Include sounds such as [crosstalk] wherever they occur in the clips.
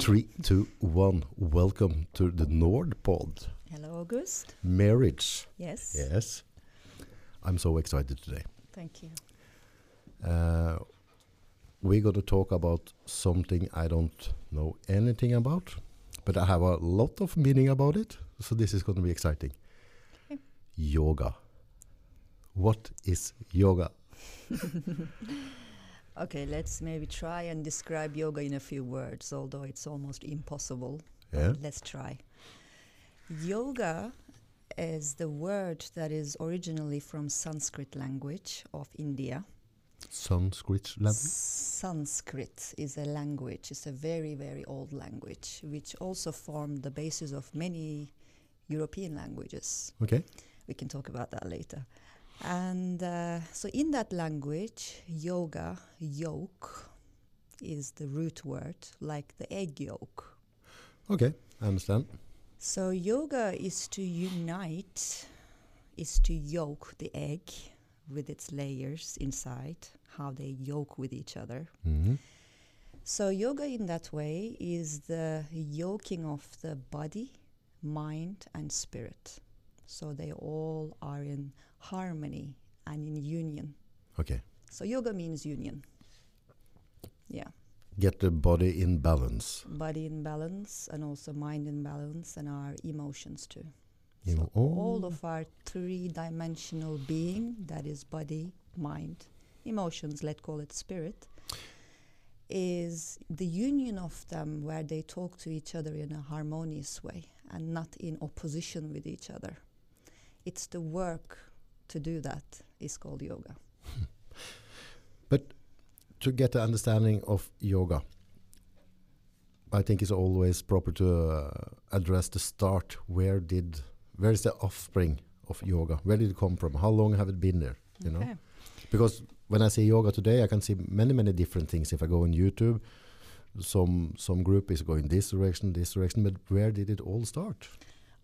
Three, two, one. Welcome to the Nord Pod. Hello, August. Marriage. Yes. Yes. I'm so excited today. Thank you. Uh, we're going to talk about something I don't know anything about, but I have a lot of meaning about it. So this is going to be exciting. Okay. Yoga. What is yoga? [laughs] Okay, let's maybe try and describe yoga in a few words, although it's almost impossible. Yeah. Let's try. Yoga is the word that is originally from Sanskrit language of India. Sanskrit language. Sanskrit is a language, it's a very, very old language, which also formed the basis of many European languages. Okay. We can talk about that later. And uh, so, in that language, yoga, yolk, is the root word, like the egg yolk. Okay. I understand. So, yoga is to unite, is to yoke the egg with its layers inside, how they yoke with each other. hmm So, yoga in that way is the yoking of the body, mind, and spirit. So, they all are in harmony and in union. Okay. So, yoga means union. Yeah, Get the body in balance. body in balance and also mind in balance and our emotions too. You So know, oh. all oh. of our three dimensional being that is body, mind, emotions, let's call it spirit is the union of them where they talk to each other in a harmonious way and not in opposition with each other. It's the work to do that is called yoga. [laughs] But to get the understanding of yoga, I think it's always proper to uh, address the start. Where did, where is the offspring of yoga? Where did it come from? How long have it been there? You know, because when I say yoga today, I can see many, many different things. If I go on YouTube, some some group is going this direction, this direction. But where did it all start?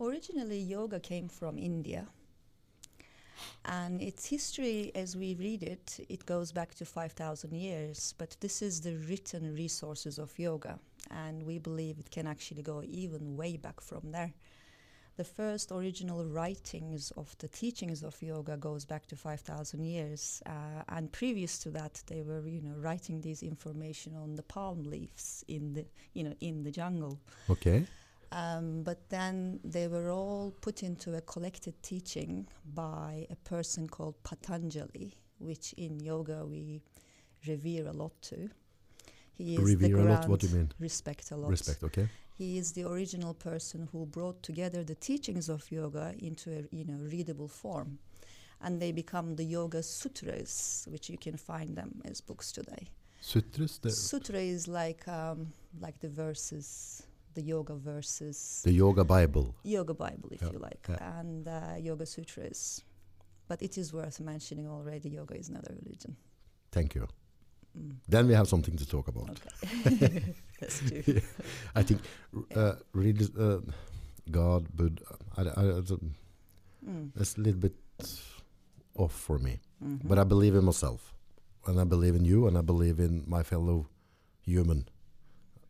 Originally, yoga came from India. And its history, as we read it, it goes back to 5,000 years. But this is the written resources of yoga. And we believe it can actually go even way back from there. The first original writings of the teachings of yoga goes back to 5,000 years. Uh, and previous to that, they were, you know, writing this information on the palm leaves in the, you know, in the jungle. Okay, Um, but then they were all put into a collected teaching by a person called Patanjali, which in yoga we revere a lot to. He is the revere a lot. What do you mean? Respect a lot. Respect. Okay. He is the original person who brought together the teachings of yoga into a you know readable form, and they become the Yoga Sutras, which you can find them as books today. Sutras. The, Sutra is like um, like the verses, the yoga verses, the yoga Bible. yoga Bible, if Yeah, you like, yeah. and uh, yoga sutras. But it is worth mentioning already. Yoga is not a religion. Thank you. Mm. Then we have something to talk about. Okay, [laughs] [laughs] that's true. I think uh, really uh, God, Buddha, I, I, I Mm. it's a little bit off for me. Mhm. But I believe in myself, and I believe in you, and I believe in my fellow human.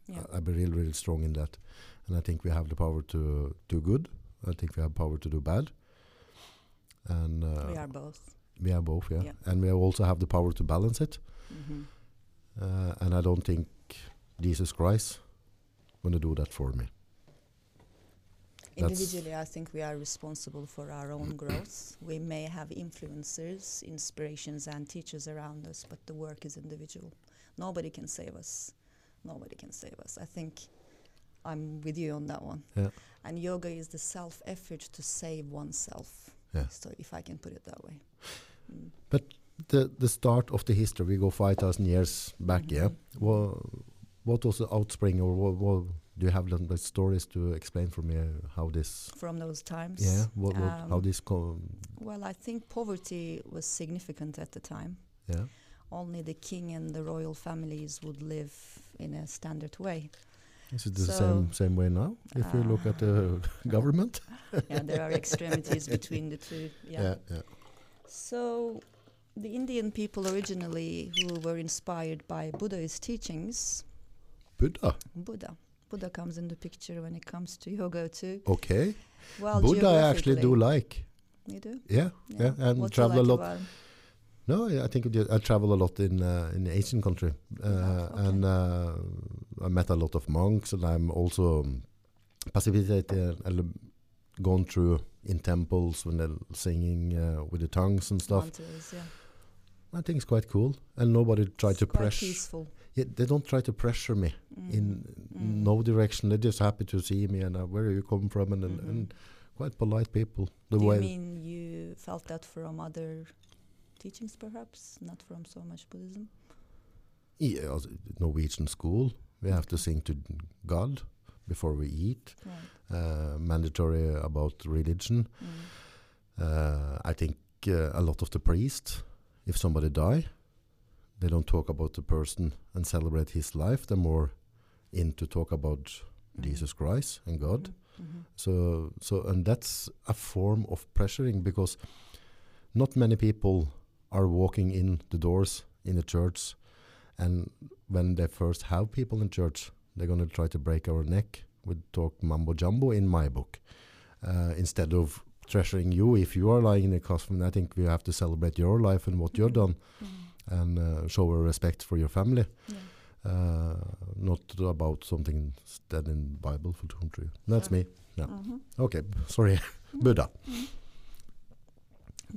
Yeah. I, I be really, really strong in that, and I think we have the power to do good. I think we have power to do bad, and uh, we are both. we are both, yeah. Yeah. And we also have the power to balance it. Mhm. Uh, and I don't think Jesus Christ gonna do that for me. That's- Individually, I think we are responsible for our own [clears throat] growth. We may have influencers, inspirations, and teachers around us, but the work is individual. Nobody can save us. Nobody can save us. I think I'm with you on that one. Yeah. And yoga is the self effort to save oneself. Yeah. So, if I can put it that way. Mm. The the start of the history, we go five thousand years back. Yeah. Mhm. What what was the outspring, or what, what do you have the, stories to explain for me how this? From those times. Yeah. What, what how Um, this? Co- Well, I think poverty was significant at the time. yeah. Only the king and the royal families would live in a standard way. Is it the So, same same way now? If you look at the uh, [laughs] government. [laughs] yeah, there are extremities between the two. Yeah. yeah. yeah. So, the Indian people originally, who were inspired by Buddhist teachings, Buddha. Buddha, Buddha comes in the picture when it comes to yoga too. Okay. Well, Buddha I actually do like. You do? Yeah, yeah, and What travel like a lot. No, I I think it- I travel a lot in uh, in Asian country, uh, okay. and uh, I met a lot of monks, and I'm also um, participated and gone through in temples when they're singing uh, with the tongues and stuff. Yeah. I think it's quite cool, and nobody tried It's to pressure. peaceful. Yeah, they don't try to pressure me Mm. in Mm. no direction. They're just happy to see me and uh, where are you come from, and, and, Mhm. and quite polite people. The Do way you mean you felt that from other teachings, perhaps, not from so much Buddhism? yeah, also, Norwegian school, we have to sing to God before we eat. Right. uh, mandatory about religion. Mm. Uh, I think uh, a lot of the priests, if somebody die, they don't talk about the person and celebrate his life. They're more into talk about Mhm. Jesus Christ and God. Mhm. So, so, and that's a form of pressuring because not many people are walking in the doors in the church, and when they first have people in church, they're going to try to break our neck with talk mambo jumbo in my book, uh, instead of treasuring you if you are lying in the coffin. I think we have to celebrate your life and what you've Mhm. done, Mhm. and uh, show respect for your family, Yeah. uh, not about something that in Bible for true. That's me. Yeah. Mhm. Okay, sorry, [laughs] Buddha.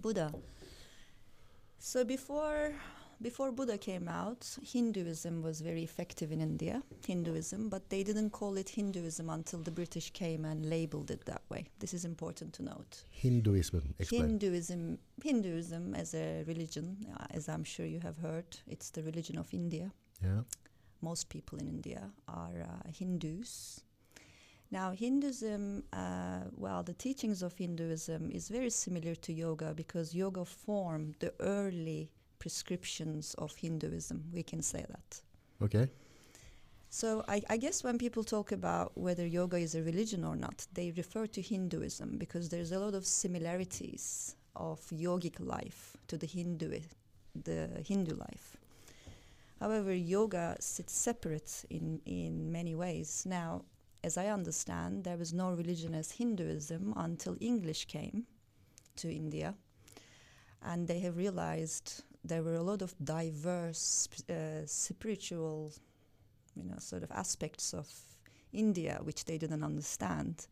Buddha. So before before Buddha came out, Hinduism was very effective in India, Hinduism, but they didn't call it Hinduism until the British came and labeled it that way. This is important to note. Hinduism, explain. Hinduism, Hinduism as a religion, uh, as I'm sure you have heard, it's the religion of India. yeah. Most people in India are uh, Hindus. Now, Hinduism, uh, well, the teachings of Hinduism is very similar to yoga because yoga formed the early prescriptions of Hinduism. We can say that. Okay. So I, I guess when people talk about whether yoga is a religion or not, they refer to Hinduism because there's a lot of similarities of yogic life to the Hindu, the Hindu life. However, yoga sits separate in, in many ways. Now, as I understand, there was no religion as Hinduism until English came to India. And they have realized there were a lot of diverse uh, spiritual you know, sort of aspects of India which they didn't understand.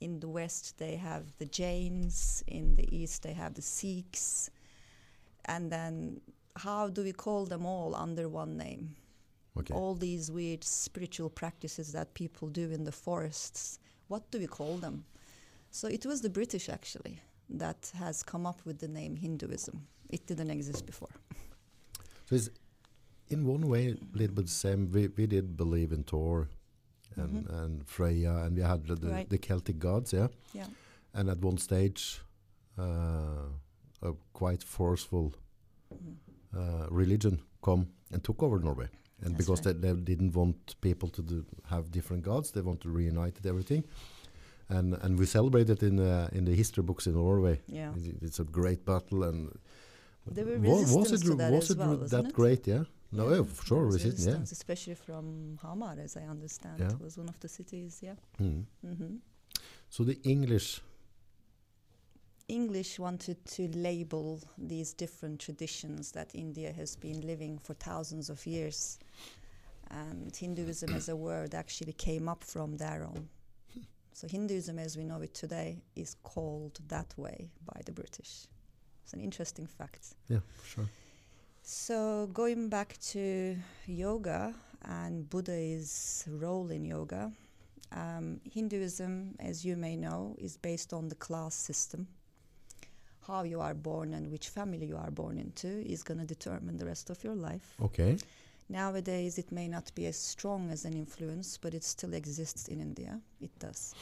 In the West, they have the Jains. In the East, they have the Sikhs. And then, how do we call them all under one name? Okay. All these weird spiritual practices that people do in the forests. What do we call them? So it was the British actually that has come up with the name Hinduism. It didn't exist before. So it's in one way a little bit the same. We we did believe in Thor and Mhm. and Freya, and we had the, the, Right. the Celtic gods, yeah. Yeah. And at one stage, uh, a quite forceful Mhm. uh, religion come and took over Norway. And That's because right. they, they didn't want people to do, have different gods, they want to reunite everything. And and we celebrated in uh, in the history books in Norway. Yeah. It's, it's a great battle, and There were wa- was it to that was as it well, that it? great? Yeah. No, Yeah, yeah, for sure, was resistance. Yeah. especially from Hamar, as I understand. Yeah. It was one of the cities, yeah. Mm. hmm So the English, English wanted to label these different traditions that India has been living for thousands of years. And Hinduism as a word actually came up from their own. So Hinduism as we know it today is called that way by the British. It's an interesting fact. yeah, sure. So going back to yoga and Buddha's role in yoga, um, Hinduism, as you may know, is based on the class system. How you are born and which family you are born into is going to determine the rest of your life. Okay. Nowadays, it may not be as strong as an influence, but it still exists in India. It does.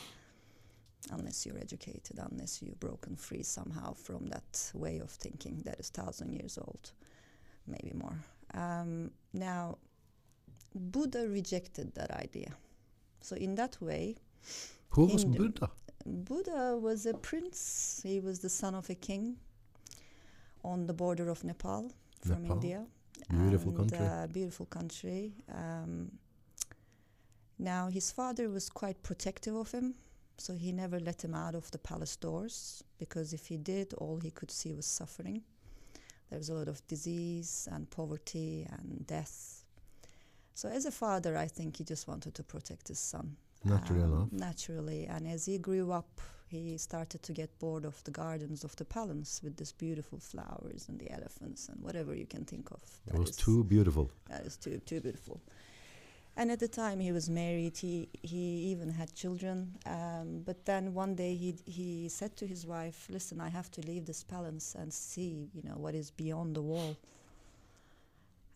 Unless you're educated, unless you've broken free somehow from that way of thinking that is thousand years old, maybe more. Um, now, Buddha rejected that idea. So, in that way, Who was. Buddha? Buddha was a prince. He was the son of a king on the border of Nepal from Nepal. India. Beautiful and, country. Uh, beautiful country. Um, Now, his father was quite protective of him, so he never let him out of the palace doors because if he did, all he could see was suffering. There was a lot of disease and poverty and death. So, as a father, I think he just wanted to protect his son. Naturally um. Naturally. And as he grew up, he started to get bored of the gardens of the palace with these beautiful flowers and the elephants and whatever you can think of. It that was too beautiful. that is too too beautiful. And at the time he was married, he he even had children. Um, but then one day he he said to his wife, "Listen, I have to leave this palace and see, you know, what is beyond the wall."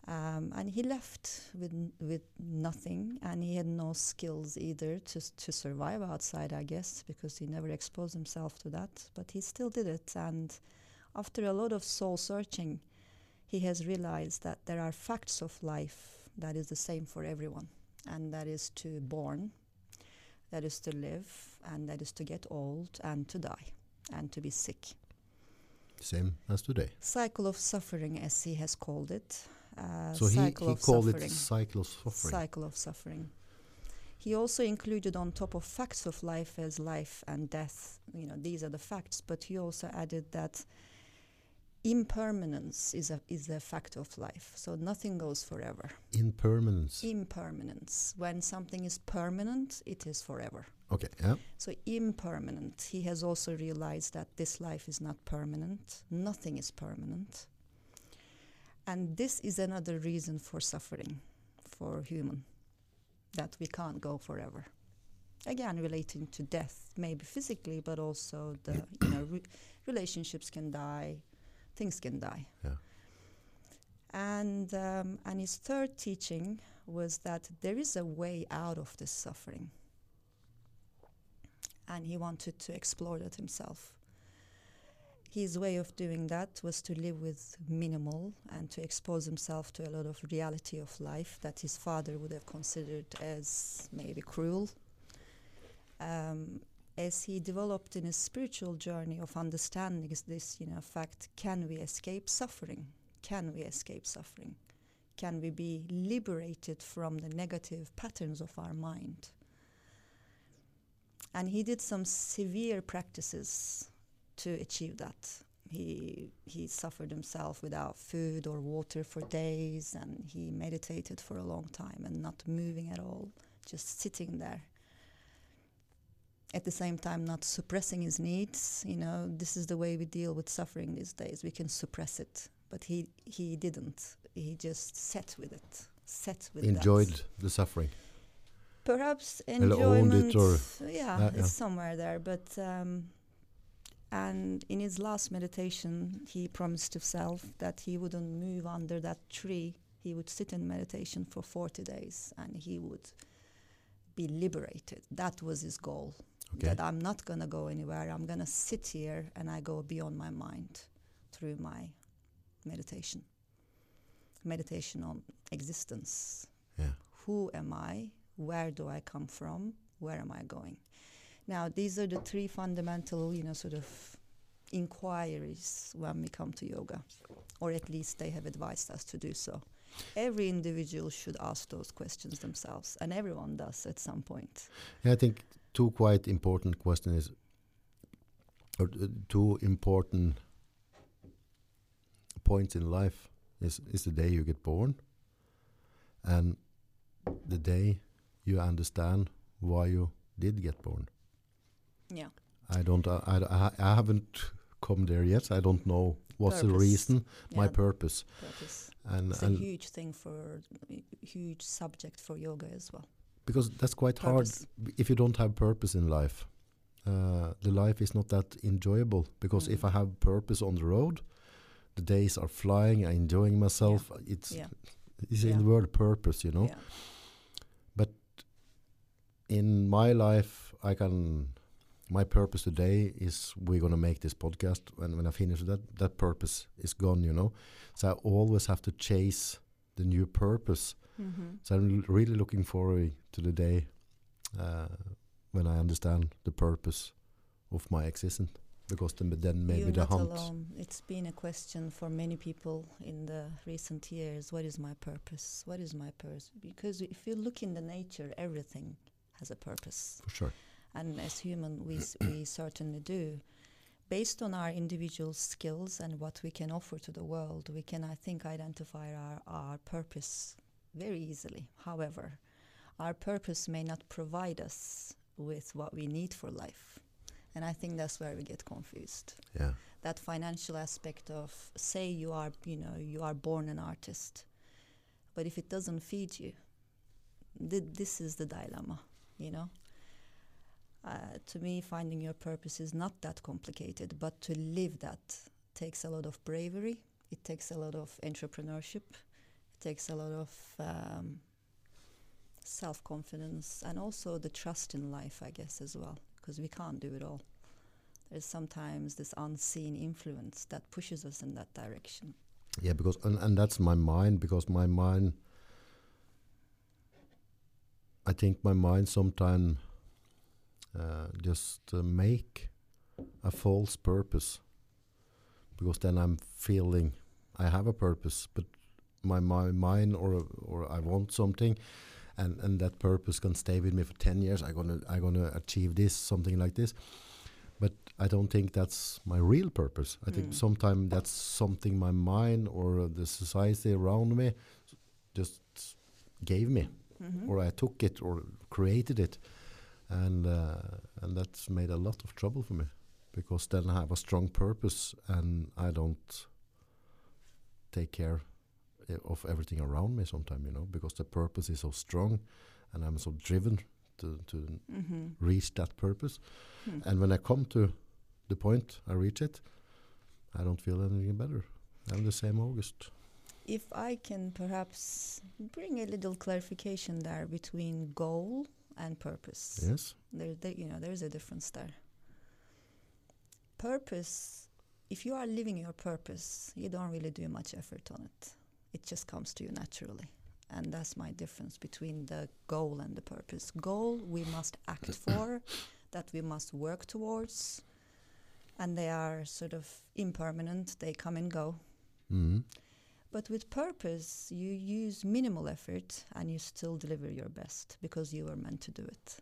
Um, and he left with with nothing, and he had no skills either to to survive outside, I guess, because he never exposed himself to that. But he still did it, and after a lot of soul searching, he has realized that there are facts of life that is the same for everyone, and that is to born, that is to live, and that is to get old and to die, and to be sick. Same as today. Cycle of suffering, as he has called it. Uh, so he, he of called suffering. it cycle of suffering. Cycle of suffering. He also included on top of facts of life as life and death. You know, these are the facts, but he also added that impermanence is a is a fact of life. So nothing goes forever. Impermanence. Impermanence. When something is permanent, it is forever. okay, yeah. So impermanent. He has also realized that this life is not permanent. Nothing is permanent. And this is another reason for suffering for human that we can't go forever. Again, relating to death, maybe physically, but also the you know re- relationships can die, things can die. Yeah. And um, and his third teaching was that there is a way out of this suffering and he wanted to explore that himself. His way of doing that was to live with minimal and to expose himself to a lot of reality of life that his father would have considered as maybe cruel. Um, as he developed in his spiritual journey of understanding is this, you know, fact: can we escape suffering? Can we escape suffering? Can we be liberated from the negative patterns of our mind? and he did some severe practices to achieve that. He he suffered himself without food or water for days, and he meditated for a long time and not moving at all, just sitting there. At the same time, not suppressing his needs. You know, this is the way we deal with suffering these days. We can suppress it, but he he didn't. He just sat with it, sat with that Enjoyed the suffering. perhaps enjoyment it or- yeah, Yeah, yeah. it's somewhere there but um, and in his last meditation he promised himself that he wouldn't move under that tree he would sit in meditation for 40 days and he would be liberated that was his goal Okay. that i'm not going to go anywhere i'm going to sit here and i go beyond my mind through my meditation meditation on existence Yeah. who am I? Where do I come from? Where am I going? Now, these are the three fundamental, you know, sort of inquiries when we come to yoga, or at least they have advised us to do so. Every individual should ask those questions themselves, and everyone does at some point. Yeah, I think two quite important questions, or uh, two important points in life is is the day you get born, and the day you understand why you did get born. Yeah. I don't. I, I, I haven't come there yet. I don't know what's the Purpose. reason, my purpose, purpose. and It's a huge thing for huge subject for yoga as well. because that's quite Purpose. hard if you don't have purpose in life. Uh, the life is not that enjoyable because if Mm. I have purpose on the road, the days are flying. I'm enjoying myself. It's Yeah. it's in the word purpose, you know. Yeah. In my life, I can. My purpose today is we're gonna make this podcast, and when I finish that, that purpose is gone, you know. So I always have to chase the new purpose. Mm-hmm. So I'm really looking forward to the day uh, when I understand the purpose of my existence, because then, then maybe You're the hunt. alone. It's been a question for many people in the recent years. What is my purpose? What is my purpose? Because if you look in the nature, everything has a purpose. For sure. And as human we, we [clears throat] certainly do. Based on our individual skills and what we can offer to the world we can i think identify our, our purpose very easily. However our purpose may not provide us with what we need for life. And i think that's where we get confused. Yeah. that financial aspect of say you are you know you are born an artist but if it doesn't feed you th- this is the dilemma you know uh, to me finding your purpose is not that complicated but to live that takes a lot of bravery it takes a lot of entrepreneurship it takes a lot of um, self-confidence and also the trust in life i guess as well because we can't do it all there's sometimes this unseen influence that pushes us in that direction. Yeah, because and, and that's my mind because my mind. I think my mind sometimes uh, just uh, make a false purpose because then I'm feeling I have a purpose, but my my mind or or I want something, and and that purpose can stay with me for ten years. I gonna I gonna achieve this something like this, but I don't think that's my real purpose. I think Mm. sometimes that's something my mind or the society around me just gave me, Mhm. or I took it or created it, and uh, and that's made a lot of trouble for me because then I have a strong purpose and I don't take care eh, of everything around me sometimes, you know, because the purpose is so strong and I'm so driven to, to Mhm. reach that purpose. Hmm. And when I come to the point I reach it, I don't feel anything better. I'm the same August. If I can perhaps bring a little clarification there between goal and purpose. Yes? There, there, you know, there's a difference there. Purpose, if you are living your purpose, you don't really do much effort on it. It just comes to you naturally. And that's my difference between the goal and the purpose. Goal we must act [coughs] for, that we must work towards, and they are sort of impermanent, they come and go. Mm. But with purpose, you use minimal effort and you still deliver your best because you were meant to do it.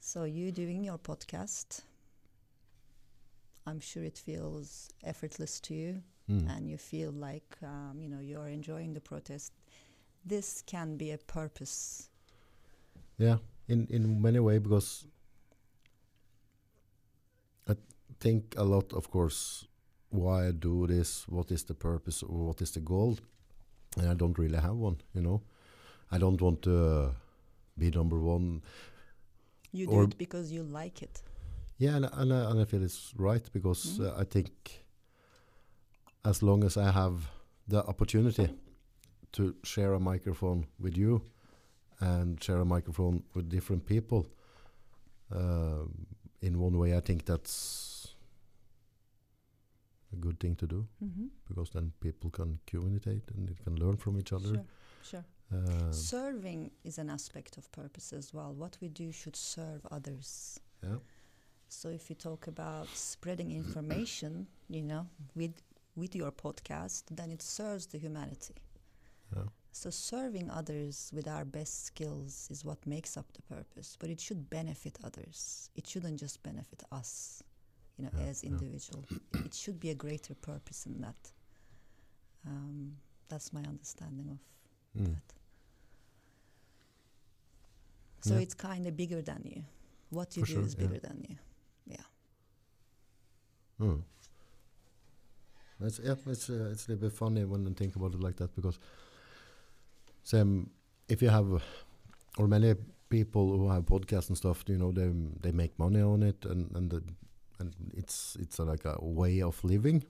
So, you doing your podcast, I'm sure it feels effortless to you Mm. and you feel like, um, you know, you're enjoying the protest. This can be a purpose. Yeah, in in many ways because I think a lot, of course, why I do this, what is the purpose, or what is the goal, and I don't really have one. You know, I don't want to uh, be number one. You do it because you like it. Yeah, and and I, and I feel it's right because Mhm. uh, I think as long as I have the opportunity to share a microphone with you and share a microphone with different people, uh, in one way, I think that's a good thing to do Mm-hmm. because then people can communicate and they can learn from each other. Sure, sure. Uh, Serving is an aspect of purpose as well. What we do should serve others. yeah, So if you talk about spreading information, you know, with with your podcast, then it serves the humanity. yeah, So serving others with our best skills is what makes up the purpose, but it should benefit others. It shouldn't just benefit us, you know, Yeah, as yeah. individual. it should be a greater purpose in that. Um, that's my understanding of mm, that. So Yeah. it's kind of bigger than you. What you For do sure, is yeah. bigger than you. Mm. It's yeah, it's uh, it's a little bit funny when I think about it like that because same if you have or many people who have podcasts and stuff, you know, they they make money on it and and the, and it's it's a, like a way of living.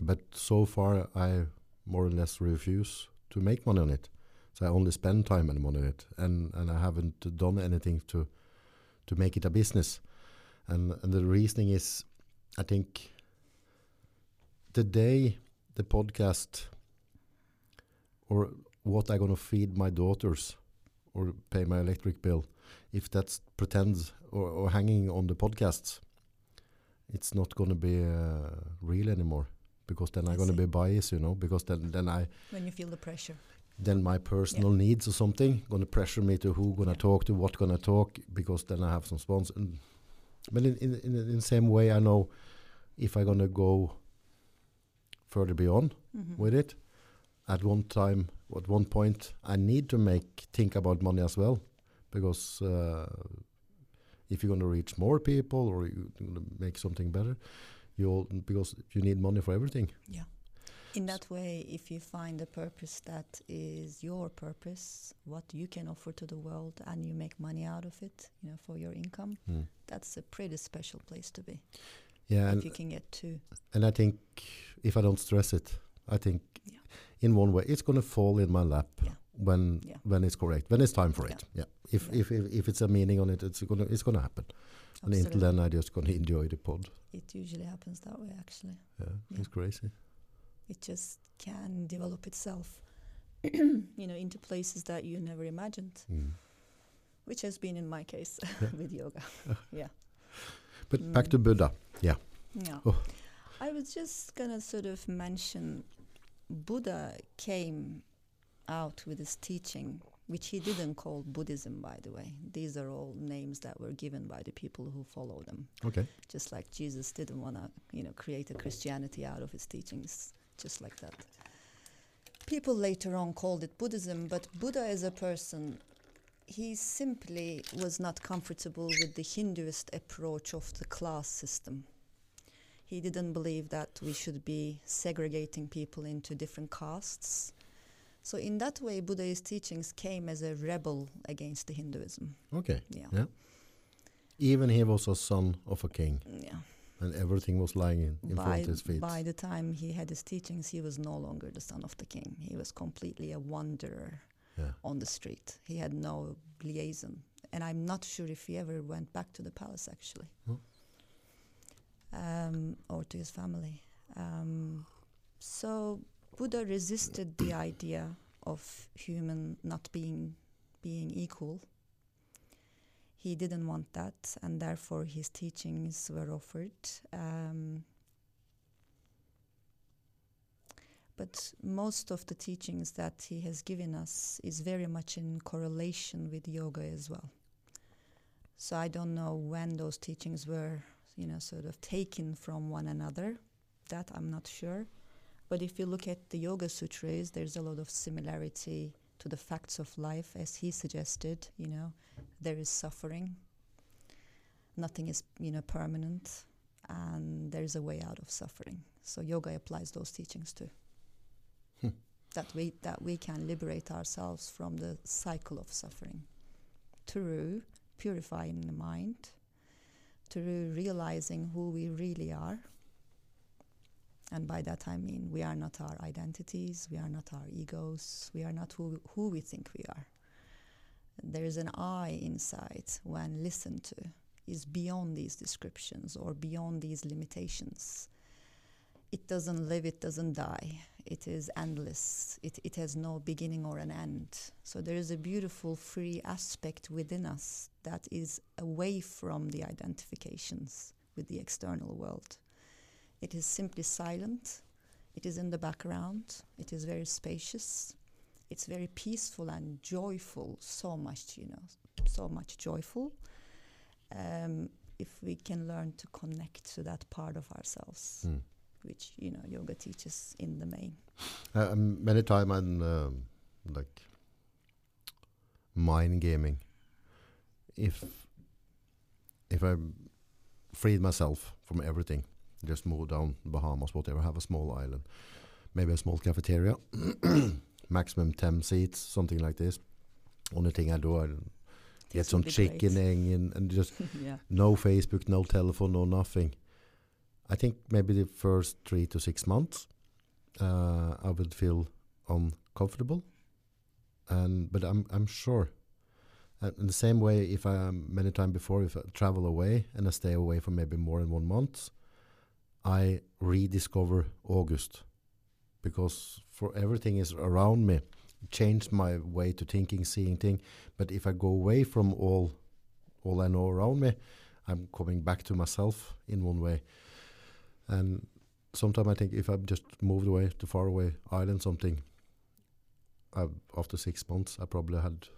But so far, I more or less refuse to make money on it. So I only spend time and money on it, and and I haven't done anything to to make it a business. And and the reasoning is I think the day the podcast or what I'm gonna feed my daughters or pay my electric bill, if that's pretends or, or hanging on the podcasts, it's not going to be uh, real anymore because then I I'm going to be biased, you know, because then then I When you feel the pressure. then my personal needs or something going to pressure me to who going to Yeah. talk to, what going to talk, because then I have some sponsors. But in in in, in the same way, I know if I'm going to go further beyond Mhm. with it, at one time, at one point, I need to make think about money as well, because uh, if you're going to reach more people or you're going to make something better, you all because you need money for everything. Yeah. In that way, if you find a purpose that is your purpose, what you can offer to the world, and you make money out of it, you know, for your income, Mm. that's a pretty special place to be. Yeah, if and you can get to, And I think if I don't stress it, I think Yeah. in one way it's going to fall in my lap Yeah. When Yeah. when it's correct, when it's time for Yeah. it. Yeah. If, Yeah. if if if it's a meaning on it, it's gonna it's gonna happen. And until then, I just gonna enjoy the pod. it usually happens that way. Actually, Yeah, Yeah. it's crazy. it just can develop itself, [clears throat] you know, into places that you never imagined, Mm. which has been in my case [laughs] with yoga. [laughs] yeah. But back to Mm. Buddha. Yeah. Oh. I was just gonna sort of mention Buddha came out with his teaching, which he didn't call Buddhism, by the way. These are all names that were given by the people who follow them. Okay. Just like Jesus didn't want to, you know, create a Christianity out of his teachings, just like that. People later on called it Buddhism, but Buddha as a person, he simply was not comfortable with the Hinduist approach of the class system. He didn't believe that we should be segregating people into different castes. So in that way, Buddha's teachings came as a rebel against the Hinduism. Okay. Yeah. Yeah. Even he was a son of a king, Yeah. and everything was lying in, in front of his feet. by the time he had his teachings, he was no longer the son of the king. He was completely a wanderer Yeah. on the street. He had no liaison. And I'm not sure if he ever went back to the palace, actually, Oh. um, or to his family. Um, so Buddha resisted the idea of human not being being equal. He didn't want that, and therefore his teachings were offered. Um, but most of the teachings that he has given us is very much in correlation with yoga as well. So I don't know when those teachings were, you know, sort of taken from one another. That I'm not sure. But if you look at the Yoga Sutras, there's a lot of similarity to the facts of life, as he suggested. You know, there is suffering. Nothing is, you know, permanent, and there is a way out of suffering. So yoga applies those teachings too. Hmm. That we that we can liberate ourselves from the cycle of suffering through purifying the mind, through realizing who we really are. And by that I mean we are not our identities, we are not our egos, we are not who, who we think we are. There is an I inside when listened to is beyond these descriptions or beyond these limitations. It doesn't live, it doesn't die. It is endless. It, it has no beginning or an end. So there is a beautiful free aspect within us that is away from the identifications with the external world. It is simply silent. It is in the background. It is very spacious. It's very peaceful and joyful. So much, you know, so much joyful. Um, if we can learn to connect to that part of ourselves, Mm. which you know yoga teaches in the main. Uh, um, many time I'm um, like mind gaming. If if I freed myself from everything, just move down Bahamas, whatever, have a small island, maybe a small cafeteria, [clears throat] maximum ten seats, something like this. Only thing I do, I get some chicken and, and just [laughs] yeah. no Facebook, no telephone, no nothing. I think maybe the first three to six months, uh, I would feel uncomfortable, and but I'm I'm sure. Uh, in the same way, if I um, many times before, if I travel away and I stay away for maybe more than one month, I rediscover August, because for everything is around me, changed my way to thinking, seeing thing. But if I go away from all all I know around me, I'm coming back to myself in one way. And sometimes I think if I've just moved away to far away island, something, I've, after six months, I probably had.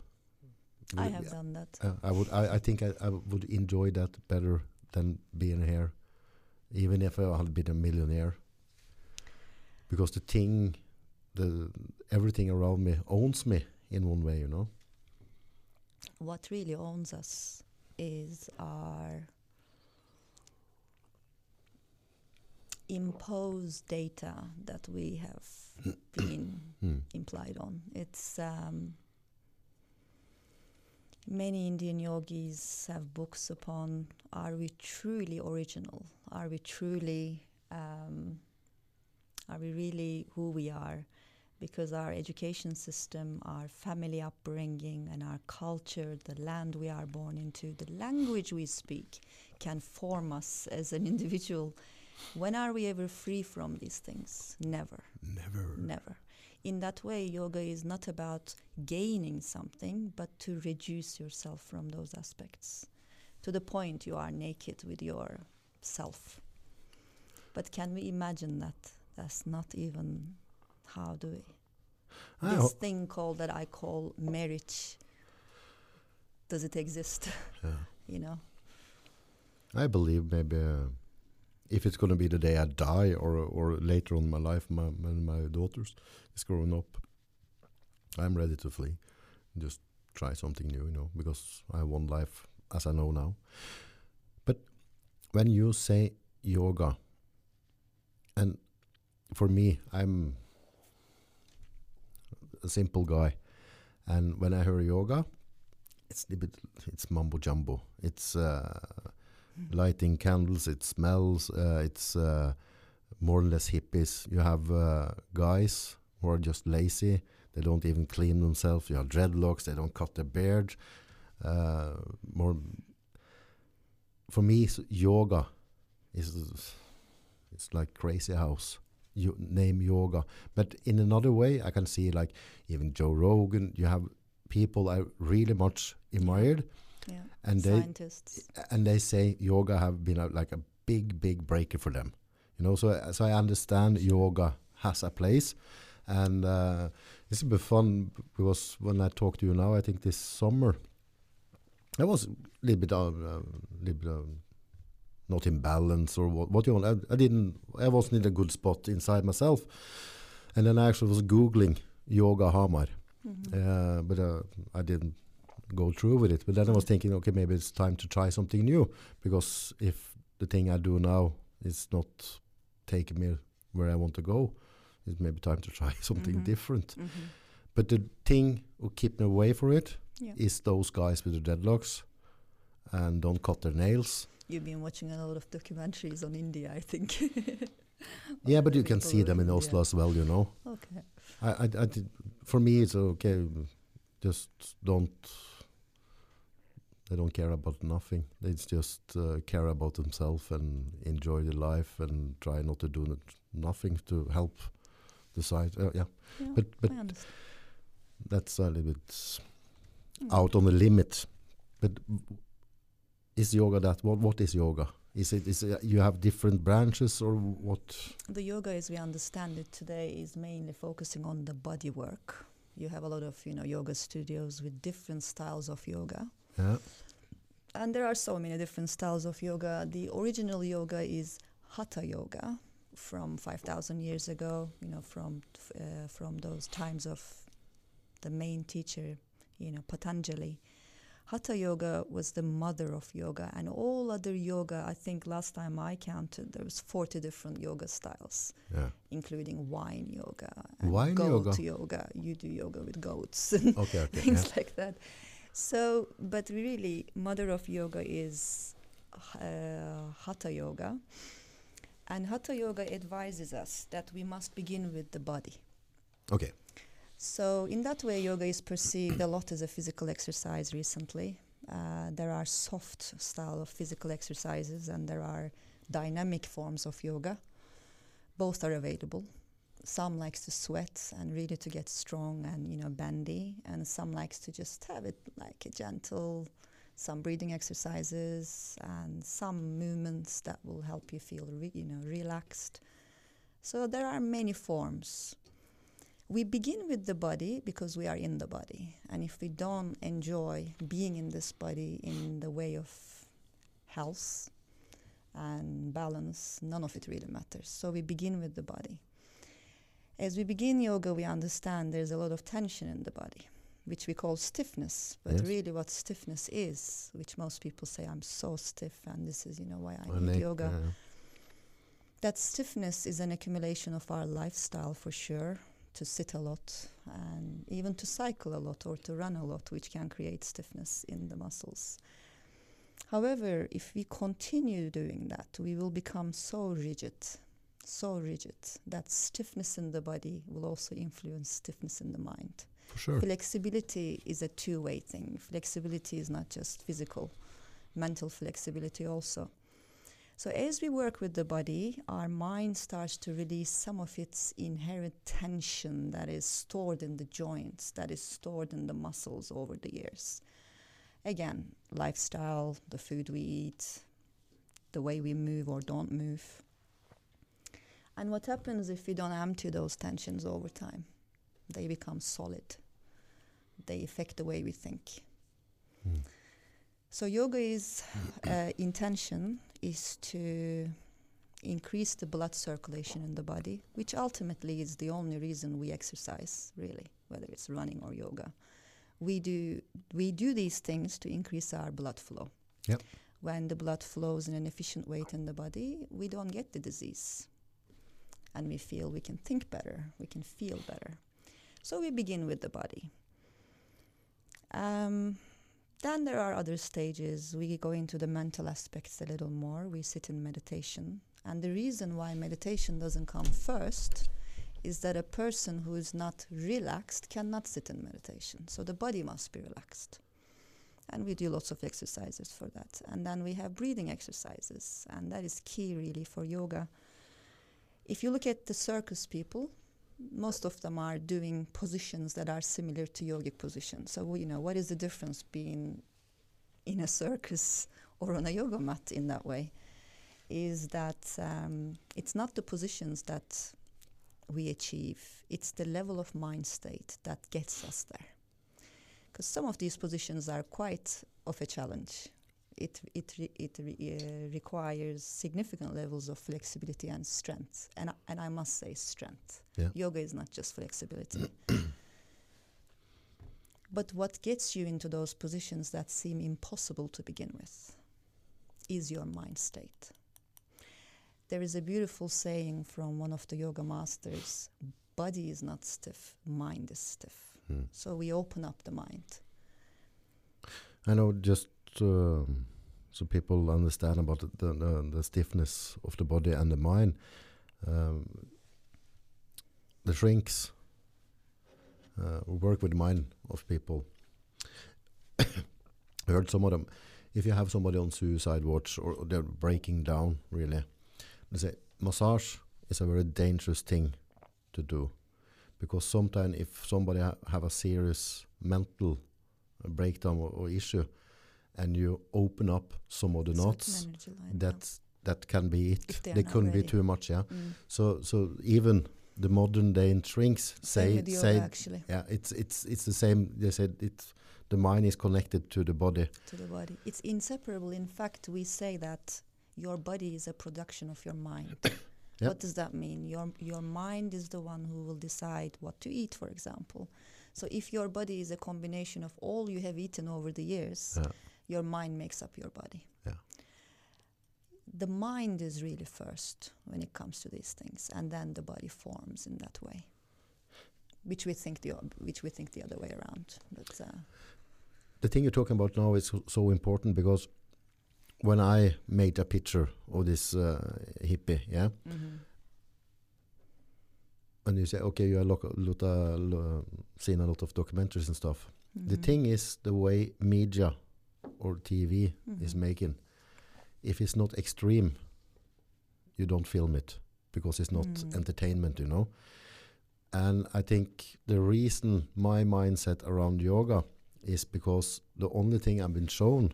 I have done that. Uh, I would. I, I think I, I would enjoy that better than being here, even if I had been a millionaire. Because the thing, the everything around me owns me in one way, you know. What really owns us is our imposed data that we have [coughs] been Hmm. implied on. It's um, many Indian yogis have books upon are we truly original? Are we truly, um, are we really who we are? Because our education system, our family upbringing, and our culture, the land we are born into, the language we speak, can form us as an [laughs] individual. When are we ever free from these things? Never. Never. Never. In that way, yoga is not about gaining something, but to reduce yourself from those aspects to the point you are naked with your self. But can we imagine that? That's not even how do we? I this thing called that I call marriage. Does it exist? yeah. [laughs] you know? I believe maybe uh, if it's going to be the day I die or or later on in my life, my, when my daughters is growing up, I'm ready to flee, just try something new, you know, because I one life as I know now. But when you say yoga, and for me, I'm a simple guy, and when I hear yoga, it's a bit, it's mumbo jumbo. It's uh, lighting candles, it smells, uh, it's uh, more or less hippies. You have uh, guys who are just lazy, they don't even clean themselves. You have dreadlocks, they don't cut their beard. Uh, more for me, yoga is it's like crazy house. You name yoga, but in another way, I can see like even Joe Rogan. You have people I really much admired, Yeah. and they and they say yoga have been a, like a big big breaker for them. You know so so i understand yoga has a place. And uh, this will be fun. Because when i talk to you now i think this summer. I was a little bit uh, uh, little bit um, not in balance or what, what you want. I, I didn't i wasn't in a good spot inside myself. And then i actually was googling yoga hamar. Mhm. uh, but uh, I didn't go through with it. But then I was thinking, okay, maybe it's time to try something new because if the thing I do now is not taking me where I want to go, it's maybe time to try [laughs] something Mhm. different. Mhm. But the thing who keep me away from it Yeah. is those guys with the dreadlocks and don't cut their nails. You've been watching a lot of documentaries on India, I think. [laughs] Yeah, but you can see them in India. Oslo as well, you know. Okay. I, I, I did, for me, it's okay. Just don't. They don't care about nothing. They just uh, care about themselves and enjoy the life and try not to do n- nothing to help the side. Uh, yeah, Yeah, but but that's a little bit Mm. out on the limit. But is yoga that? What what is yoga? Is it is it, you have different branches or what? The yoga, as we understand it today, is mainly focusing on the body work. You have a lot of, you know, yoga studios with different styles of yoga. Yeah. And there are so many different styles of yoga. The original yoga is hatha yoga from 5,000 years ago, you know, from uh, from those times of the main teacher, you know, Patanjali. Hatha yoga was the mother of yoga, and all other yoga, I think last time I counted, there was 40 different yoga styles, Yeah. including wine yoga and Wine goat yoga? yoga. You do yoga with goats and Okay. Okay. [laughs] things yeah. like that. So, but really, mother of yoga is uh, hatha yoga, and hatha yoga advises us that we must begin with the body. Okay. So, in that way, yoga is perceived a lot as a physical exercise recently. Uh, there are soft style of physical exercises and there are dynamic forms of yoga. Both are available. Some likes to sweat and really to get strong and you know bendy, and some likes to just have it like a gentle, some breathing exercises, and some movements that will help you feel, you know, relaxed. So there are many forms. We begin with the body because we are in the body, and if we don't enjoy being in this body in the way of health and balance, none of it really matters. So we begin with the body. As we begin yoga, we understand there's a lot of tension in the body, which we call stiffness. But Yes. really, what stiffness is, which most people say, I'm so stiff, and this is, you know, why I My need yoga. yeah. That stiffness is an accumulation of our lifestyle for sure, to sit a lot and even to cycle a lot or to run a lot, which can create stiffness in the muscles. However, if we continue doing that, we will become so rigid, so rigid that stiffness in the body will also influence stiffness in the mind. For sure. Flexibility is a two way thing. Flexibility is not just physical, mental flexibility also. So, as we work with the body, our mind starts to release some of its inherent tension that is stored in the joints, that is stored in the muscles over the years. Again, lifestyle, the food we eat, the way we move or don't move. And what happens if we don't empty those tensions over time? They become solid, they affect the way we think. Mm. So yoga is uh, intention is to increase the blood circulation in the body, which ultimately is the only reason we exercise, really, whether it's running or yoga. We do we do these things to increase our blood flow. Yep. When the blood flows in an efficient way in the body, we don't get the disease. And we feel we can think better, we can feel better. So we begin with the body. Um, then there are other stages. We go into the mental aspects a little more. We sit in meditation. And the reason why meditation doesn't come first is that a person who is not relaxed cannot sit in meditation. So the body must be relaxed. And we do lots of exercises for that. And then we have breathing exercises. And that is key, really, for yoga. If you look at the circus people, most of them are doing positions that are similar to yogic positions. So, you know, what is the difference being in a circus or on a yoga mat in that way? Is that um, it's not the positions that we achieve, it's the level of mind state that gets us there. Because some of these positions are quite of a challenge. It, it, re- it re- uh, requires significant levels of flexibility and strength. And, I- and I must say, strength. Yeah. Yoga is not just flexibility. [clears throat] but what gets you into those positions that seem impossible to begin with is your mind state. There is a beautiful saying from one of the yoga masters body is not stiff, mind is stiff. Mm. So we open up the mind. I know just so people understand about the, the, the, stiffness of the body and the mind. Um, the shrinks uh, work with the mind of people. [coughs] I heard some of them. If you have somebody on suicide watch or or they're breaking down, really, they say massage is a very dangerous thing to do because sometimes if somebody ha- have a serious mental breakdown or, or issue, and you open up some of the Certain knots, that that can be it. If they are They not couldn't be too much, yeah. Mm. So so even the modern day shrinks say yoga, say actually, yeah, it's it's it's the same. They said it's the mind is connected to the body. to the body. It's inseparable. In fact, we say that your body is a production of your mind. [coughs] Yep. What does that mean? Your your mind is the one who will decide what to eat, for example. So if your body is a combination of all you have eaten over the years, Yeah. Your mind makes up your body. Yeah. The mind is really first when it comes to these things, and then the body forms in that way, which we think the which we think the other way around. But uh, The thing you're talking about now is so, so important because when I made a picture of this uh, hippie, yeah, and you say, okay, you have lot, uh, seen a lot of documentaries and stuff. The mhm. thing is the way media or TV is Mhm. making. If it's not extreme, you don't film it because it's not Mm. entertainment, you know. And I think the reason my mindset around yoga is because the only thing I've been shown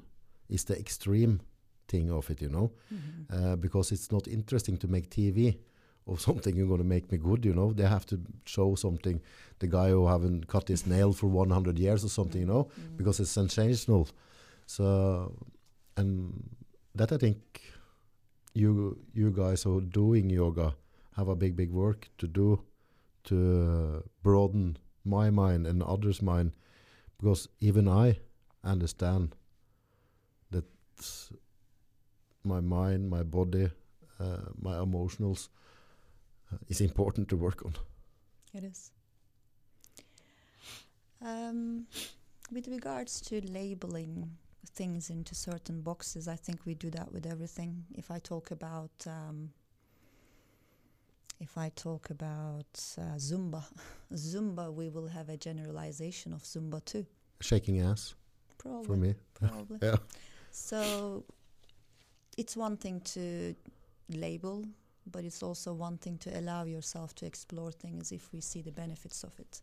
is the extreme thing of it, you know, Mhm. uh, because it's not interesting to make TV of [laughs] something you're going to make me good, you know. They have to show something, the guy who haven't cut his nail for 100 years or something, you know, Mm. because it's sensational. So, and that I think you you guys who are doing yoga have a big big work to do to broaden my mind and others' mind, because even I understand that my mind, my body, uh, my emotionals uh, is important to work on. It is. Um, with regards to labeling things into certain boxes, I think we do that with everything. If I talk about, um, if I talk about uh, Zumba, [laughs] Zumba, we will have a generalization of Zumba too. Shaking ass Probably. for me. Probably. [laughs] Yeah. So it's one thing to label, but it's also one thing to allow yourself to explore things if we see the benefits of it.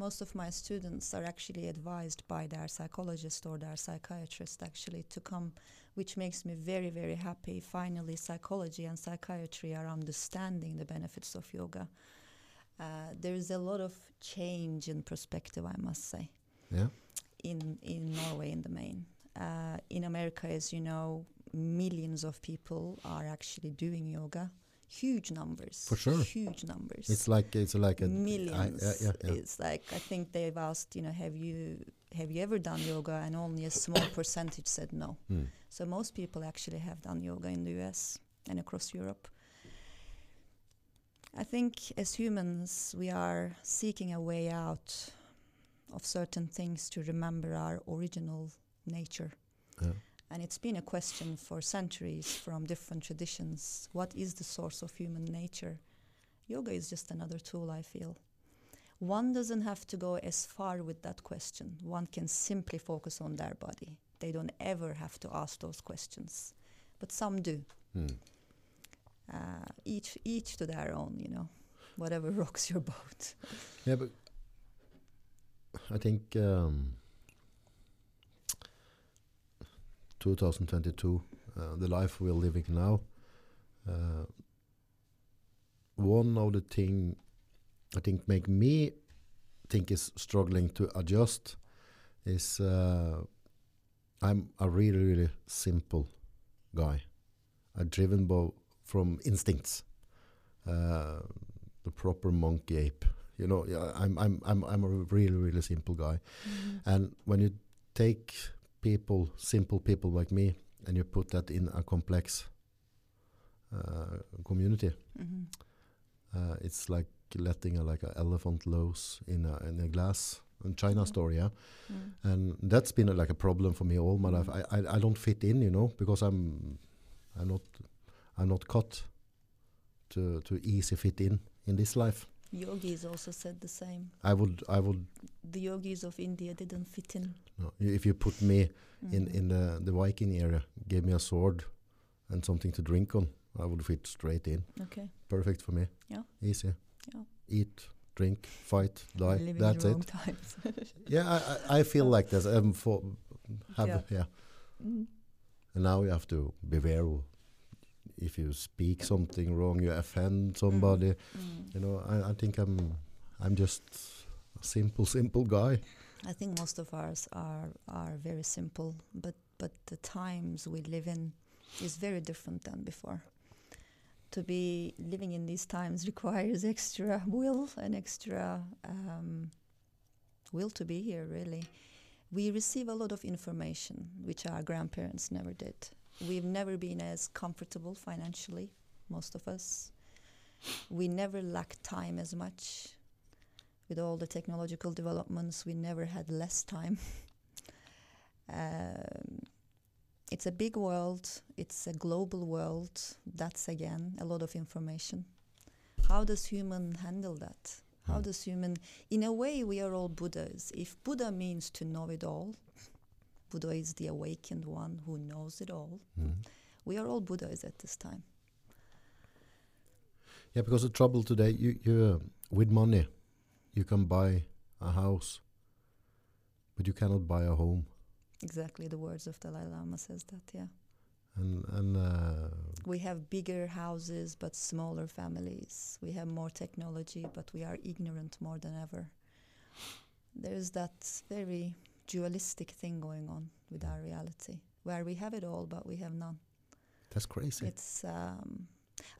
Most of my students are actually advised by their psychologist or their psychiatrist actually to come, which makes me very, very happy. Finally, psychology and psychiatry are understanding the benefits of yoga. Uh, there is a lot of change in perspective, I must say Yeah. in in Norway in the main. Uh, in America, as you know, millions of people are actually doing yoga. Huge numbers. For sure. Huge numbers. It's like it's like a I- millions. yeah, yeah, yeah. It's like I think they've asked, you know, have you have you ever done yoga? And only a small [coughs] percentage said no. Hmm. So most people actually have done yoga in the US and across Europe. I think as humans, we are seeking a way out of certain things to remember our original nature. Yeah. And it's been a question for centuries from different traditions. What is the source of human nature? Yoga is just another tool, I feel. One doesn't have to go as far with that question. One can simply focus on their body. They don't ever have to ask those questions. But some do. Hmm. Uh, each, each to their own, you know, whatever [laughs] rocks your boat. Yeah, but I think um, 2022, uh, the life we're living now, uh, one of the thing I think make me think is struggling to adjust is uh, I'm a really really simple guy. I'm driven bo- from instincts, uh, the proper monkey ape. You know, yeah, I'm I'm I'm I'm a really really simple guy. And when you take people, simple people like me, and you put that in a complex uh, community, Mhm. uh, it's like letting a, like an elephant loose in a, in a glass. In China Yeah. story, yeah, Mm. and that's been a, like a problem for me all my life. I, I I don't fit in, you know, because I'm I'm not I'm not cut to to easy fit in in this life. Yogis also said the same. I would I would The yogis of India didn't fit in. no, if you put me in Mhm. in the the Viking area, gave me a sword and something to drink on, I would fit straight in. Okay. Perfect for me. Yeah. Easy. Yeah. Eat, drink, fight, die. Living That's in it. times. [laughs] Yeah, I, I, I feel like this. Um, for have Yeah. yeah. Mm. And now you have to beware. w- If you speak something wrong, you offend somebody. Mm. You know, I, I think I'm I'm just a simple, simple guy. I think most of ours are are very simple, but but the times we live in is very different than before. To be living in these times [laughs] requires extra will and extra um, will to be here. Really, we receive a lot of information which our grandparents never did. We've never been as comfortable financially, most of us. We never lacked time as much with all the technological developments, we never had less time. [laughs] um, it's a big world, it's a global world. That's again a lot of information. How does human handle that? How Mm. does human, in a way, we are all Buddhas. If Buddha means to know it all, Buddha is the awakened one who knows it all. Mm. We are all Buddhas at this time. Yeah, because the trouble today, you you uh, with money, you can buy a house, but you cannot buy a home. Exactly, the words of Dalai Lama says that. Yeah, And and uh, we have bigger houses but smaller families. We have more technology, but we are ignorant more than ever. There's that very dualistic thing going on with our reality, where we have it all but we have none. that's crazy. It's um,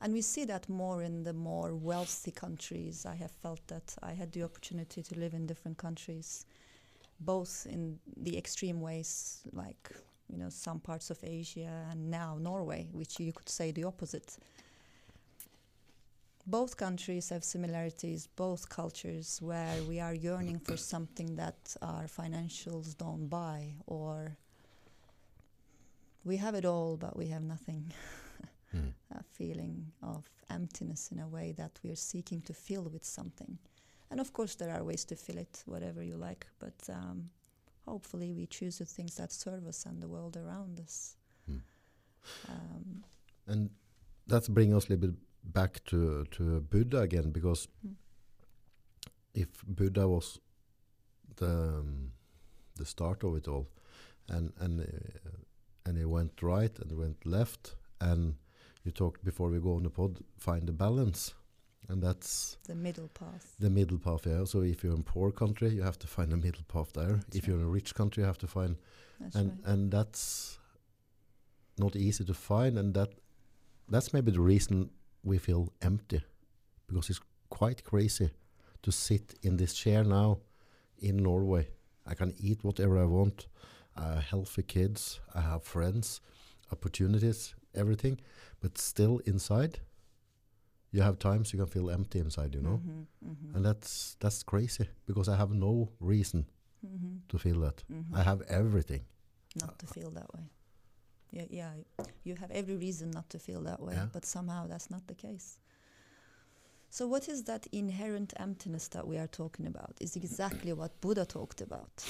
and we see that more in the more wealthy countries. I have felt that I had the opportunity to live in different countries, both in the extreme ways, like you know some parts of Asia and now Norway, which you could say the opposite. Both countries have similarities, both cultures where we are yearning for something that our financials don't buy, or we have it all but we have nothing [laughs] Mm. a feeling of emptiness in a way that we are seeking to fill with something. And of course, there are ways to fill it, whatever you like, but um, hopefully, we choose the things that serve us and the world around us. Mm. Um, And that's bringing us a little bit back to to Buddha again, because Mm. if Buddha was the um, the start of it all, and and uh, and it went right and went left, and you talked before we go on the pod, find the balance, and that's the middle path. the middle path. Yeah. So if you're in poor country, you have to find a middle path there. That's if you're in a rich country, you have to find That's and right. and that's not easy to find and that that's maybe the reason we feel empty because it's quite crazy to sit in this chair now in Norway. I can eat whatever I want. I have healthy kids. I have friends opportunities everything. But still inside you have times you can feel empty inside you know? Mhm, mhm, and that's that's crazy because I have no reason mhm, to feel that. Mhm. I have everything. Not to feel that way. Yeah, yeah, you have every reason not to feel that way, Yeah. but somehow that's not the case. So, what is that inherent emptiness that we are talking about? Is exactly what Buddha talked about.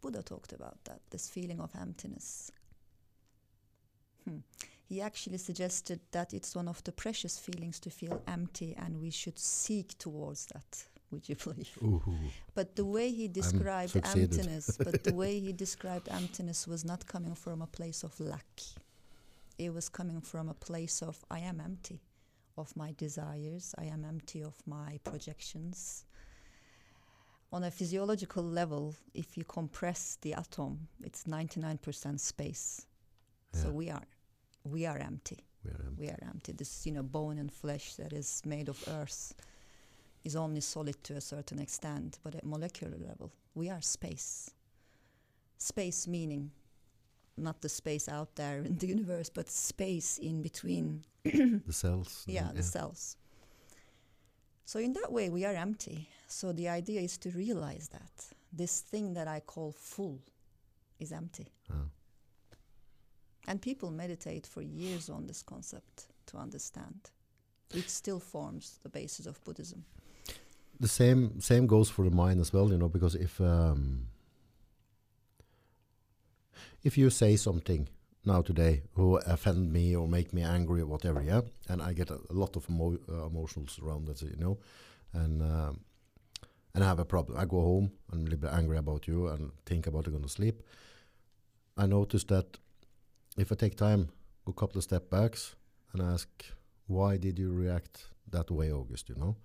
Buddha talked about that, this feeling of emptiness. Hmm. He actually suggested that it's one of the precious feelings to feel empty, and we should seek towards that. Would you [laughs] believe? Ooh. But the way he described emptiness, but the way he [laughs] described emptiness was not coming from a place of lack. It was coming from a place of I am empty of my desires, I am empty of my projections. On a physiological level, if you compress the atom, it's 99% space. So we are we are empty We are empty. we are empty. This, you know, bone and flesh that is made of earth is only solid to a certain extent, but at molecular level, we are space. Space meaning not the space out there in the [laughs] universe, but space in between, [coughs] the cells. yeah, and- the cells. So in that way, we are empty. So the idea is to realize that this thing that I call full is empty. Ah. And people meditate for years on this concept to understand. It still forms the basis of Buddhism. The same same goes for the mind as well, you know, because if um, if you say something now today who offend me or make me angry or whatever, yeah, and I get a, a lot of emo- uh, emotions around that, you know, and um, and I have a problem. I go home and I'm a little bit angry about you and think about going to sleep. I notice that if I take time, go a couple of step backs and ask, why did you react that way, August? You know,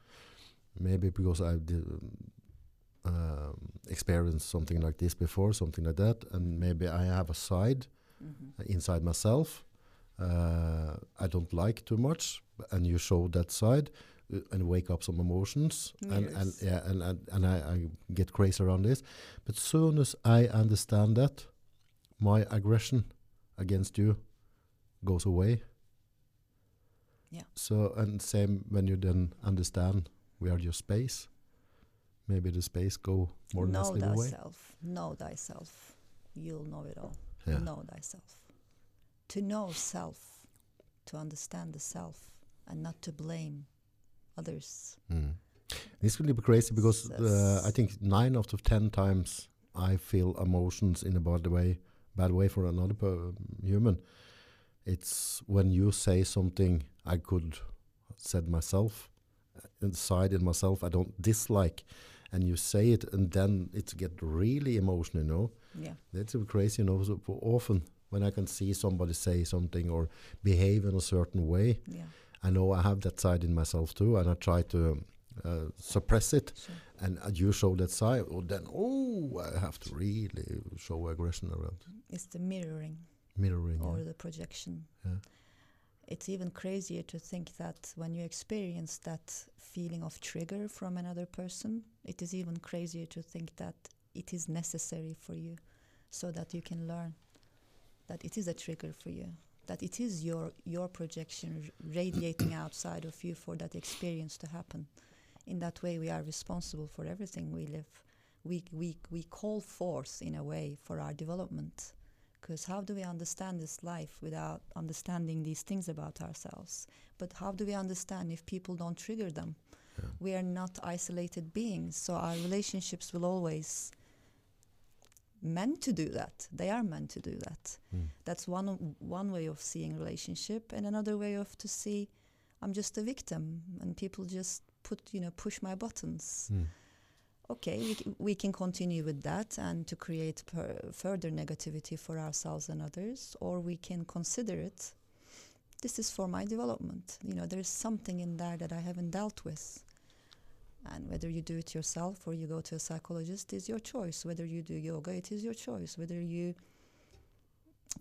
maybe because I did um, experienced something like this before, something like that, and maybe I have a side Mm-hmm. inside myself uh, I don't like too much, and you show that side uh, and wake up some emotions, and, and yeah, and and, and I, I get crazy around this. But soon as I understand that, my aggression against you goes away. Yeah. So and same when you then understand we are your space. Maybe the space go more or less know live away. thyself. Know thyself. You'll know it all. Yeah. Know thyself. To know self, to understand the self, and not to blame others. Mm. This will be crazy because uh, I think nine out of ten times I feel emotions in a bad way, bad way for another human. It's when you say something I could said myself inside in myself I don't dislike, and you say it, and then it get really emotional, you know. Yeah. That's crazy, you know. So for often when I can see somebody say something or behave in a certain way, Yeah. I know I have that side in myself too, and I try to uh, suppress it. Sure. And uh, you show that side, or then oh, I have to really show aggression around It's the mirroring mirroring. or yeah. the projection. Yeah. It's even crazier to think that when you experience that feeling of trigger from another person, it is even crazier to think that it is necessary for you so that you can learn that it is a trigger for you, that it is your, your projection radiating [clears throat] outside of you for that experience to happen. In that way, we are responsible for everything we live. We, we, we call forth, in a way, for our development. Because how do we understand this life without understanding these things about ourselves? But how do we understand if people don't trigger them? Yeah. We are not isolated beings, so our relationships will always meant to do that. They are meant to do that. Mm. That's one one way of seeing relationship, and another way of to see I'm just a victim, and people just put you know push my buttons Mm. Okay, we, c- we can continue with that and to create per further negativity for ourselves and others, or we can consider it. This is for my development. You know, there's something in there that I haven't dealt with. And whether you do it yourself or you go to a psychologist is your choice. Whether you do yoga, it is your choice. Whether you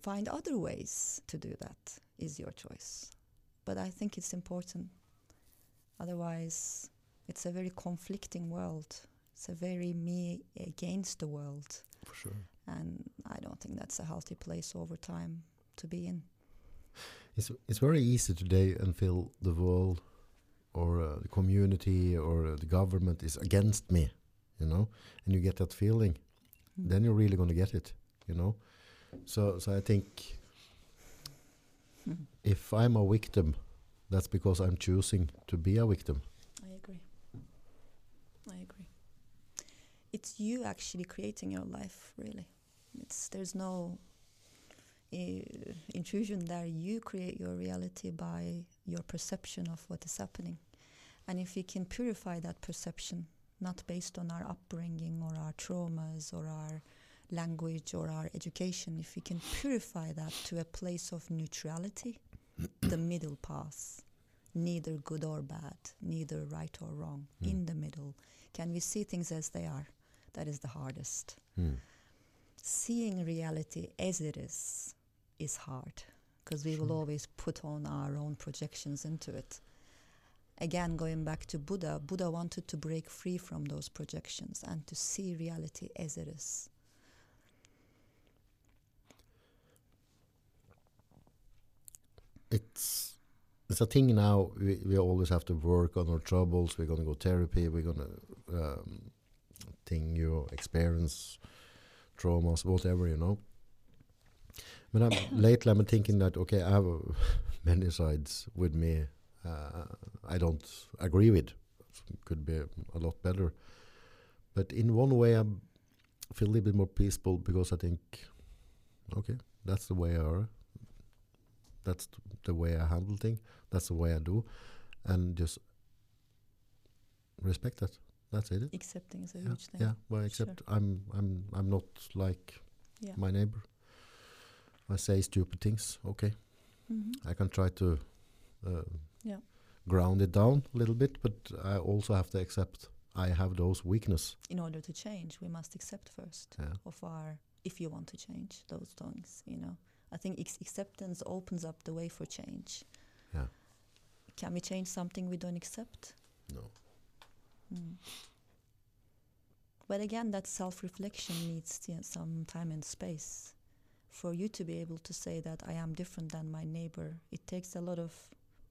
find other ways to do that is your choice. But I think it's important. Otherwise, it's a very conflicting world. It's a very me against the world. For sure. And I don't think that's a healthy place over time to be in. It's it's very easy today and feel the world or uh, the community or uh, the government is against me, you know, and you get that feeling. Then you're really going to get it, you know. So so I think Mhm. if I'm a victim, that's because I'm choosing to be a victim. I agree. I agree. It's you actually creating your life, really. It's there's no uh, intrusion there. You create your reality by your perception of what is happening, and if we can purify that perception, not based on our upbringing or our traumas or our language or our education, if we can purify that to a place of neutrality, [coughs] the middle path, neither good or bad, neither right or wrong, Mm. in the middle. Can we see things as they are? That is the hardest. Mm. Seeing reality as it is is hard because we will always put on our own projections into it. Again, going back to Buddha, Buddha wanted to break free from those projections and to see reality as it is. It's it's a thing now. We, we always have to work on our troubles. We're gonna go therapy. We're gonna um, thing you experience traumas, whatever you know. But I'm, [coughs] lately, I'm thinking that okay, I have [laughs] many sides with me. Uh, I don't agree with. Could be a lot better. But in one way, I feel a little bit more peaceful because I think, okay, that's the way I are. That's th- the way I handle things. That's the way I do, and just respect that. That's it. Accepting is a Yeah, huge thing. yeah. Well, except I'm I'm I'm not like Yeah. my neighbor. I say stupid things. Okay, Mhm. I can try to uh, Yeah. ground it down a little bit, but I also have to accept I have those weakness. In order to change, we must accept first. Yeah. of our if you want to change those things you know i think ex- acceptance opens up the way for change Yeah. can we change something we don't accept No. Mm. but again that self-reflection needs t- some time and space for you to be able to say that i am different than my neighbor it takes a lot of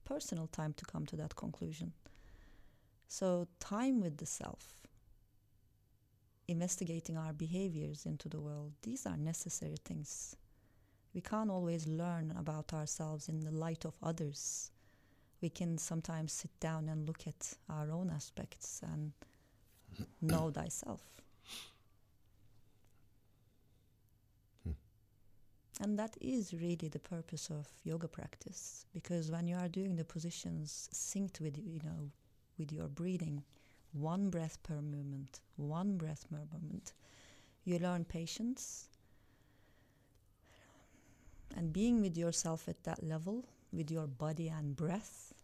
personal time to come to that conclusion so time with the self investigating our behaviors into the world, these are necessary things. We can't always learn about ourselves in the light of others. We can sometimes sit down and look at our own aspects and [clears throat] know thyself. Hmm. And that is really the purpose of yoga practice because when you are doing the positions synced with you know with your breathing, one breath per movement, one breath per moment, You learn patience. And being with yourself at that level, with your body and breath,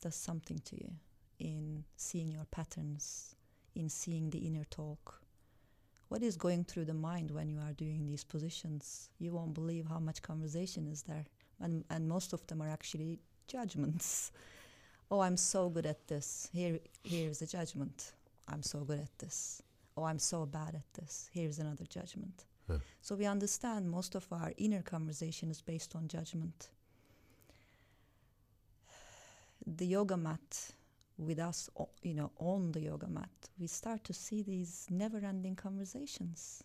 does something to you in seeing your patterns, in seeing the inner talk. What is going through the mind when you are doing these positions? You won't believe how much conversation is there. And, and most of them are actually judgments. [laughs] oh, I'm so good at this. Here, here's a judgment. I'm so good at this. Oh, I'm so bad at this. Here's another judgment. Yeah. So we understand most of our inner conversation is based on judgment. The yoga mat, with us, you know, on the yoga mat, we start to see these never-ending conversations.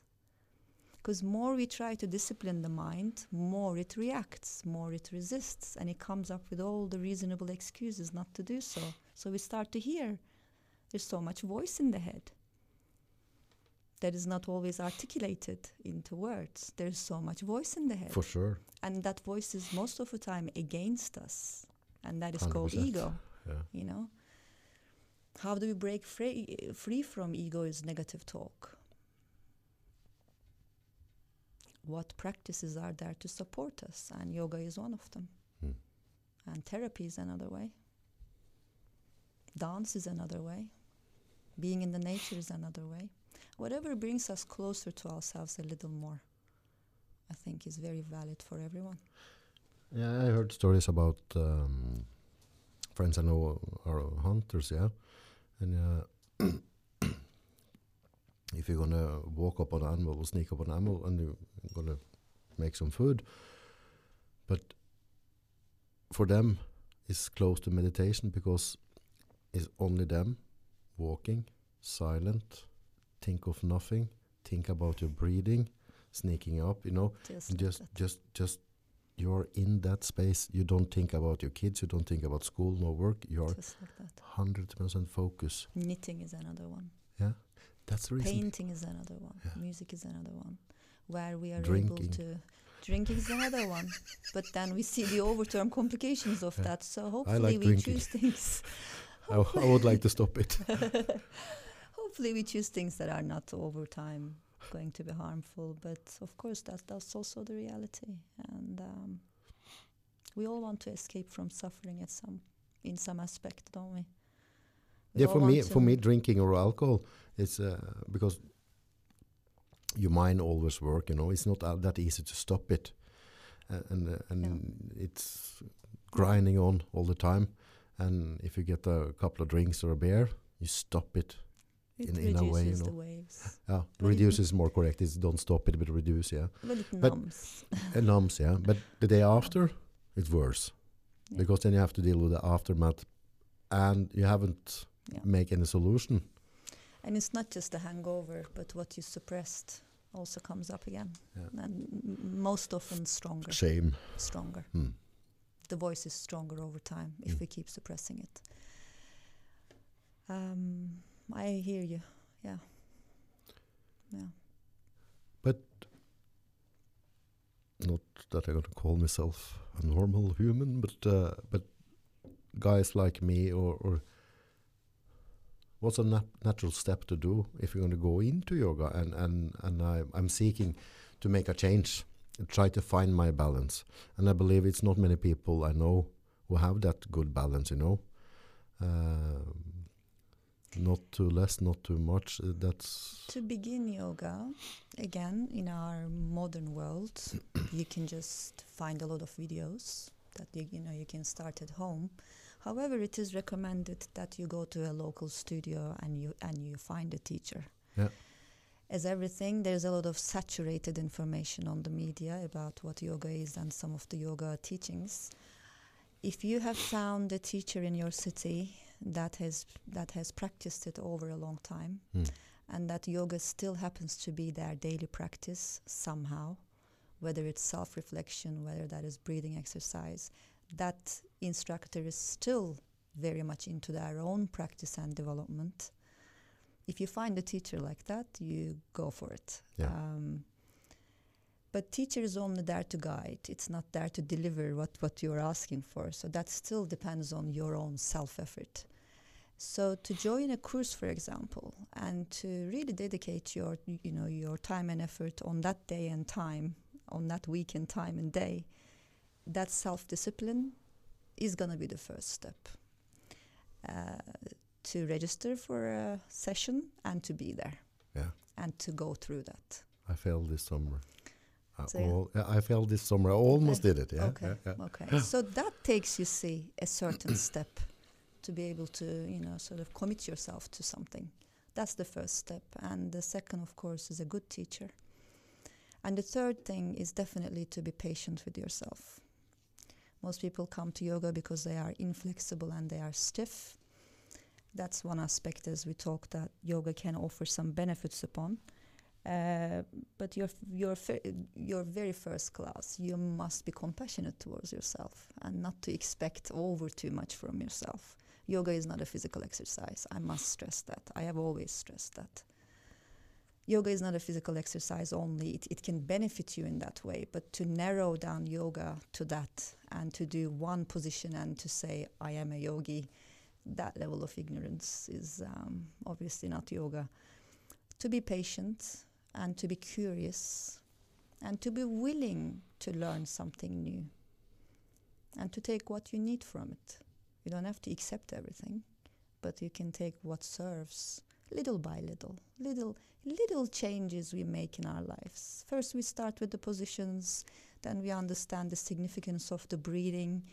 Because more we try to discipline the mind, more it reacts, more it resists, and it comes up with all the reasonable excuses not to do so. So we start to hear there's so much voice in the head that is not always articulated into words. There's so much voice in the head. For sure. and that voice is most of the time against us. And that is called 100%. ego, Yeah. you know. How do we break free, free from Is negative talk? What practices are there to support us? And yoga is one of them. Hmm. And therapy is another way. Dance is another way. Being in the nature is another way. Whatever brings us closer to ourselves a little more, I think is very valid for everyone. Yeah, I heard stories about um, friends I know are hunters, yeah, and uh, [clears throat] if you're gonna walk up on an animal or sneak up on an animal, and you're gonna make some food, but for them, it's close to meditation because it's only them walking, silent, think of nothing, think about your breathing, sneaking up, you know, Just, just just just you're in that space you don't think about your kids you don't think about school no work you're Just like that. 100% focus Knitting is another one. Yeah, that's the reason Painting is another one. Yeah. Music is another one. Where we are Drinking. able to. Drinking is another one. But then we see the overterm complications of Yeah. that. So hopefully we drinking. choose things. [laughs] I, I would like to stop it [laughs] hopefully we choose things that are not over time going to be harmful. But of course, that, that's also the reality. And um, we all want to escape from suffering at some, in some aspect, don't we? We yeah for me for me drinking or alcohol it's uh, because your mind always work you know it's not uh, that easy to stop it uh, and and it's grinding on all the time and if you get a couple of drinks or a beer you stop it It in- in a way, you reduces the know. waves. yeah [laughs] But it- reduce is more correct it's don't stop it but reduce yeah But it But- numbs. It numbs, yeah. But the day after, it's worse Yeah. because then you have to deal with the aftermath, and you haven't Yeah. make any solution. And it's not just the hangover, but what you suppressed also comes up again. Yeah. And m- most often stronger, Shame. stronger. Hmm. The voice is stronger over time if Mm. we keep suppressing it. Um, I hear you. Yeah. Yeah. But not that I'm gonna call myself a normal human, but uh, but guys like me, or, or what's a nat- natural step to do if you're gonna go into yoga? And and and I, I'm seeking to make a change, and try to find my balance. And I believe it's not many people I know who have that good balance. You know. Um, not too less, not too much. Uh, that's To begin yoga, again, in our modern world, you can just find a lot of videos that you, you know you can start at home. However, it is recommended that you go to a local studio and you and you find a teacher. Yeah. As everything, there's a lot of saturated information on the media about what yoga is and some of the yoga teachings. If you have found a teacher in your city that has that has practiced it over a long time, Hmm. and that yoga still happens to be their daily practice somehow, whether it's self reflection, whether that is breathing exercise, that instructor is still very much into their own practice and development. If you find a teacher like that, you go for it. Yeah. Um, but teacher is only there to guide. It's not there to deliver what, what you're asking for. So that still depends on your own self effort. So to join a course, for example, and to really dedicate your, you know, your time and effort on that day and time, on that week and time and day, that self-discipline is going to be the first step. Uh, to register for a session and to be there. Yeah. And to go through that. I failed this summer. I, So, all, yeah, I failed this summer. I almost did it. Yeah. okay. yeah, yeah. Okay. so that takes you see a certain [clears throat] step to be able to, you know, sort of commit yourself to something. That's the first step. And the second, of course, is a good teacher. And the third thing is definitely to be patient with yourself. Most people come to yoga because they are inflexible and they are stiff. That's one aspect, as we talked, that yoga can offer some benefits upon. Uh, but your your your very first class, you must be compassionate towards yourself and not to expect over too much from yourself. Yoga is not a physical exercise. I must stress that. I have always stressed that. Yoga is not a physical exercise only. It, it can benefit you in that way, but to narrow down yoga to that and to do one position and to say, I am a yogi, that level of ignorance is um, obviously not yoga. To be patient and to be curious and to be willing to learn something new and to take what you need from it. You don't have to accept everything, but you can take what serves little by little, little little changes we make in our lives. First we start with the positions, then we understand the significance of the breathing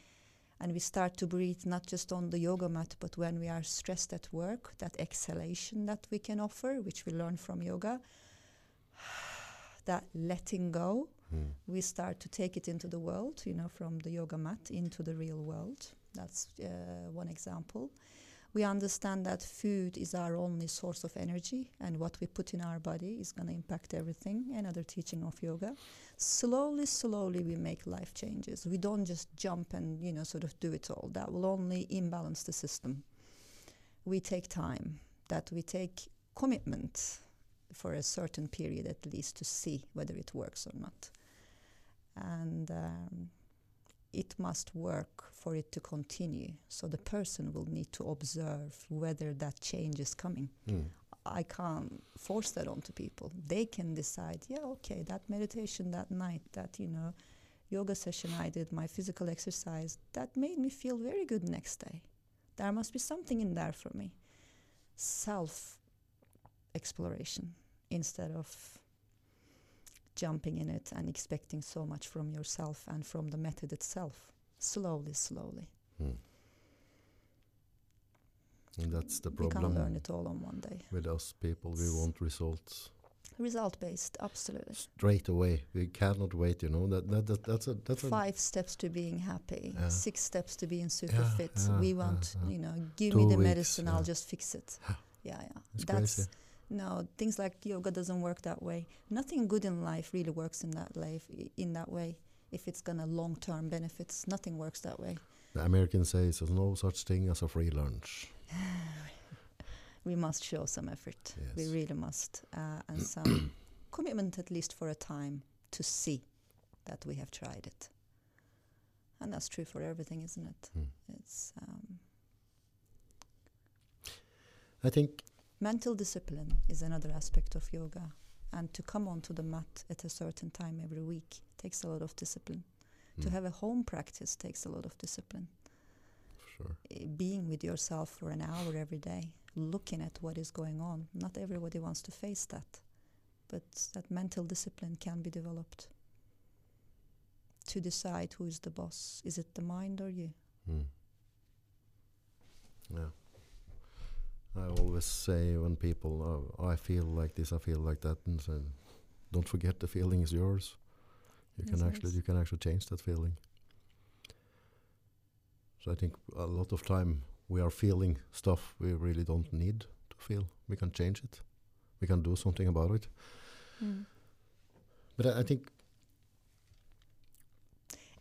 and we start to breathe not just on the yoga mat but when we are stressed at work, that exhalation that we can offer, which we learn from yoga. [sighs] That letting go, Mm. we start to take it into the world, you know, from the yoga mat into the real world. That's uh, one example. We understand that food is our only source of energy, and what we put in our body is going to impact everything. Another teaching of yoga. Slowly, slowly, we make life changes. We don't just jump and you know sort of do it all. That will only imbalance the system. We take time. That we take commitment for a certain period at least to see whether it works or not. And um, it must work for it to continue. So the person will need to observe whether that change is coming. Mm. I can't force that onto people. They can decide, yeah, okay, that meditation that night, that, you know, yoga session I did, my physical exercise, that made me feel very good next day. There must be something in there for me. Self exploration instead of jumping in it and expecting so much from yourself and from the method itself. Slowly, slowly. Mm. And that's the problem We can't learn it all on one day. with us people. We want results Result based, absolutely. straight away. We cannot wait. You know that, that, that that's a that's a Five steps to being happy, Yeah. six steps to being super Yeah, fit. yeah, we want, you know, give Two me the weeks, medicine. I'll just fix it. [sighs] Yeah, yeah. it's That's crazy. No things like yoga doesn't work that way. Nothing good in life really works in that life in that way. If it's gonna long term benefits, nothing works that way. The Americans say there's no such thing as a free lunch. [sighs] We must show some effort. We really must, uh, and [clears throat] some commitment at least for a time to see that we have tried it. And that's true for everything, isn't it? Mm. It's um, I think mental discipline is another aspect of yoga, and to come onto the mat at a certain time every week takes a lot of discipline. To mm, have a home practice takes a lot of discipline. sure. Eh, Being with yourself for an hour every day, looking at what is going on. Not everybody wants to face that, but that mental discipline can be developed. To decide who is the boss. Is it the mind or you? Mm. Yeah. I always say when people, oh, I feel like this, I feel like that, and so don't forget the feeling is yours. You Yes, can actually, you can actually change that feeling. So I think a lot of time we are feeling stuff we really don't need to feel. We can change it. We can do something about it. Hmm. But I, I think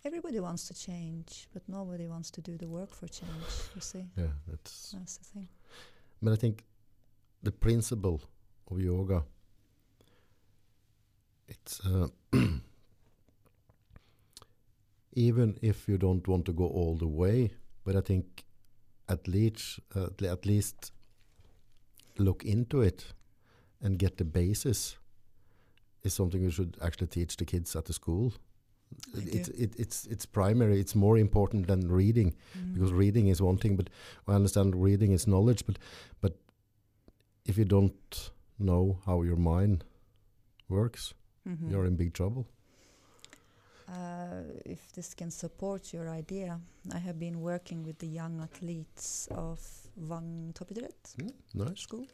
Everybody wants to change, but nobody wants to do the work for change. You see, yeah, that's that's the thing. But I think the principle of yoga, it's uh, [clears throat] even if you don't want to go all the way, but I think at least uh, at least look into it and get the basis is something we should actually teach the kids at the school. I It's it, it's it's primary. It's more important than reading Mm. because reading is one thing, but I understand reading is knowledge. But but if you don't know how your mind works, Mhm. you're in big trouble. Uh, if this can support your idea, I have been working with the young athletes of Wang Toppidrett Nice. School.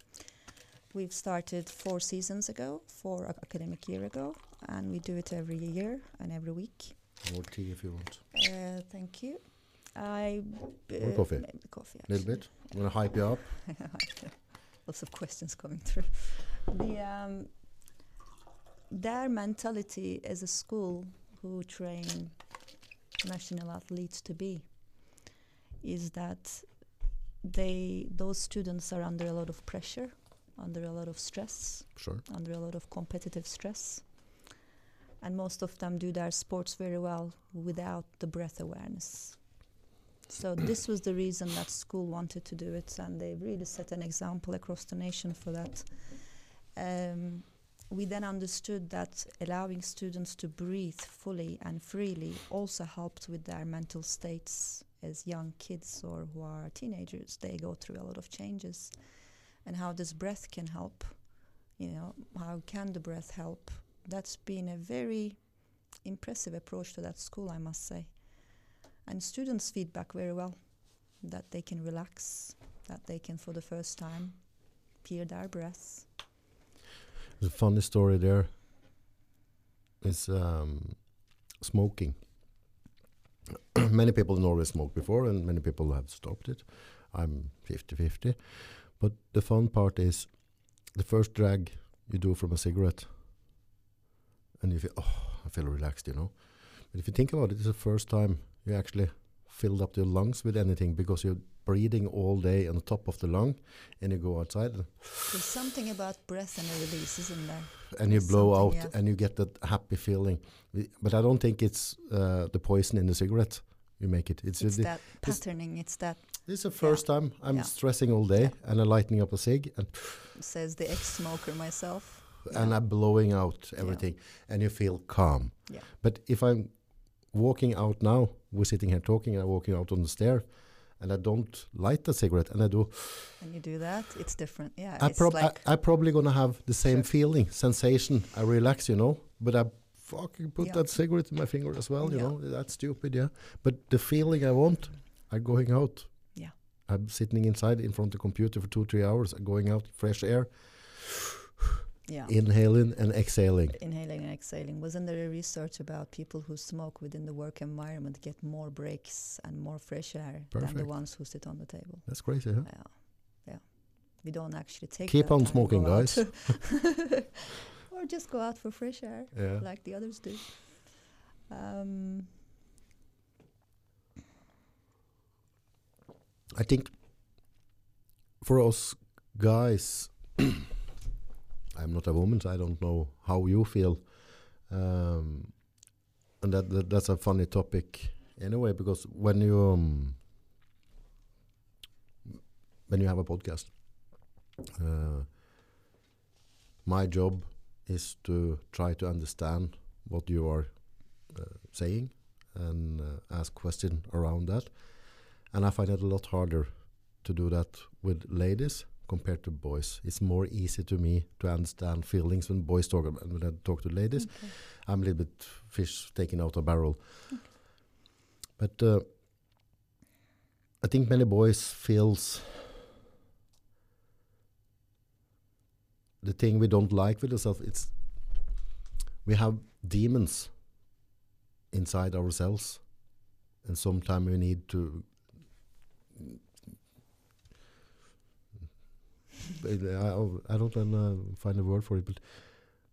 We've started four seasons ago, four ac- academic year ago, and we do it every year and every week. More tea if you want. Uh, thank you. I More coffee? Maybe coffee. A little bit. Want to hype you up? [laughs] Lots of questions coming through. The um, their mentality as a school who train national athletes to be is that they those students are under a lot of pressure, under a lot of stress, Sure. under a lot of competitive stress. And most of them do their sports very well without the breath awareness. So [clears throat] this was the reason that school wanted to do it, and they really set an example across the nation for that. Um, we then understood that allowing students to breathe fully and freely also helped with their mental states as young kids or who are teenagers. They go through a lot of changes, and how this breath can help. You know, how can the breath help? That's been a very impressive approach to that school, I must say. And students feedback very well that they can relax, that they can, for the first time, hear their breath. The funny story there is um, smoking. [clears throat] many people in Norway smoked before, and many people have stopped it. I'm 50-50. But the fun part is the first drag you do from a cigarette, and you feel, oh, I feel relaxed, you know. But if you think about it, it's the first time you actually filled up your lungs with anything because you're breathing all day on the top of the lung, and you go outside There's something about breath and a release, isn't there? and you There's blow out yeah. and you get that happy feeling. But I don't think it's uh, the poison in the cigarette you make it. It's, It's that patterning, it's that, this is the first time I'm Yeah. stressing all day and I'm lighting up a cig and, says the ex smoker myself. And I'm blowing out Yeah. everything and you feel calm. Yeah. But if I'm walking out now, we're sitting here talking and I'm walking out on the stair and I don't light the cigarette and I do, When you do that, it's different. Yeah, I it's prob- like I, I'm probably gonna have the same Sure. feeling, sensation. I relax, you know, but I fucking put Yeah. that cigarette in my finger as well, you Yeah. know. That's stupid, yeah. But the feeling I want, I'm going out. Yeah. I'm sitting inside in front of the computer for two, three hours, I'm going out, fresh air, yeah. inhaling and exhaling. Inhaling and exhaling. Wasn't there a research about people who smoke within the work environment get more breaks and more fresh air than the ones who sit on the table? That's crazy, huh? Yeah, yeah. We don't actually take. Keep on smoking, guys. [laughs] [laughs] or just go out for fresh air, Yeah. like the others do. Um, I think for us guys, [clears throat] I'm not a woman, so I don't know how you feel. Um, and that, that that's a funny topic anyway, because when you um, when you have a podcast, uh, my job is to try to understand what you are uh, saying and uh, ask questions around that. And I find it a lot harder to do that with ladies compared to boys. It's more easy to me to understand feelings when boys talk about when I talk to ladies. okay. I'm a little bit fish taken out of barrel. But uh, I think many boys feels the thing we don't like with ourselves. It's we have demons inside ourselves, and sometimes we need to. I, I don't find a word for it, but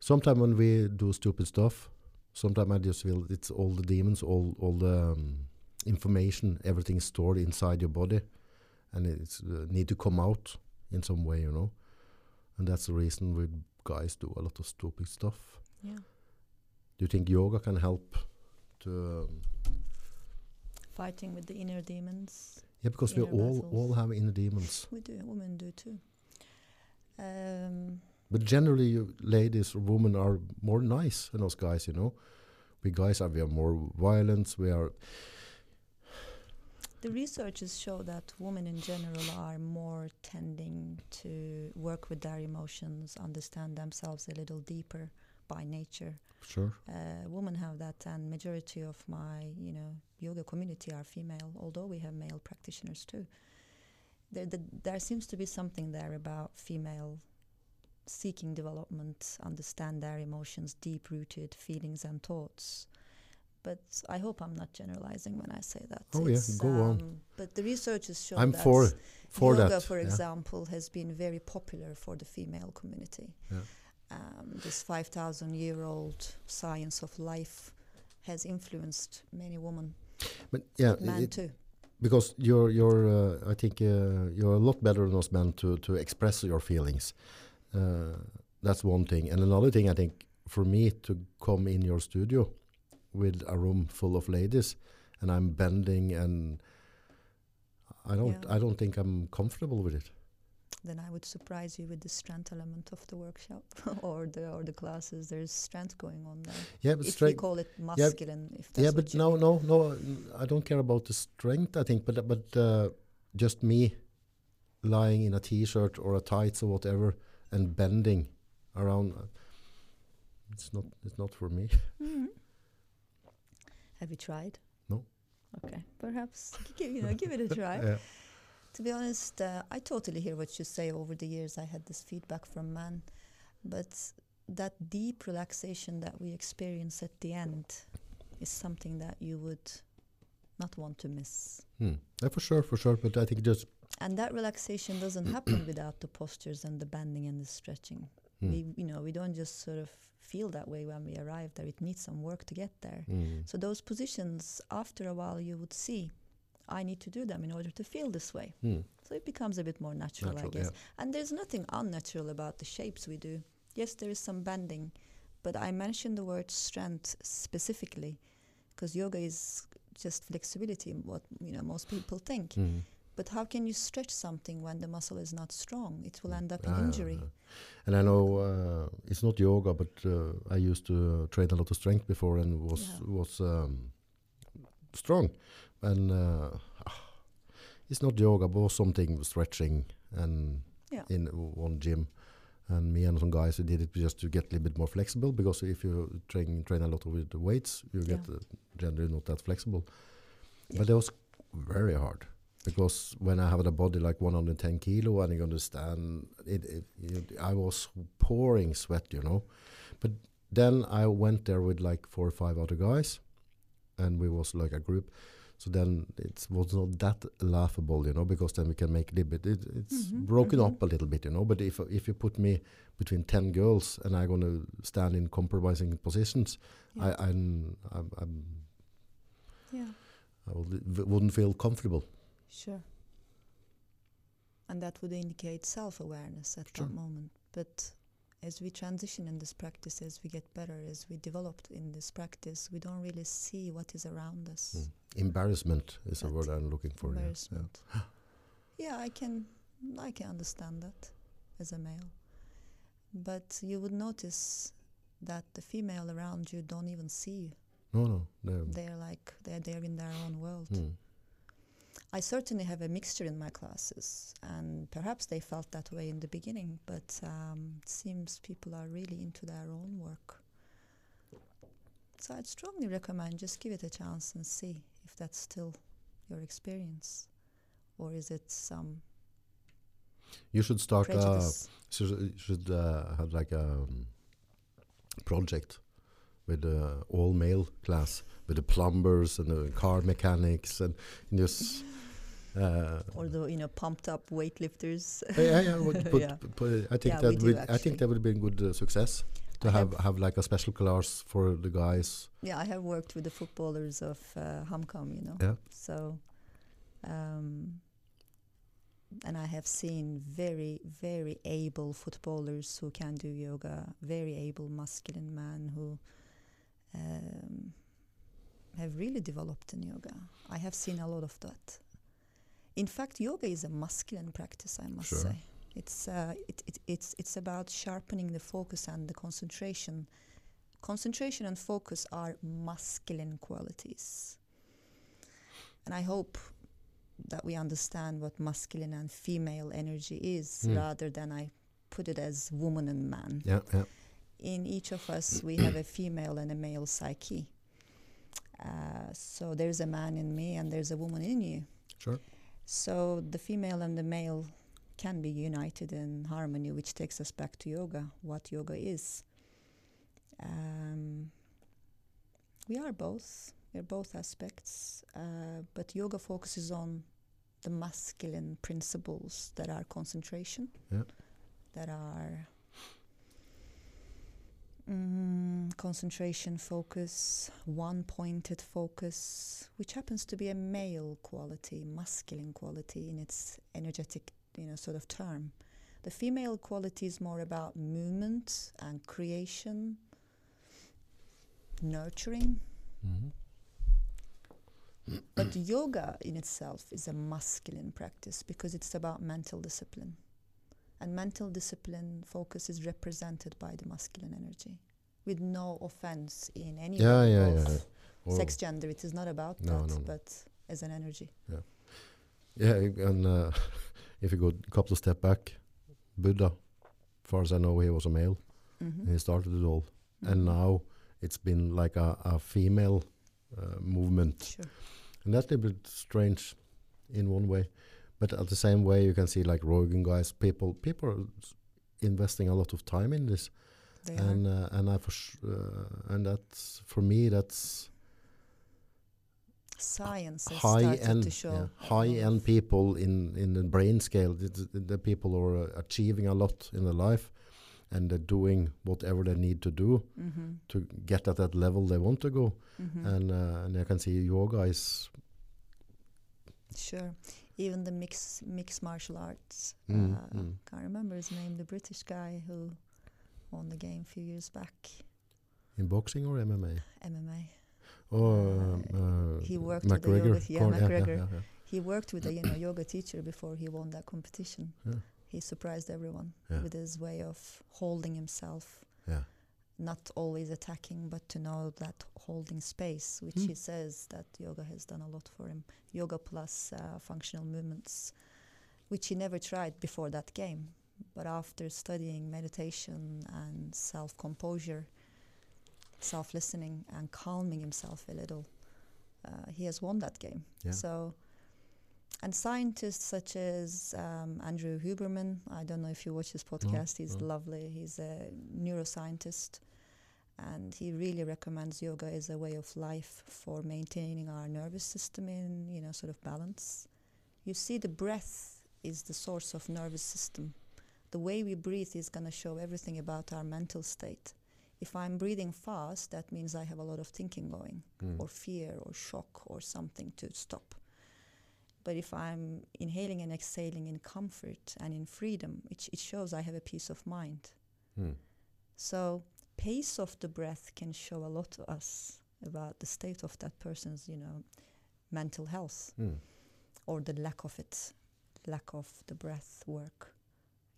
sometimes when we do stupid stuff, sometimes I just feel it's all the demons, all all the um, information, everything stored inside your body, and it's uh, need to come out in some way, you know. And that's the reason we guys do a lot of stupid stuff. Yeah. Do you think yoga can help to? Um, Fighting with the inner demons. Yeah, because we all all have inner demons. We do. Women do too. Um, But generally, you ladies or women are more nice than us guys. You know, we guys are we are more violent. We are The researchers show that women in general are more tending to work with their emotions, understand themselves a little deeper by nature. sure. Uh, women have that, and majority of my, you know, yoga community are female. Although we have male practitioners too. There, the, there seems to be something there about female seeking development, understand their emotions, deep-rooted feelings and thoughts. But I hope I'm not generalizing when I say that. Oh, yeah, It's, go on. um, But the researchers show I'm that for for yoga, that. for yeah. example, has been very popular for the female community. Yeah. Um, this 5,000 year old science of life has influenced many women, But yeah, men it- too. Because you're you're uh, I think uh, you're a lot better than us men to to express your feelings. Uh, that's one thing, and another thing I think for me to come in your studio with a room full of ladies, and I'm bending and I don't Yeah. I don't think I'm comfortable with it. Then I would surprise you with the strength element of the workshop [laughs] or the or the classes. There's strength going on there. Yeah, but if we call it masculine, if that's Yeah, but no, mean. no, no. I don't care about the strength. I think, but but uh, just me lying in a t-shirt or a tights or whatever and bending around. uh, It's not. It's not for me. Mhm. [laughs] Have you tried? No. Okay, perhaps [laughs] give, you know give it a try. Yeah. To be honest, uh, I totally hear what you say. Over the years, I had this feedback from men, but that deep relaxation that we experience at the end is something that you would not want to miss. Hmm. Yeah, for sure, for sure. But I think just. And that relaxation doesn't happen [coughs] without the postures and the bending and the stretching. Hmm. We, you know, we don't just sort of feel that way when we arrive there. It needs some work to get there. Mm. So those positions, after a while, you would see, I need to do them in order to feel this way. Hmm. So it becomes a bit more natural, Natural, I guess. yeah. And there's nothing unnatural about the shapes we do. Yes, there is some bending, but I mentioned the word strength specifically because yoga is just flexibility, what you know most people think. Mm. But how can you stretch something when the muscle is not strong? It will end up Ah, in yeah, injury. And I know uh, it's not yoga, but uh, I used to uh, train a lot of strength before and was Yeah. was um, strong. And uh, it's not yoga, but something stretching and Yeah. in one gym. And me and some guys who did it just to get a little bit more flexible because if you train train a lot with the weights, you get Yeah. uh, generally not that flexible. Yeah. But it was very hard because when I have a body like 110 kilo and you understand it, it, it I was pouring sweat, you know. But then I went there with like four or five other guys, and we was like a group. So then it was not that laughable, you know, because then we can make a little bit. It, it's Mhm, broken mhm. up a little bit, you know. But if if you put me between ten girls and I'm gonna stand in compromising positions, Yeah. I I'm, I'm, I'm yeah. I would, wouldn't feel comfortable. Sure. And that would indicate self awareness at Sure. that moment. But as we transition in this practice, as we get better, as we develop in this practice, we don't really see what is around us. Mm. Embarrassment is a word I'm looking for. yeah, yeah. Embarrassment. Yeah, I can I can understand that as a male. But you would notice that the female around you don't even see you. No, no, no. They're like they're they're in their own world. Mm. I certainly have a mixture in my classes, and perhaps they felt that way in the beginning, but um, it seems people are really into their own work. So I'd strongly recommend just give it a chance and see if that's still your experience, or is it some You should start. Uh, should should uh, have like a um, project with the all male class with the plumbers and the car mechanics and just. Uh, or the you know pumped up weightlifters? yeah, yeah, would [laughs] put, Yeah. put- I think Yeah, that would. I think that would be a good uh, success to I have, have- have like a special class for the guys. Yeah, I have worked with the footballers of uh, Hamkam, you know. Yeah. So, um, and I have seen very, very able footballers who can do yoga, very able masculine men who um, have really developed in yoga. I have seen a lot of that. In fact, yoga is a masculine practice, I must Sure. say. It's uh, it, it, it's it's about sharpening the focus and the concentration. Concentration and focus are masculine qualities, and I hope that we understand what masculine and female energy is, Hmm. rather than I put it as woman and man. Yeah, yeah. In each of us, we have a female and a male psyche. Uh, so there's a man in me, and there's a woman in you. Sure. So the female and the male can be united in harmony, which takes us back to yoga, what yoga is. Um, we are both, we're both aspects, uh, but yoga focuses on the masculine principles that are concentration, Yeah. that are mm, concentration, focus, one pointed focus, which happens to be a male quality, masculine quality in its energetic, you know, sort of term. The female quality is more about movement and creation, nurturing. Mhm. But yoga in itself is a masculine practice because it's about mental discipline. And mental discipline focus is represented by the masculine energy. With no offense in any Yeah, way yeah, of yeah. Or- sex gender. It is not about No, that, no, no. but as an energy. Yeah, yeah and uh, [laughs] if you go a couple of step back, Buddha, far as I know, he was a male. Mhm. He started it all, and Mhm. now it's been like a, a female uh, movement, Sure. and that's a bit strange in one way. But at the same way, you can see like Rogan guys, people, people are investing a lot of time in this, They and uh, and I for sh- uh, and that's for me that's Science high end yeah, high end people in in the brain scale the, the, people are uh, achieving a lot in their life and they're doing whatever they need to do Mhm. to get at that level they want to go Mhm. and uh, and I can see yoga is Sure. Even the mix mixed martial arts. Mm, uh, mm. Can't remember his name. The British guy who won the game a few years back. in boxing or MMA MMA. or Uh, um, uh, he worked with the McGregor yoga- yeah, Corn- McGregor. yeah, yeah. He worked with a you know [clears throat] yoga teacher before he won that competition. Yeah. He surprised everyone Yeah. with his way of holding himself, Yeah. Not always attacking, but to know that holding space, which Hmm. he says that yoga has done a lot for him. Yoga plus uh, functional movements, which he never tried before that game, but after studying meditation and self composure, self listening, and calming himself a little, uh, he has won that game. Yeah. So, and scientists such as um, Andrew Huberman, I don't know if you watch his podcast, he's no. lovely. He's a neuroscientist, and he really recommends yoga as a way of life for maintaining our nervous system in, you know, sort of balance. You see, the breath is the source of nervous system. The way we breathe is going to show everything about our mental state. If I'm breathing fast, that means I have a lot of thinking going Mm. or fear or shock or something to stop. But if I'm inhaling and exhaling in comfort and in freedom, it, it shows I have a peace of mind. Mm. So pace of the breath can show a lot to us about the state of that person's, you know, mental health Mm. or the lack of it, lack of the breath work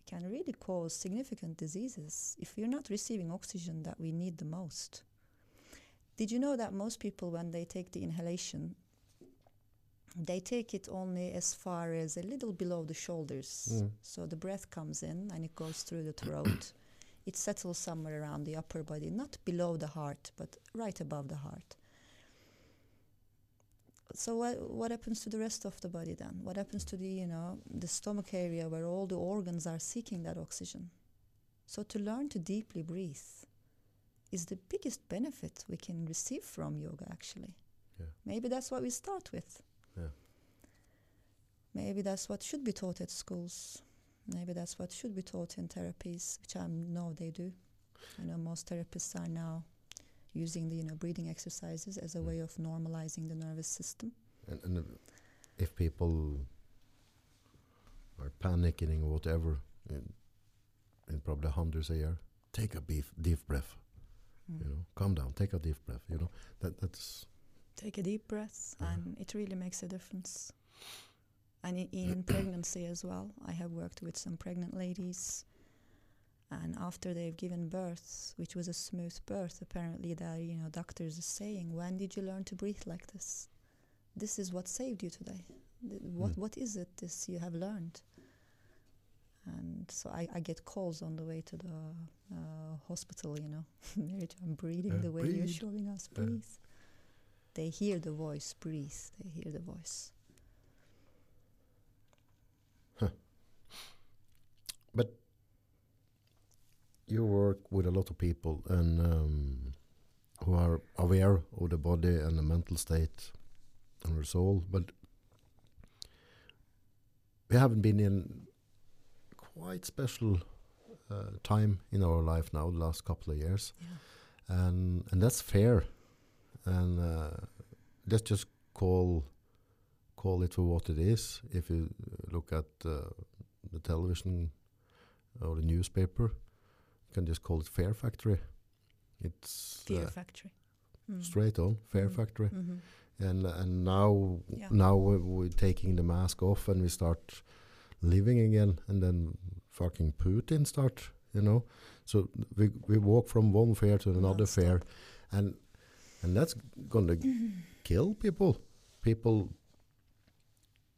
can really cause significant diseases if you're not receiving oxygen that we need the most. Did you know that most people, when they take the inhalation, they take it only as far as a little below the shoulders. Mm. So the breath comes in and it goes through the throat. it settles somewhere around the upper body, not below the heart, but right above the heart. So what what happens to the rest of the body then? What happens to the you know the stomach area where all the organs are seeking that oxygen? So to learn to deeply breathe is the biggest benefit we can receive from yoga actually. Yeah. Maybe that's what we start with. Maybe that's what should be taught at schools. Maybe that's what should be taught in therapies, which I know they do. I know most therapists are now using the you know breathing exercises as a Mm. way of normalizing the nervous system. And, and if people are panicking or whatever, in, in probably hundreds a year, take a beef, deep breath. Mm. You know, calm down, take a deep breath. You know, that that's Take a deep breath, Yeah. and it really makes a difference. And in, in pregnancy as well, I have worked with some pregnant ladies. And after they've given birth, which was a smooth birth, apparently, that you know, doctors are saying, "When did you learn to breathe like this? This is what saved you today. Th- What Mm. what is it this you have learned?" And so I, I get calls on the way to the uh, hospital, you know, [laughs] Mary I'm breathing Yeah, the way you're showing us, Yeah. breathe. They hear the voice, breathe. They hear the voice. You work with a lot of people and um, who are aware of the body and the mental state and their soul, but we haven't been in quite special uh, time in our life now, the last couple of years, Yeah. and and that's fair, and uh, let's just call call it for what it is. If you look at uh, the television or the newspaper, you can just call it Fair Factory. It's Fair uh, factory. Mm. straight on Fair Mm. Factory, Mhm. and and now Yeah. now we're, we're taking the mask off and we start living again, and then fucking Putin start, you know. So we we walk from one fair to another fair, and and that's gonna [clears throat] kill people. People.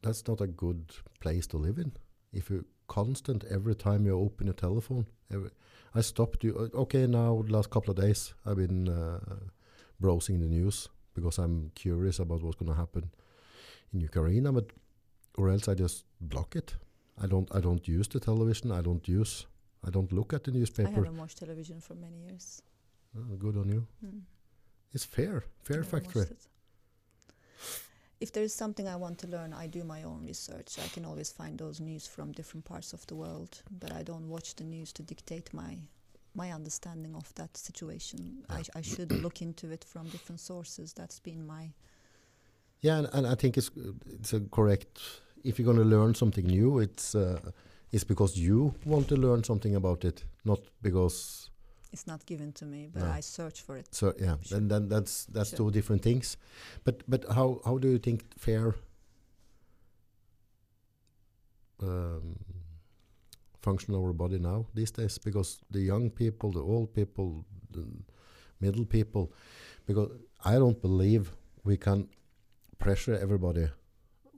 That's not a good place to live in. If you constant every time you open your telephone. Every, I stopped you. uh, Okay, now the last couple of days I've been uh, browsing the news because I'm curious about what's going to happen in Ukraine. But or else I just block it. I don't. I don't use the television. I don't use. I don't look at the newspaper. I haven't watched television for many years. Uh, good on you. Mm. It's fair. Fair I factory. If there is something I want to learn, I do my own research. I can always find those news from different parts of the world, but I don't watch the news to dictate my my understanding of that situation. I, sh- I should look into it from different sources. That's been my Yeah, and, and I think it's it's a correct. If you're going to learn something new, it's uh, it's because you want to learn something about it, not because. It's not given to me, but No. I search for it. So yeah, Sure. and then that's that's Sure. two different things. But but how how do you think fair um, function our body now these days? Because the young people, the old people, the middle people, because I don't believe we can pressure everybody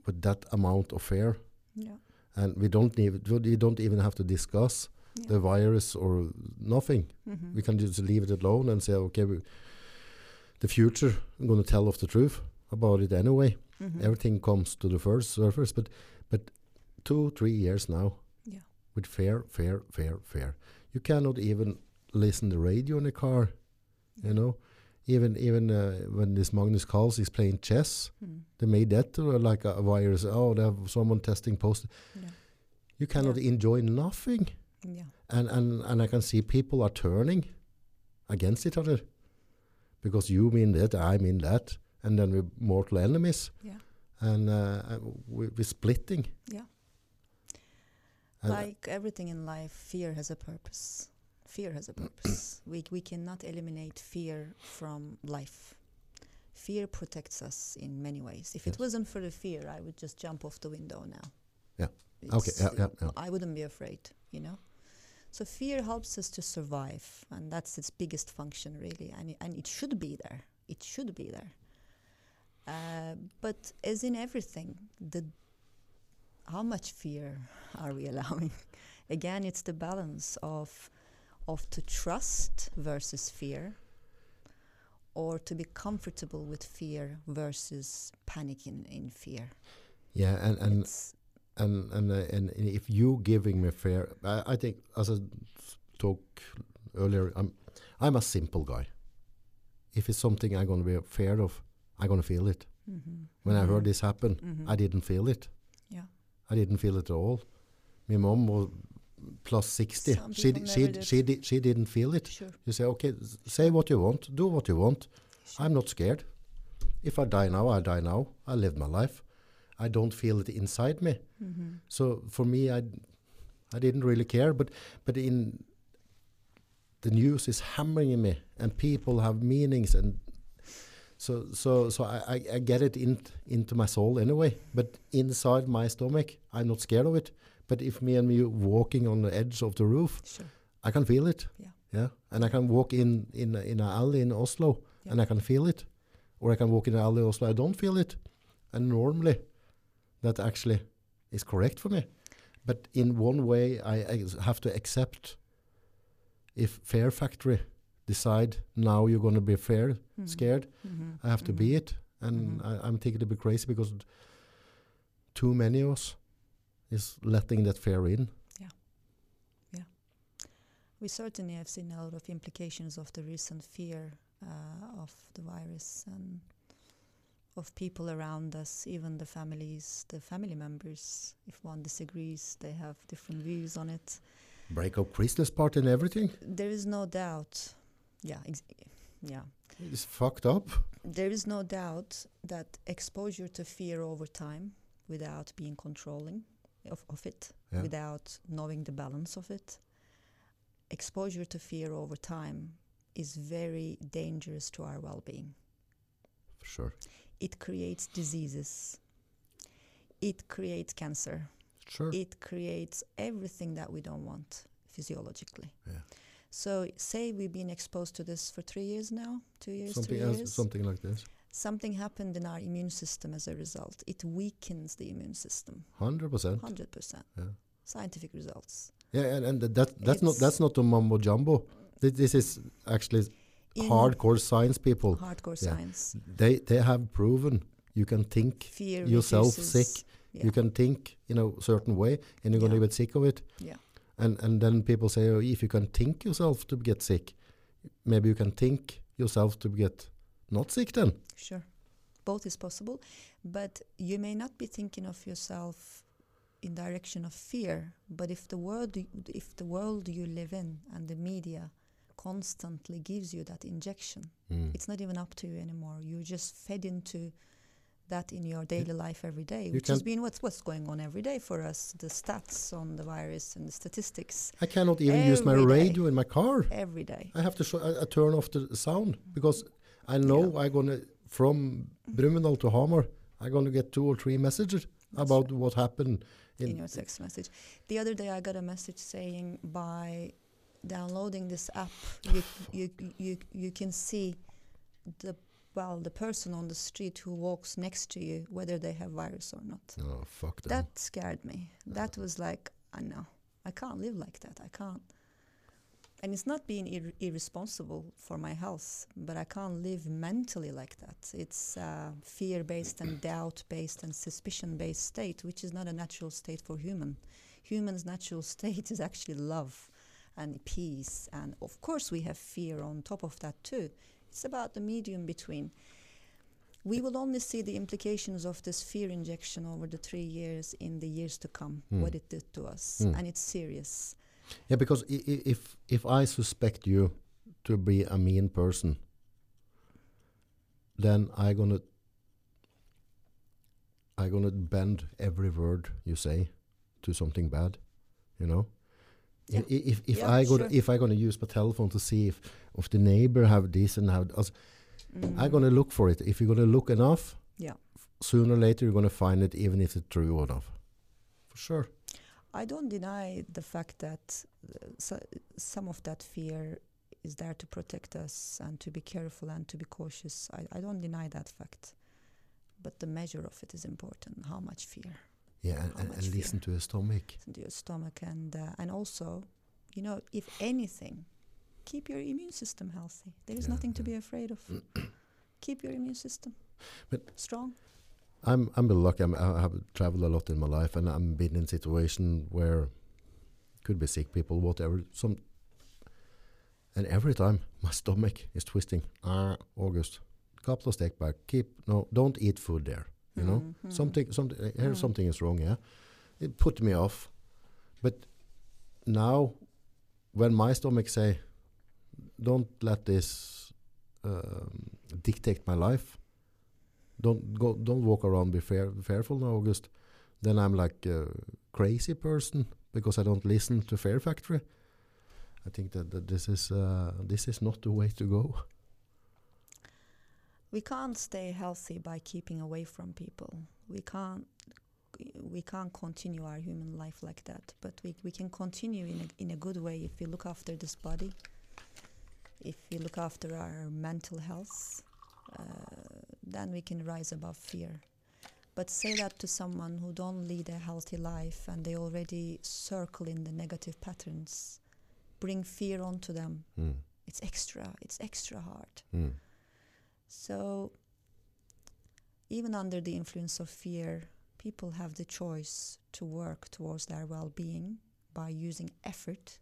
with that amount of fear, Yeah. and we don't need we don't even have to discuss yeah. the virus or nothing. Mhm. We can just leave it alone and say, okay, we, the future, I'm going to tell us the truth about it anyway. Mhm. Everything comes to the first surface, but but two, three years now Yeah. with fair, fair, fair, fair. You cannot even listen to radio in the car, you know. Even even uh, when this Magnus Carlsen is playing chess, Mm. they made that uh, like a virus. Oh, they have someone testing post. Yeah. You cannot Yeah. enjoy nothing Yeah. and and and I can see people are turning against each other because you mean that, I mean that, and then we're mortal enemies, Yeah. and uh, uh, we, we're splitting. Yeah. And- like everything in life, fear has a purpose. Fear has a purpose. [clears throat] we we cannot eliminate fear from life. Fear protects us in many ways. If Yes. it wasn't for the fear, I would just jump off the window now. Yeah. Okay, yeah, yeah, yeah. I wouldn't be afraid, you know. So fear helps us to survive, and that's its biggest function, really. And it, and it should be there. It should be there. Uh, but as in everything, the how much fear [laughs] are we allowing? [laughs] Again, it's the balance of of to trust versus fear, or to be comfortable with fear versus panicking in fear. yeah, and and It's- and and, uh, and if you giving me fair, I, I think as I talk earlier, I'm I'm a simple guy. If it's something I'm going to be afraid of, I'm going to feel it. mhm. When I heard Mhm. this happen, Mhm. I didn't feel it. Yeah. I didn't feel it at all. My mom was plus 60. She, people she, did. she, di- she didn't feel it. Sure. You say, okay, say what you want, do what you want. sure. I'm not scared. If I die now, I die now. I lived my life. I don't feel it inside me. Mhm. So for me, I, I didn't really care. But, but in the news is hammering me, and people have meanings, and So so so I, I, I get it in, into my soul anyway. But inside my stomach, I'm not scared of it. But if me and you walking on the edge of the roof, Sure. I can feel it. Yeah. Yeah. And I can walk in in in an alley in Oslo, Yeah. and I can feel it. Or I can walk in an alley in Oslo, I don't feel it. And normally, that actually is correct for me. But in one way, I, have to accept if Fair Factory decide now you're going to be fair Mhm. scared, Mhm. I have to be it. And Mhm. I, I'm thinking a bit crazy because too many of us is letting that fear in. Yeah. Yeah. We certainly have seen a lot of implications of the recent fear uh, of the virus and of people around us, even the families, the family members. If one disagrees, they have different views on it. Break up Christmas party and everything. There is no doubt. Yeah, ex- yeah. It's fucked up. There is no doubt that exposure to fear over time, without being controlling of, of it, Yeah. without knowing the balance of it, exposure to fear over time is very dangerous to our well being. For sure. It creates diseases, it creates cancer, Sure. it creates everything that we don't want physiologically. Yeah. So, say we've been exposed to this for three years now, two years, something three else, years. something like this. something happened in our immune system as a result. It weakens the immune system. Hundred percent. 100%. Yeah. Scientific results. Yeah, and, and that that's not It's- that's not the mumbo jumbo. This, this is actually hardcore science people. hardcore Yeah. science. They they have proven you can think Fear yourself reduces- sick. Yeah. You can think in a certain way, and you're gonna get sick of it. Yeah. And and then people say, oh, if you can think yourself to get sick, maybe you can think yourself to get not sick then. Sure. Both is possible. But you may not be thinking of yourself in direction of fear. But if the world if the world you live in and the media constantly gives you that injection, Mm. it's not even up to you anymore. You're just fed into that in your daily life every day, you which has been what's what's going on every day for us. The stats on the virus and the statistics I cannot even use my Every day. radio in my car. every day. I have to show, I, I turn off the sound mm-hmm. because I know I'm gonna from Brumunddal to Hamar. I'm gonna get two or three messages That's about what happened in your text message. The other day, I got a message saying by downloading this app, you you you you can see the well the person on the street who walks next to you whether they have virus or not. Oh fuck them. That scared me. That was like I know I can't live like that. I can't. And it's not being ir- irresponsible for my health, but I can't live mentally like that. It's uh, fear-based and [clears throat] doubt-based and suspicion-based state, which is not a natural state for human. Human's natural [laughs] state is actually love and peace, and of course we have fear on top of that too. It's about the medium between. We will only see the implications of this fear injection over the three years in the years to come, Hmm. what it did to us, Hmm. and it's serious. yeah, because if if I suspect you to be a mean person, then I'm gonna I'm gonna bend every word you say to something bad, you know. I- Yeah. If if Yeah, I gonna sure. if I gonna use my telephone to see if if the neighbor have this and have also, Mm. I'm gonna look for it. If you're gonna look enough, Yeah. f- sooner or later you're gonna find it, even if it's true or not. For sure. I don't deny the fact that uh, so, some of that fear is there to protect us and to be careful and to be cautious. I, I don't deny that fact. But the measure of it is important. How much fear Yeah, and, and, and listen to your stomach. Listen to your stomach, and uh, and also, you know, if anything, keep your immune system healthy. There is Yeah, nothing to be afraid of. [clears throat] keep your immune system But strong. I'm I'm been lucky. I'm, I have traveled a lot in my life, and I'm been in situation where could be sick people, whatever. Some and every time my stomach is twisting. Ah, August, couple of step back. Keep no, don't eat food there. You know, Mhm. something something uh, here Mm. something is wrong. Yeah, it put me off. But now, when my stomach say, don't let this um, dictate my life. Don't go. Don't walk around. Be fair, fearful now, August. Then I'm like a crazy person because I don't listen to Fair Factory. I think that, that this is uh, this is not the way to go. We can't stay healthy by keeping away from people. We can't we can't continue our human life like that. But we we can continue in a in a good way if we look after this body, if we look after our mental health, uh, then we can rise above fear. But say that to someone who don't lead a healthy life and they already circle in the negative patterns, bring fear onto them. Mm. It's extra. It's extra hard. Mm. So, even under the influence of fear, people have the choice to work towards their well being by using effort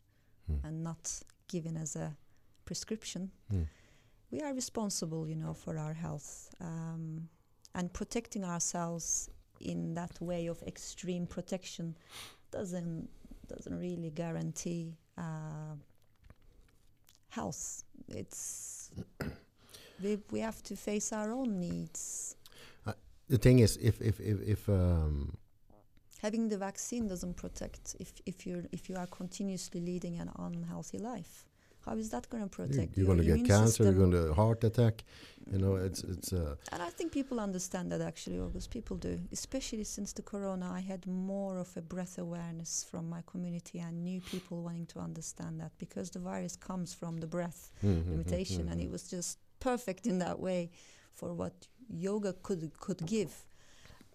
Mm. and not given as a prescription. Mm. We are responsible, you know, for our health um, and protecting ourselves in that way of extreme protection doesn't doesn't really guarantee uh, health. It's [clears throat] we we have to face our own needs. The thing is, if if if, if um, Having the vaccine doesn't protect if if you if you are continuously leading an unhealthy life. How is that going to protect? you- protect you're your going to get cancer, you're going to heart attack, you know, it's it's uh, And I think people understand that actually, August. People do, especially since the corona. I had more of a breath awareness from my community and new people wanting to understand that because the virus comes from the breath mm, mm, limitation, mm, and mm. it was just perfect in that way for what yoga could could give,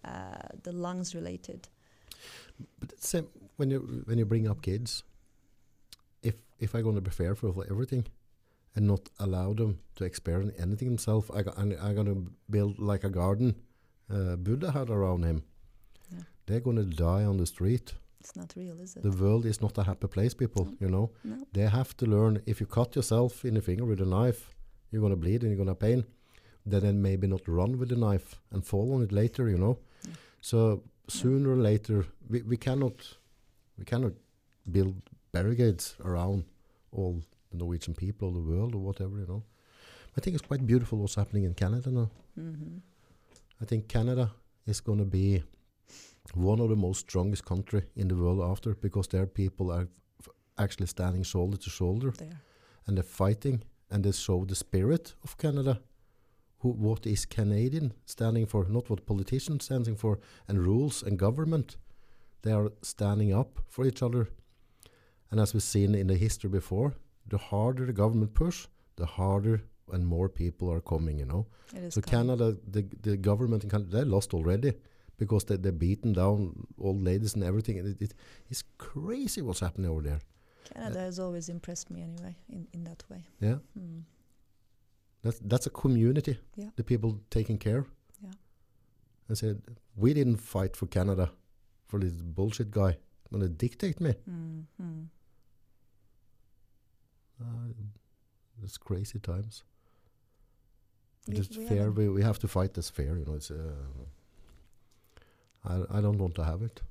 uh, the lungs related. But when you when you bring up kids, if if I'm going to be fair for everything, and not allow them to experience anything themselves, I I'm, I'm going to build like a garden uh, Buddha had around him. Yeah. They're going to die on the street. It's not real, is it? The world is not a happy place, people. No. You know, no. they have to learn. If you cut yourself in the finger with a knife, you're going to bleed and you're going to pain. Then then maybe not run with the knife and fall on it later. You know, Yeah. so sooner or later we, we cannot we cannot build barricades around all the Norwegian people, of the world, or whatever. You know, I think it's quite beautiful what's happening in Canada now. hmm I think Canada is going to be one of the most strongest country in the world after because their people are f- actually standing shoulder to shoulder There. and they're fighting and they show the spirit of Canada. Who, what is Canadian standing for? Not what politicians standing for and rules and government. They are standing up for each other. And as we've seen in the history before, the harder the government push, the harder and more people are coming. You know. So coming. Canada, the the government in Canada, they lost already because they they're beaten down old ladies and everything. And it, it, it's crazy what's happening over there. Canada has always impressed me anyway, in, in that way. Yeah, Hmm. that's that's a community. Yeah. The people taking care. Yeah. And said we didn't fight for Canada, for this bullshit guy gonna dictate me. Hmm. Hmm. Uh, it's crazy times. We- we fair. We, we have to fight this fair. You know, it's. Uh, I I don't want to have it.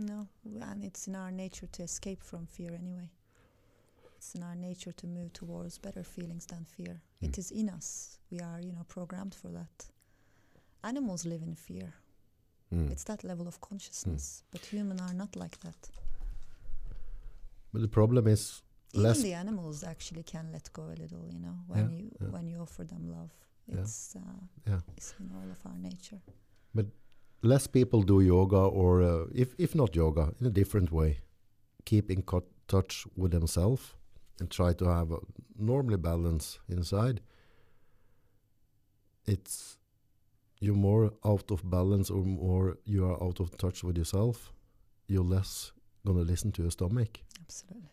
No, and it's in our nature to escape from fear anyway. It's in our nature to move towards better feelings than fear. It Mm. is in us. We are, you know, programmed for that. Animals live in fear. Mm. It's that level of consciousness. But humans are not like that. But the problem is Even less the animals actually can let go a little, you know, when Yeah, you yeah. when you offer them love. Yeah. It's uh, Yeah. it's in all of our nature. Less people do yoga or uh, if if not yoga in a different way keep in touch with themselves and try to have a normally balance inside it's you're more out of balance or more you are out of touch with yourself you're less gonna listen to your stomach Absolutely.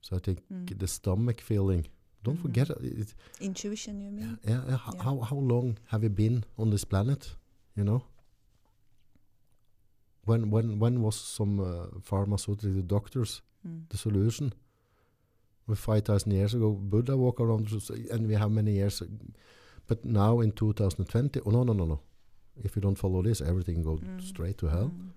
so i think Mm. the stomach feeling don't Mhm. forget it, it Intuition, you mean? yeah, yeah, Yeah. how how long have you been on this planet you know when when when was some uh, pharmaceutical doctors Mm. the solution with 5000 years ago buddha walked around and we have many years but now in 2020 oh no no no no if you don't follow this everything goes Mm. straight to hell Mm.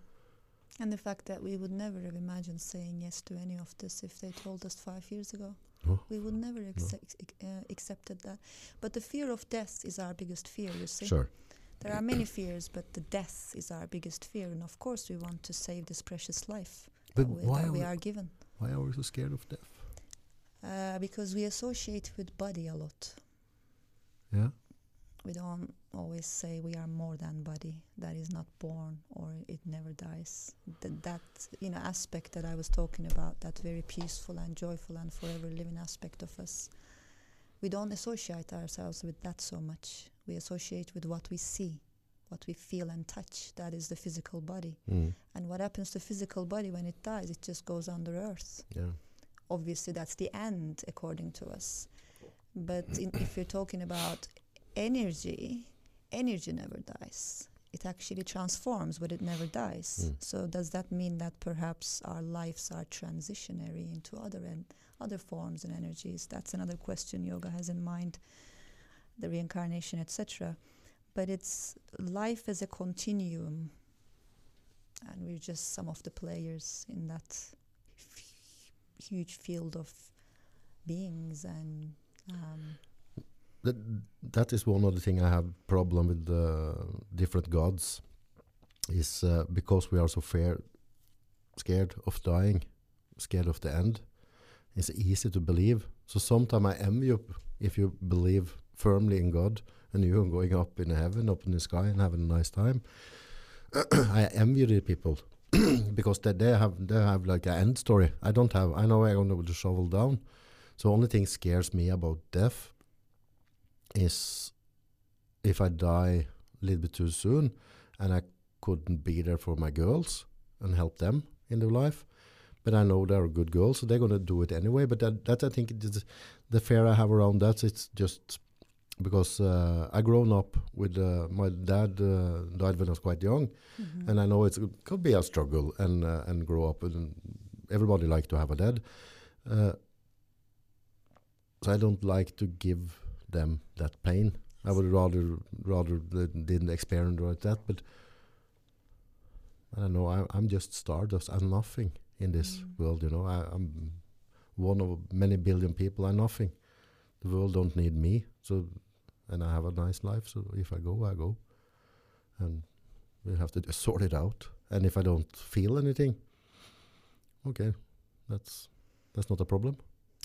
And the fact that we would never have imagined saying yes to any of this if they told us five years ago. No. We would never accept, uh, accepted that. But the fear of death is our biggest fear, you see. sure There are many fears, but the death is our biggest fear. And of course, we want to save this precious life but that we, why that we, are given. why are we so scared of death Uh, because we associate with body a lot. Yeah. we don't always say we are more than body that is not born or it never dies Th- that you know aspect that i was talking about that very peaceful and joyful and forever living aspect of us we don't associate ourselves with that so much we associate with what we see what we feel and touch that is the physical body. Mm. and what happens to physical body when it dies? It just goes under earth. Yeah. obviously that's the end according to us. But in, if you're talking about energy energy never dies. It actually transforms but it never dies. Mm. so does that mean that perhaps our lives are transitionary into other and other forms and energies? That's another question yoga has in mind the reincarnation etc but it's life as a continuum and we're just some of the players in that huge field of beings and um, That, that is one other thing I have problem with the different gods is uh, because we are so fair, scared of dying, scared of the end. It's easy to believe. So sometimes I envy you if you believe firmly in God and you are going up in heaven, up in the sky, and having a nice time. [clears throat] I envy the people [clears throat] because they, they have they have like an end story. I don't have. I know I'm going to shovel down. So only thing scares me about death is if I die a little bit too soon and I couldn't be there for my girls and help them in their life. But I know they're good girls, so they're going to do it anyway. But that, that I think the fear I have around that. It's just because uh, I grown up with uh, my dad uh, died when I was quite young, mhm. and I know it's, it could be a struggle and uh, and grow up and everybody like to have a dad. Uh, so I don't like to give them that pain. I would rather rather they didn't experience like that. But I don't know. I, I'm just stardust. I'm nothing in this Mm. world. You know, I, I'm one of many billion people. I'm nothing. The world don't need me. So, and I have a nice life. So if I go, I go, and we have to just sort it out. And if I don't feel anything, okay, that's that's not a problem.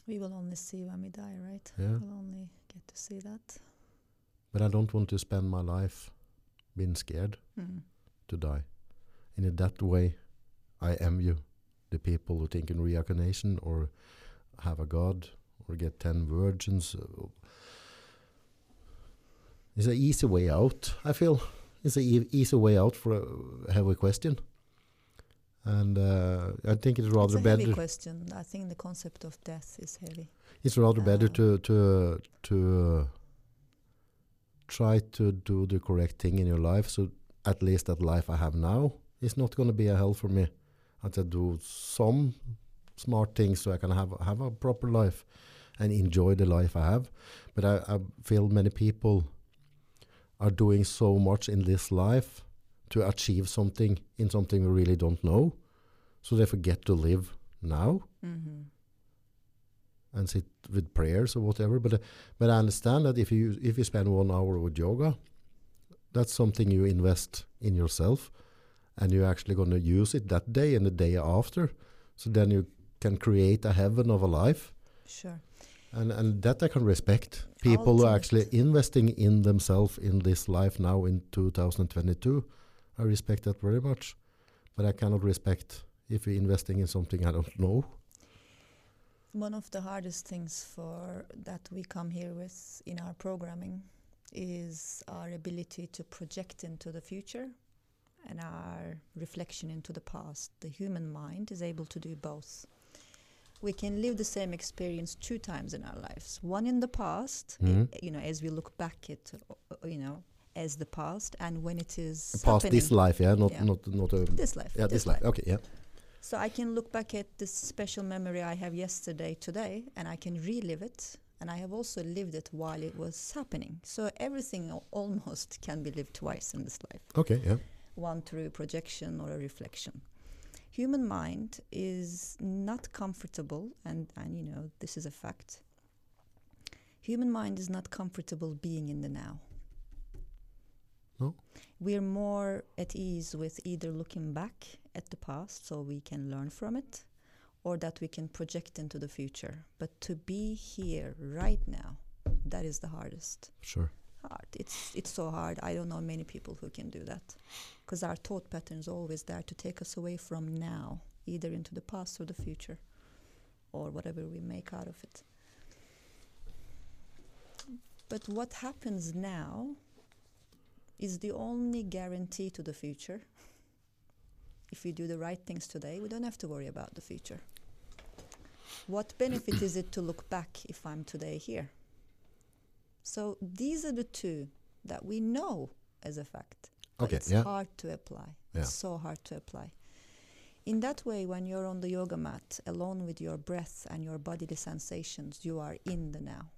we will only see when we die right Yeah. we'll only get to see that But I don't want to spend my life being scared mm. to die. And in that way, I envy the people who think in reincarnation or have a god or get 10 virgins. uh, It's an easy way out, I feel. It's an e- easy way out for a heavy question. And uh, I think it's rather it's a heavy better. question i think the concept of death is heavy It's rather better Uh, to to to uh, try to do the correct thing in your life. So at least that life I have now is not going to be a hell for me. I have to do some smart things so I can have have a proper life and enjoy the life I have. But I, I feel many people are doing so much in this life to achieve something in something we really don't know, so they forget to live now mm-hmm. and sit with prayers or whatever. But uh, but I understand that if you if you spend one hour with yoga, that's something you invest in yourself, and you're actually going to use it that day and the day after. So then you can create a heaven of a life, sure and and that I can respect. People who are actually investing in themselves in this life now in 2022, I respect that very much. But I cannot respect if you're investing in something I don't know. One of the hardest things for that we come here with in our programming is our ability to project into the future and our reflection into the past. The human mind is able to do both. We can live the same experience two times in our lives. One in the past, Mhm. you know, as we look back at, uh, you know, as the past, and when it is Past happening, this life, yeah, not Yeah. not not a this life, yeah this life. Okay, yeah. So I can look back at this special memory I have yesterday, today, and I can relive it. And I have also lived it while it was happening. So everything al- almost [laughs] can be lived twice in this life. Okay, yeah. One through projection or a reflection. Human mind is not comfortable, and, and you know, this is a fact. Human mind is not comfortable being in the now. No? We're more at ease with either looking back at the past so we can learn from it or that we can project into the future. But to be here right now That is the hardest. Sure. Hard. It's it's so hard. I don't know many people who can do that, because our thought pattern is always there to take us away from now, either into the past or the future, or whatever we make out of it. But what happens now is the only guarantee to the future. [laughs] If we do the right things today, we don't have to worry about the future. What benefit is it to look back if I'm today here? So these are the two that we know as a fact. But Okay, it's yeah. hard to apply. Yeah. It's so hard to apply. In that way, when you're on the yoga mat, alone with your breath and your bodily sensations, you are in the now.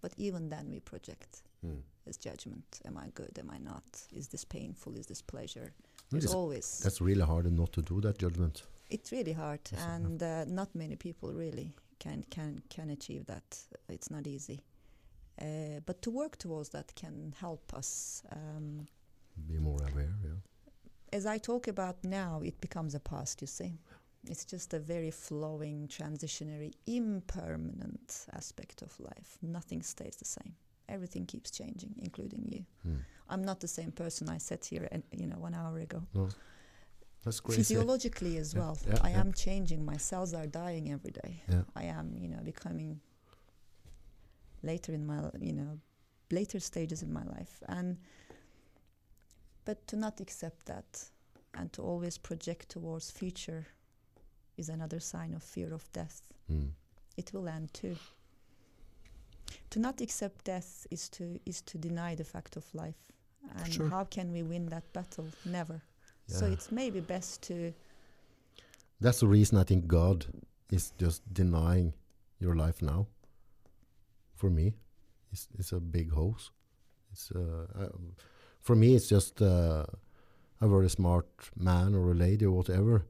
But even then, we project Mm. as judgment. Am I good? Am I not? Is this painful? Is this pleasure? It There's is- always. That's really hard not to do that judgment. It's really hard, Yes, and uh, not many people really can can can achieve that. It's not easy. Uh, but to work towards that can help us. Um, Be more aware, yeah. as I talk about now, it becomes a past, you see. It's just a very flowing, transitionary, impermanent aspect of life. Nothing stays the same. Everything keeps changing, including you. Mm. I'm not the same person I sat here, and you know, one hour ago. No. That's crazy. Physiologically as Yeah, well, yeah, I am changing. My cells are dying every day. Yeah. I am, you know, becoming later in my, you know, later stages in my life, and but to not accept that and to always project towards future is another sign of fear of death. Mm. It will end too. To not accept death is to is to deny the fact of life. And Sure. how can we win that battle? Never. Yeah. So it's maybe best to That's the reason I think God is just denying your life now. For me, it's it's a big hose. It's uh, uh, for me, it's just uh, a very smart man or a lady or whatever.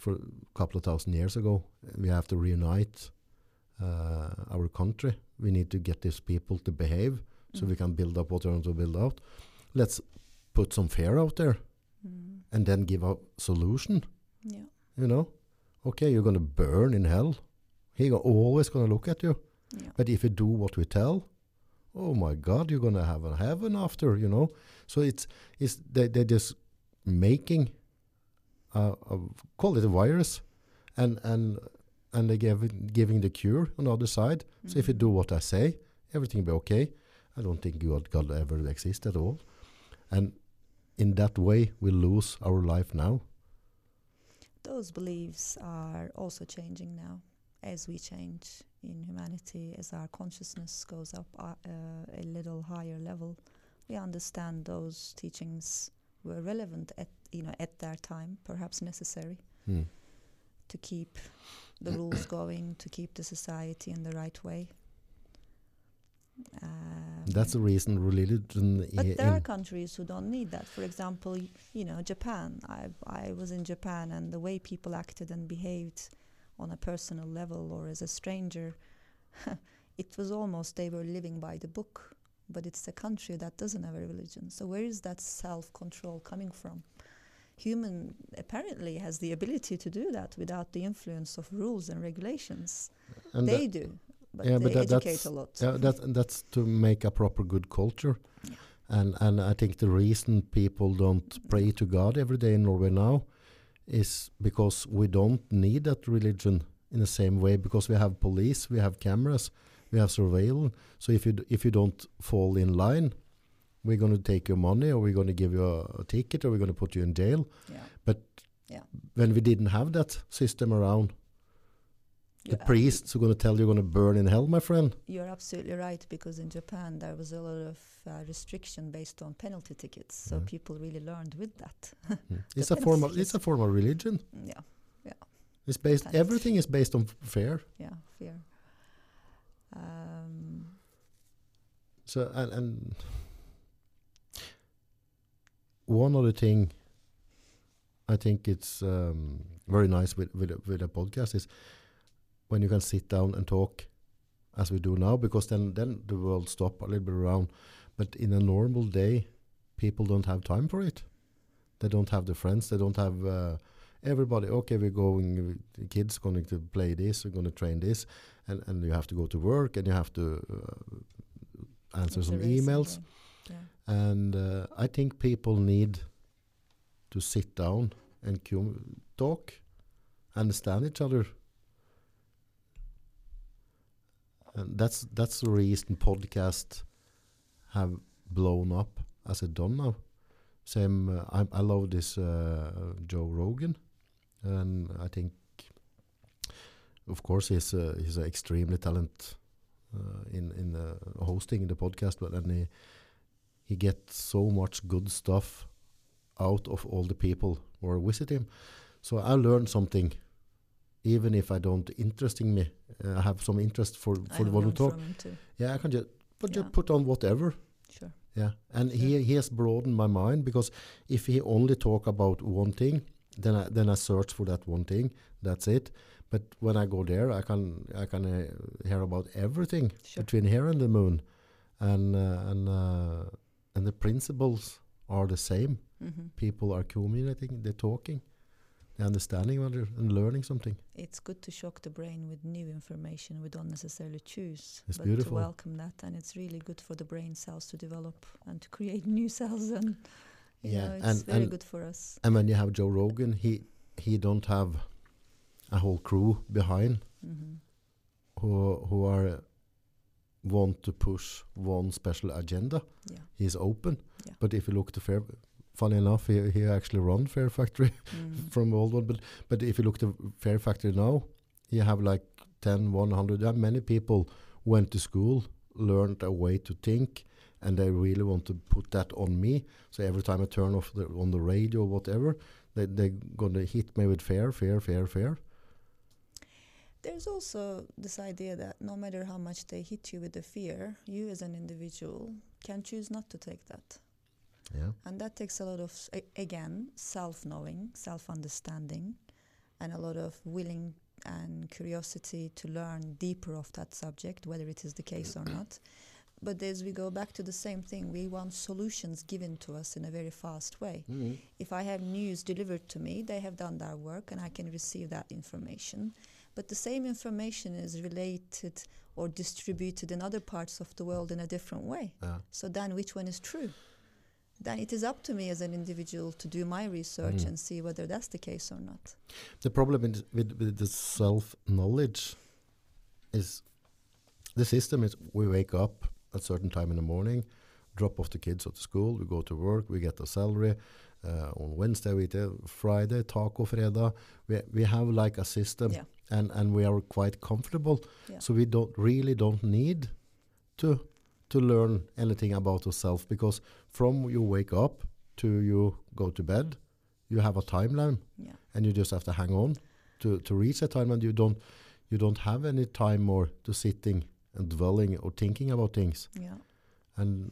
For a couple of thousand years ago, we have to reunite uh, our country. We need to get these people to behave so we Mm. can build up what we want to build out. Let's put some fear out there Mm. and then give a solution. Yeah. You know, okay, you're going to burn in hell. He go- always going to look at you. Yeah. But if you do what we tell, oh my God, you're going to have a heaven after. You know, so it's it's they they're just making a, a call it a virus, and and and they give giving the cure on the other side. So if you Mhm. do what I say, everything will be okay. I don't think God, God ever exist at all, and in that way we lose our life now. Those beliefs are also changing now as we change in humanity, as our consciousness goes up uh, a little higher level. We understand those teachings were relevant at you know at their time, perhaps necessary Hmm. to keep the rules [coughs] going, to keep the society in the right way. Um, That's the reason religion But there are countries who don't need that. For example, you know, Japan. I I was in Japan, and the way people acted and behaved on a personal level or as a stranger, [laughs] it was almost they were living by the book. But it's a country that doesn't have a religion. So where is that self-control coming from? Human apparently has the ability to do that without the influence of rules and regulations. and they do, but yeah, they but that- educate that's- a lot. yeah, that that's to make a proper good culture. Yeah. And and I think the reason people don't pray to God every day in Norway now is because we don't need that religion in the same way because we have police, we have cameras, we have surveillance. So if you d- if you don't fall in line, we're going to take your money, or we're going to give you a, a ticket, or we're going to put you in jail. yeah. When we didn't have that system around, the priests are going to tell you you're going to burn in hell, my friend. You're absolutely right because in Japan there was a lot of uh, restriction based on penalty tickets, so Yeah. people really learned with that. [laughs] Mm. It's a form of it's a form of religion. yeah, yeah. It's based Kind. everything is based on fear. yeah, fear. Um, So and and one other thing I think it's um, very nice with with with a podcast is when you can sit down and talk as we do now because then then the world stop a little bit around. But in a normal day people don't have time for it. They don't have the friends. They don't have uh, everybody okay we're going the kids going to play this we're going to train this and and you have to go to work and you have to uh, answer It's some emails. Yeah. and uh, i think people need to sit down and cum- talk understand each other and that's that's the reason podcasts have blown up. As it done now same uh, I, I love this uh, joe rogan. And i think of course he's uh, he's extremely talented uh, in in hosting the podcast but then he he gets so much good stuff out of all the people who are visit him. So i learned something even if i don't interesting me uh, have some interest for I for the have one who talk from him too. yeah i can just but Yeah. just put on whatever Sure. yeah, and Sure. he he has broadened my mind because if he only talk about one thing, then I then I search for that one thing. That's it. But when I go there, I can I can uh, hear about everything Sure. between here and the moon, and uh, and uh, and the principles are the same. hmm People are communicating, they're talking, understanding and learning something. It's good to shock the brain with new information we don't necessarily choose, It's but beautiful. to welcome that, and it's really good for the brain cells to develop and to create new [laughs] cells, and Yeah, know, it's and- very and- good for us. And when you have Joe Rogan, he he don't have a whole crew behind. hmm who who are want to push one special agenda. Yeah. He's open. Yeah. But if you look to Fair, funny enough, he, he actually run Fair Factory [laughs] Mm. from old one. But but if you look to Fair Factory now, you have like 10, 100. Yeah, many people went to school, learned a way to think, and they really want to put that on me. So every time I turn off the, on the radio or whatever, they they gonna hit me with fair, fair, fair, fair. There's also this idea that no matter how much they hit you with the fear, you as an individual can choose not to take that. Yeah. And that takes a lot of, again, self knowing, self understanding, and a lot of willing and curiosity to learn deeper of that subject, whether it is the case or not. [clears throat] But as we go back to the same thing, we want solutions given to us in a very fast way. Mm-hmm. If I have news delivered to me, they have done their work and I can receive that information. But the same information is related or distributed in other parts of the world in a different way. Yeah. So then which one is true? Then it is up to me as an individual to do my research Mm. and see whether that's the case or not. The problem with, with, with the self knowledge is the system is we wake up at a certain time in the morning, drop off the kids at the school, we go to work, we get a salary. Uh, on Wednesday, we do Friday, taco fredag. We, we have like a system Yeah. and, and we are quite comfortable. Yeah. So we don't really don't need to to learn anything about yourself because from you wake up to you go to bed, you have a timeline Yeah. and you just have to hang on to, to reach that time and you don't you don't have any time more to sitting and dwelling or thinking about things Yeah. and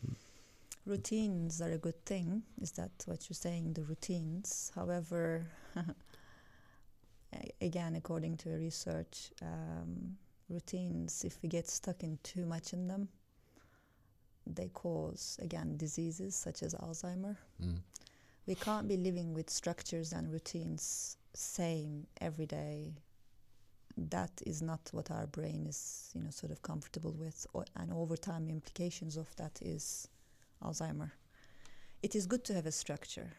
Routines are a good thing. Is that what you're saying? The routines. However, [laughs] again, according to research, um, routines, if we get stuck in too much in them, they cause, again, diseases such as Alzheimer. mm, We can't be living with structures and routines same every day. That is not what our brain is, you know, sort of comfortable with. O- and over time, implications of that is Alzheimer. It is good to have a structure,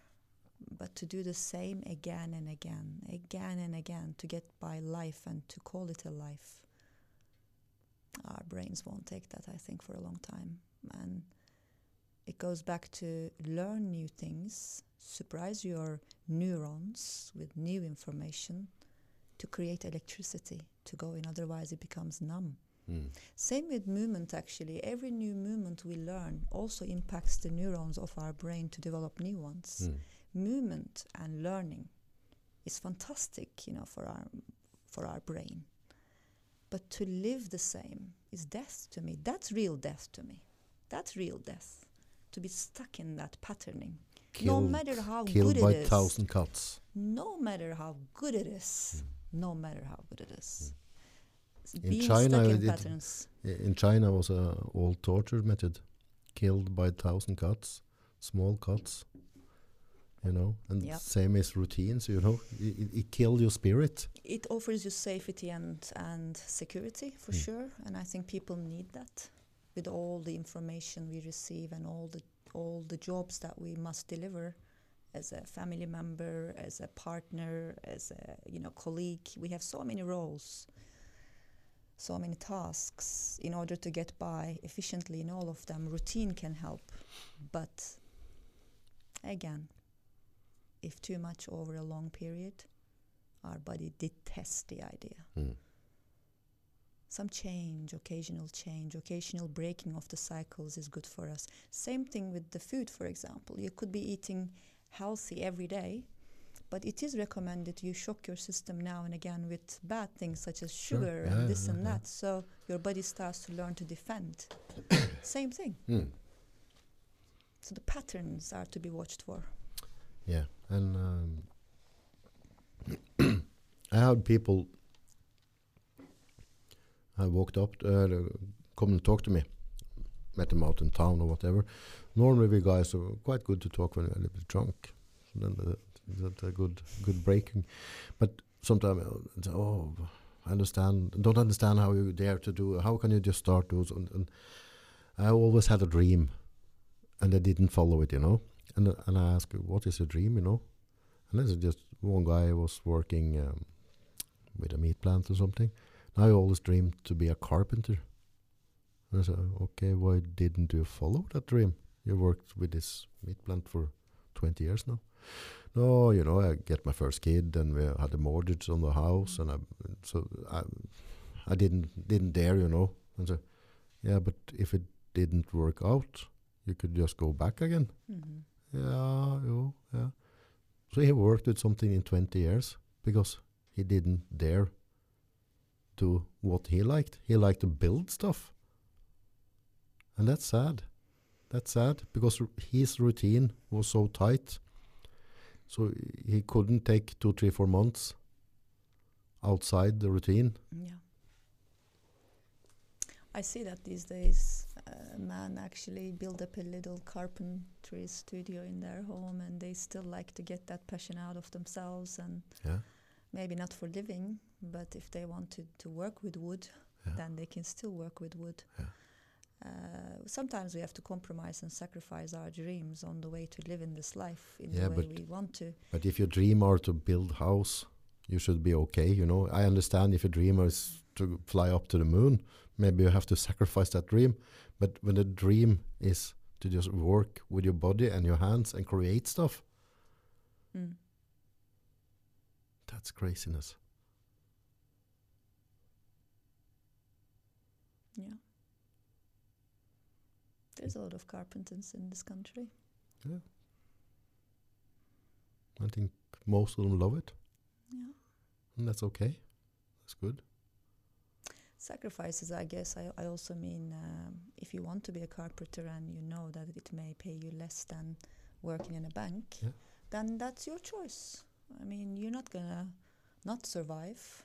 but to do the same again and again, again and again, to get by life and to call it a life, our brains won't take that, I think, for a long time. And it goes back to learn new things, surprise your neurons with new information to create electricity to go in, otherwise, it becomes numb. mm, Same with movement, actually. Every new movement we learn also impacts the neurons of our brain to develop new ones. mm. Movement and learning is fantastic, you know, for our for our brain. But to live the same is death to me. That's real death to me. That's real death. To be stuck in that patterning. no matter how killed good by it is. thousand cuts No matter how good it is. No matter how good it is. In Being China, stuck in it- patterns. In China was a old torture method killed by thousand cuts small cuts you know, and Yep. same as routines, you know, it, it, it kills your spirit. It offers you safety and and security for Mm. sure, and I think people need that with all the information we receive and all the all the jobs that we must deliver as a family member, as a partner, as a you know colleague. We have so many roles, so many tasks in order to get by efficiently in all of them. Routine can help, but again, if too much over a long period, our body detests the idea. Mm. Some change, occasional change, occasional breaking of the cycles is good for us. Same thing with the food, for example. You could be eating healthy every day, but it is recommended you shock your system now and again with bad things such as Sure. sugar Yeah, and this yeah, and yeah. that. So your body starts to learn to defend. [coughs] Same thing. Mm. So the patterns are to be watched for. Yeah, and um, [coughs] I had people. I walked up, uh, come and talk to me. Met them out in town or whatever. Normally, we guys are quite good to talk when we're a little bit drunk. So then the, that's a good, good breaking. But sometimes, oh, I understand. Don't understand how you dare to do. How can you just start those? And, and I always had a dream, and I didn't follow it. You know. And and I asked, what is your dream? You know. And this is just one guy was working um, with a meat plant or something. I always dreamed to be a carpenter. And I said, okay, why didn't you follow that dream? You worked with this meat plant for 20 years now. No, you know, I get my first kid, and we had a mortgage on the house, and I, so I, I didn't didn't dare, you know. And so, yeah, but if it didn't work out, you could just go back again. hmm Yeah, jo, yeah. So he worked with something in 20 years because he didn't dare do what he liked. He liked to build stuff. And that's sad. That's sad because his routine was so tight. So he couldn't take two, three, four months outside the routine. Yeah. I see that these days. A man actually build up a little carpentry studio in their home, and they still like to get that passion out of themselves, and Yeah. maybe not for living, but if they wanted to work with wood, Yeah. then they can still work with wood. Yeah. Uh, sometimes we have to compromise and sacrifice our dreams on the way to live in this life in Yeah, the way but we want to. But if your dream are to build house, you should be okay. You know, I understand if your dream is to fly up to the moon, maybe you have to sacrifice that dream. But when the dream is to just work with your body and your hands and create stuff, Mm. that's craziness. Yeah. There's a lot of carpenters in this country. Yeah. I think most of them love it, Yeah. and that's okay. That's good. Sacrifices, I guess. I, I also mean, um, if you want to be a carpenter and you know that it may pay you less than working in a bank, Yeah. then that's your choice. I mean, you're not gonna not survive.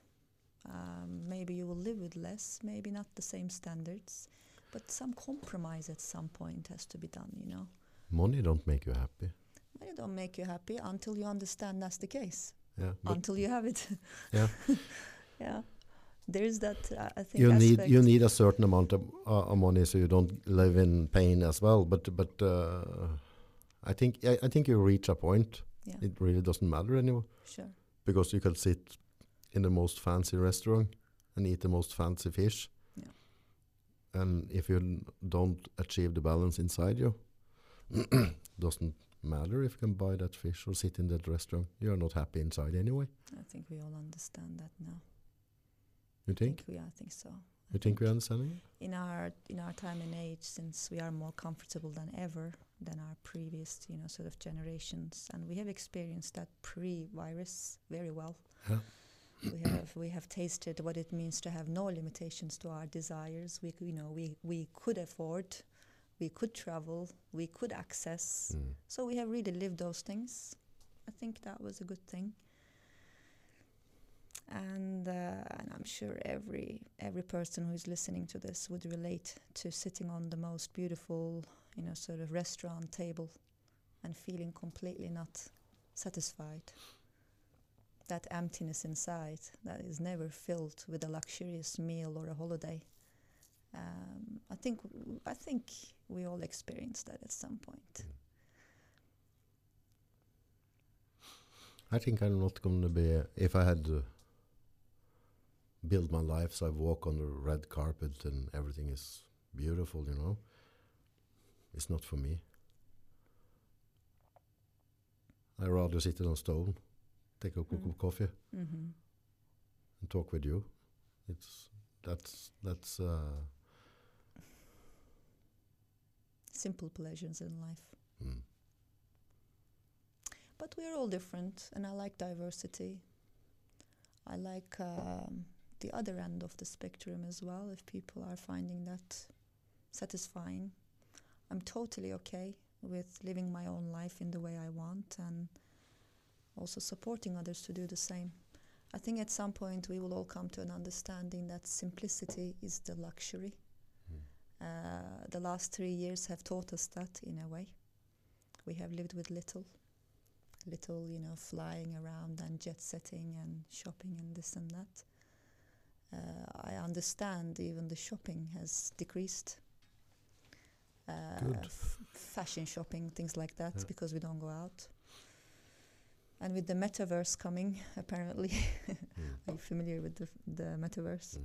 Um, maybe you will live with less, maybe not the same standards, but some compromise at some point has to be done. You know, Money don't make you happy. money don't make you happy until you understand that's the case. Yeah, until you have it. [laughs] Yeah. [laughs] yeah. There is that. Uh, I think you need you need a certain amount of, uh, of money so you don't live in pain as well. But but uh, I think I, I think you reach a point. Yeah, It really doesn't matter anymore sure. because you can sit in the most fancy restaurant and eat the most fancy fish. Yeah. And if you don't achieve the balance inside you, [clears throat] doesn't matter if you can buy that fish or sit in that restaurant. You are not happy inside anyway. I think we all understand that now. You I think? we, I think so. You think we understand it? in our in our time and age, since we are more comfortable than ever than our previous, you know, sort of generations, and we have experienced that pre-virus very well. Yeah. We have we have tasted what it means to have no limitations to our desires. We you know we we could afford, we could travel, we could access. Mm. So we have really lived those things. I think that was a good thing. And uh, and I'm sure every every person who is listening to this would relate to sitting on the most beautiful, you know, sort of restaurant table, and feeling completely not satisfied. That emptiness inside that is never filled with a luxurious meal or a holiday. Um, I think I think we all experience that at some point. I think I'm not going to be. If I had to build my life so I walk on the red carpet and everything is beautiful, you know, it's not for me. I rather sit on a stone, take a cup Mm. of coffee, hmm and talk with you. It's that's that's uh, Simple pleasures in life. mm, But we're all different, and I like diversity. I like um, the other end of the spectrum as well, if people are finding that satisfying. I'm totally okay with living my own life in the way I want and also supporting others to do the same. I think at some point we will all come to an understanding that simplicity is the luxury. mm. Uh, the last three years have taught us that in a way. We have lived with little, little, you know, flying around and jet setting and shopping and this and that. Uh, I understand even the shopping has decreased. Uh, fashion shopping, things like that, Yeah. because we don't go out. And with the metaverse coming, [laughs] apparently, [laughs] Mm. are you familiar with the, the metaverse? Mm.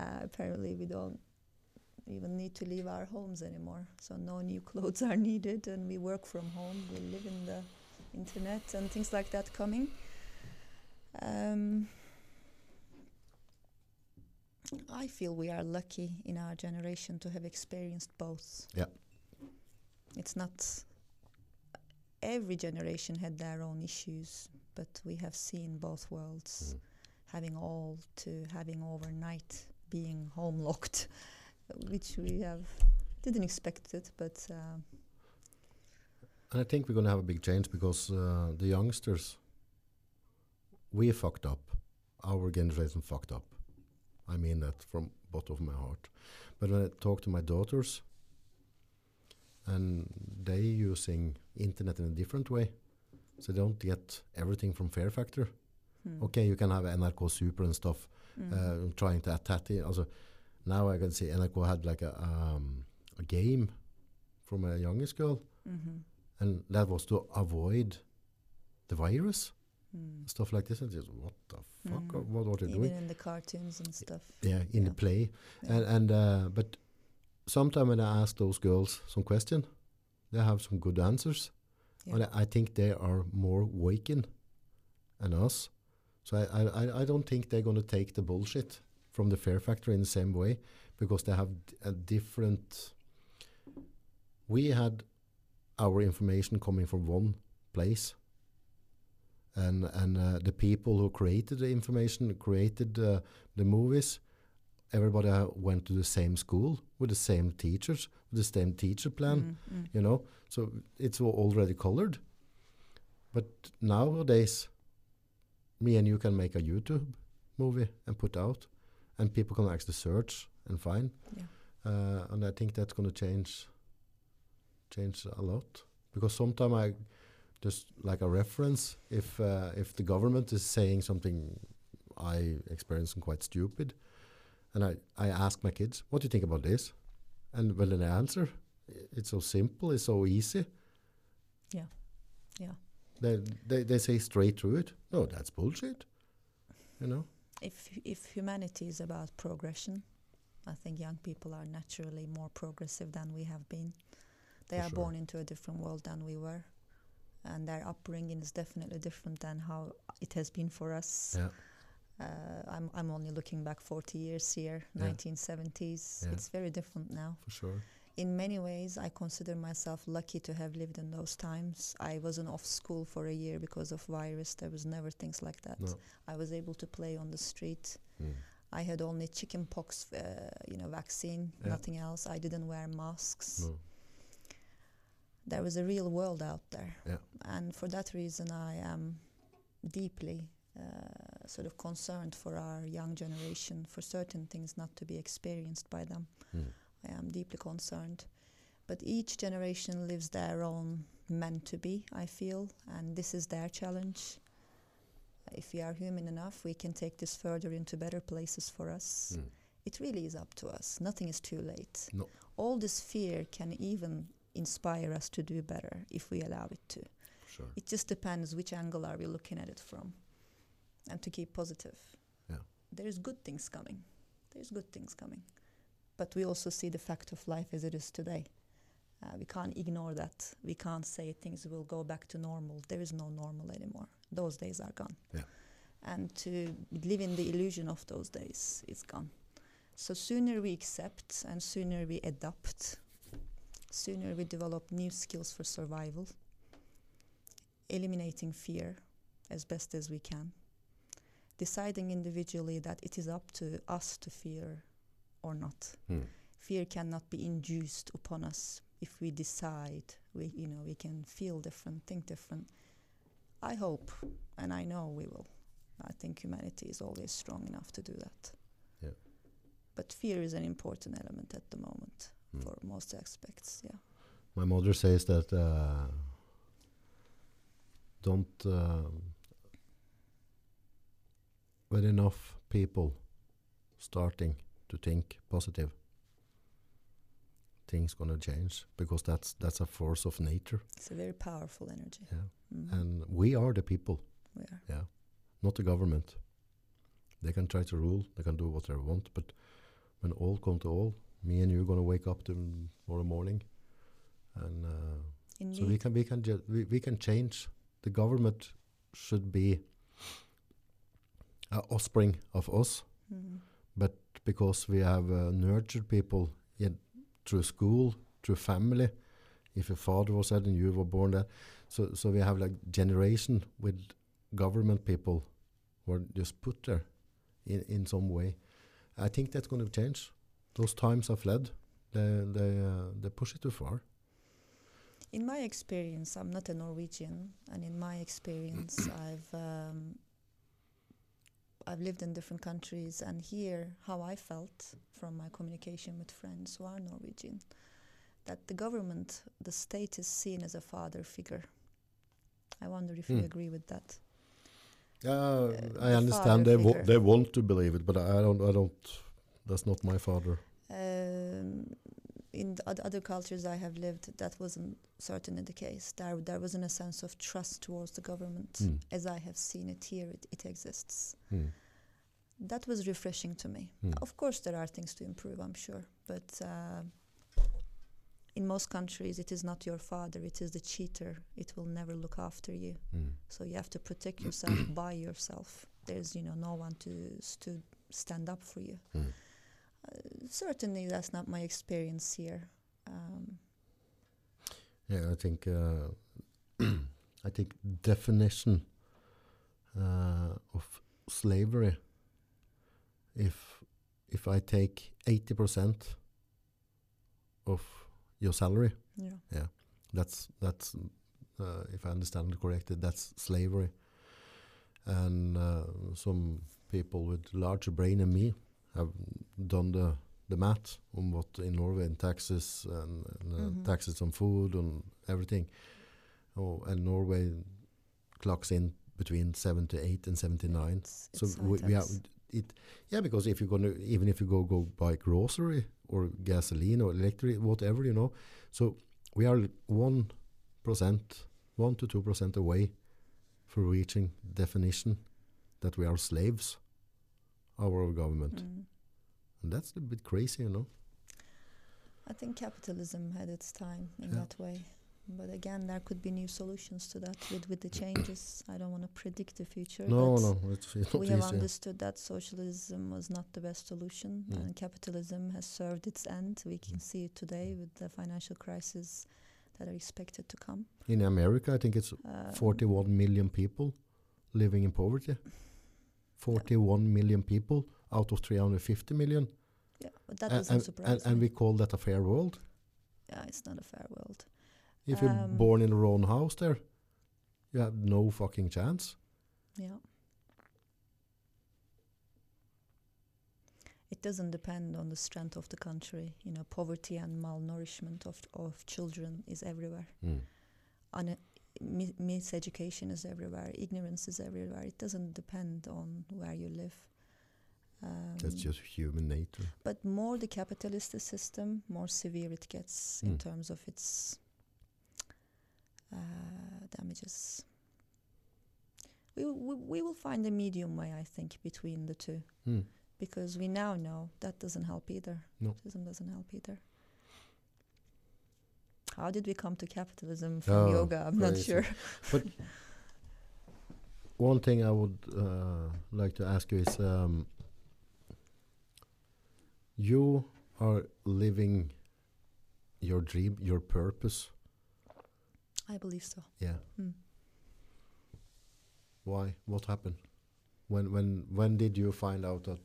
uh, apparently we don't even need to leave our homes anymore so no new [laughs] clothes are needed and we work from home we live in the internet and things like that coming um, i feel we are lucky in our generation to have experienced both Yeah. it's not every generation had their own issues but we have seen both worlds Mm. having all to having overnight being home locked, [laughs] which we have didn't expect it, but uh, And I think we're going to have a big change because uh, the youngsters, we fucked up. Our generation fucked up. I mean that from bottom of my heart. But when I talk to my daughters, and they using internet in a different way, so they don't get everything from Fear Factor. hmm. Okay, you can have NRK Super and stuff, Mm. uh, trying to attack it. Also, now I can see NRK had like a um, a game from a youngest girl Mhm. and that was to avoid the virus Mm. stuff like this and just what the fuck Mm. what what are they Even doing in the cartoons and stuff. yeah in the play Yeah. and and uh, but sometimes when I ask those girls some question they have some good answers. Yeah. and I, I think they are more waking than us. So I, I, I- don't think they're going to take the bullshit from the Fear Factor in the same way because they have a different we had our information coming from one place. And and uh, the people who created the information created uh, the movies everybody went to the same school with the same teachers with the same teacher plan Mm, mm. you know so it's already colored but nowadays me and you can make a youtube movie and put out and people can actually search and find Yeah. uh, and i think that's going to change change a lot because sometimes i just like a reference if uh, if the government is saying something i experience quite stupid and i i ask my kids what do you think about this and well they answer it's so simple it's so easy Yeah. Yeah. they they, they say straight through it no that's bullshit you know If if humanity is about progression, I think young people are naturally more progressive than we have been. They For are sure. born into a different world than we were, and their upbringing is definitely different than how it has been for us. yeah Uh, I'm I'm only looking back 40 years here, Yeah. 1970s. Yeah. It's very different now. for sure In many ways, I consider myself lucky to have lived in those times. I wasn't off school for a year because of virus. There was never things like that. no I was able to play on the street. Mm. I had only chickenpox, uh, you know, vaccine, Yeah. nothing else. I didn't wear masks. no There was a real world out there, and for that reason, I am deeply uh, sort of concerned for our young generation, for certain things not to be experienced by them. Mm. I am deeply concerned. But each generation lives their own meant to be, I feel, and this is their challenge. If we are human enough, we can take this further into better places for us. Mm. It really is up to us. Nothing is too late. No. All this fear can even inspire us to do better if we allow it to. Sure. It just depends which angle are we looking at it from. And to keep positive. Yeah. There's good things coming. There's good things coming. But we also see the fact of life as it is today. Uh, we can't ignore that. We can't say things will go back to normal. There is no normal anymore. Those days are gone. Yeah. And to live in the illusion of those days is gone. So sooner we accept and sooner we adapt, sooner we develop new skills for survival, eliminating fear as best as we can, deciding individually that it is up to us to fear or not. Mm. Fear cannot be induced upon us if we decide we you know we can feel different, think different. I hope and I know we will. I think humanity is always strong enough to do that. Yeah. But fear is an important element at the moment Mm. for most aspects. Yeah. My mother says that uh, don't um, when enough people starting to think positive, things gonna change because that's that's a force of nature. It's a very powerful energy. Yeah, Mhm. and we are the people. we are. Yeah, not the government. They can try to rule. They can do what they want, but when all come to all, me and you are gonna wake up tomorrow morning, and. Uh, so we can we can we, we can change. The government should be offspring of us, Mhm. but because we have uh, nurtured people in, through school, through family. If your father was that and you were born there, so so we have like generation with government people were just put there in in some way. I think that's going to change. Those times have fled. They they uh, they push it too far. In my experience, I'm not a Norwegian, and in my experience, [clears throat] I've um, I've lived in different countries, and here, how I felt from my communication with friends who are Norwegian, that the government, the state, is seen as a father figure. I wonder if you Hmm. agree with that. Yeah, uh, I the understand they wa- they want to believe it, but I don't. I don't. That's not my father. In the other cultures I have lived, that wasn't certainly the case. There, there wasn't a sense of trust towards the government, Mm. as I have seen it here. It, it exists. Hmm. That was refreshing to me. Hmm. Of course, there are things to improve, I'm sure, but uh, in most countries, it is not your father; it is the cheater. It will never look after you, Hmm. so you have to protect yourself [coughs] by yourself. There's, you know, no one to to stand up for you. Certainly, that's not my experience here. Um, Yeah, I think. Uh, [clears throat] I think definition uh, of slavery. If if I take eighty percent of your salary, yeah. that's that's uh, if I understand it correctly, that's slavery. And uh, some people with larger brain than me have done the the math on what in Norway and taxes and, and uh, Mhm. taxes on food and everything. Oh, and Norway clocks in between seventy eight and seventy nine. It's, So it's we, we have it. Yeah, because if you're gonna even if you go go buy grocery or gasoline or electric whatever you know, so we are one percent, one to two percent away for reaching definition that we are slaves our government, Mm. and that's a bit crazy, you know. I think capitalism had its time in Yeah. that way. But again, there could be new solutions to that with, with the [clears throat] changes. I don't want to predict the future. No, but no, it's, it's we have easy. understood that socialism was not the best solution, Mm. and capitalism has served its end. We can Mm. see it today with the financial crisis that are expected to come. In America, I think it's Um, 41 million people living in poverty. [laughs] 41 million people out of 350 million. Yeah, but that A- doesn't and, surprise and, and we call that a fair world. yeah, it's not a fair world. If you're Um, born in the wrong house there, you have no fucking chance. Yeah. It it doesn't depend on the strength of the country. You know, poverty and malnourishment of of children is everywhere. Mm. Un- mi- miseducation is everywhere. Ignorance is everywhere. It doesn't depend on where you live. Um, That's just human nature. but more the capitalist system, more severe it gets in Mm. terms of its uh, damages. We, will- we, we will find a medium way, I think, between the two Mm. because we now know that doesn't help either. No. Doesn't help either. How did we come to capitalism from Oh, yoga? I'm not crazy. sure. One thing I would uh, like to ask you is um, you are living your dream, your purpose. I believe so. Yeah. Mm. Why? What happened? When when when did you find out that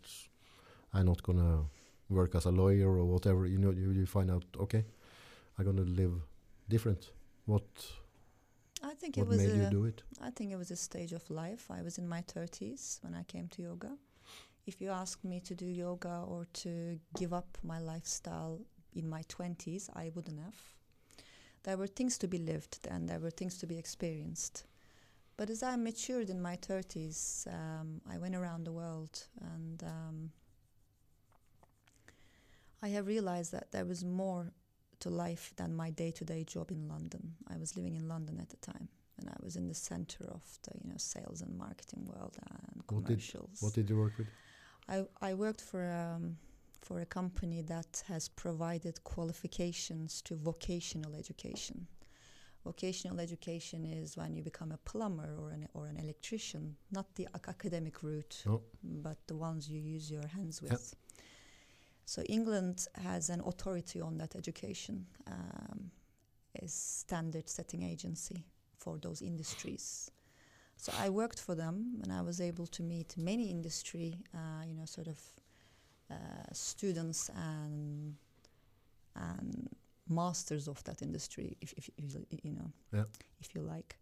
I'm not gonna work as a lawyer or whatever? You know, you, you find out okay, I'm gonna live different. What I think what it was made you a, do it? I think it was a stage of life. I was in my 30s when I came to yoga. If you asked me to do yoga or to give up my lifestyle in my 20s, I wouldn't have. There were things to be lived and there were things to be experienced. But as I matured in my 30s, um, I went around the world and um, I have realized that there was more to life than my day-to-day job in London. I was living in London at the time, and I was in the center of the you know sales and marketing world and What did- commercials. What did you work with? I I worked for um, for a company that has provided qualifications to vocational education. Vocational education is when you become a plumber or an or an electrician, not the ac- academic route, No. but the ones you use your hands Yeah. So England has an authority on that education, um, is standard setting agency for those industries. So I worked for them, and I was able to meet many industry, uh, you know, sort of uh, students and and masters of that industry, if, if, if you- you know, Yeah. if you like.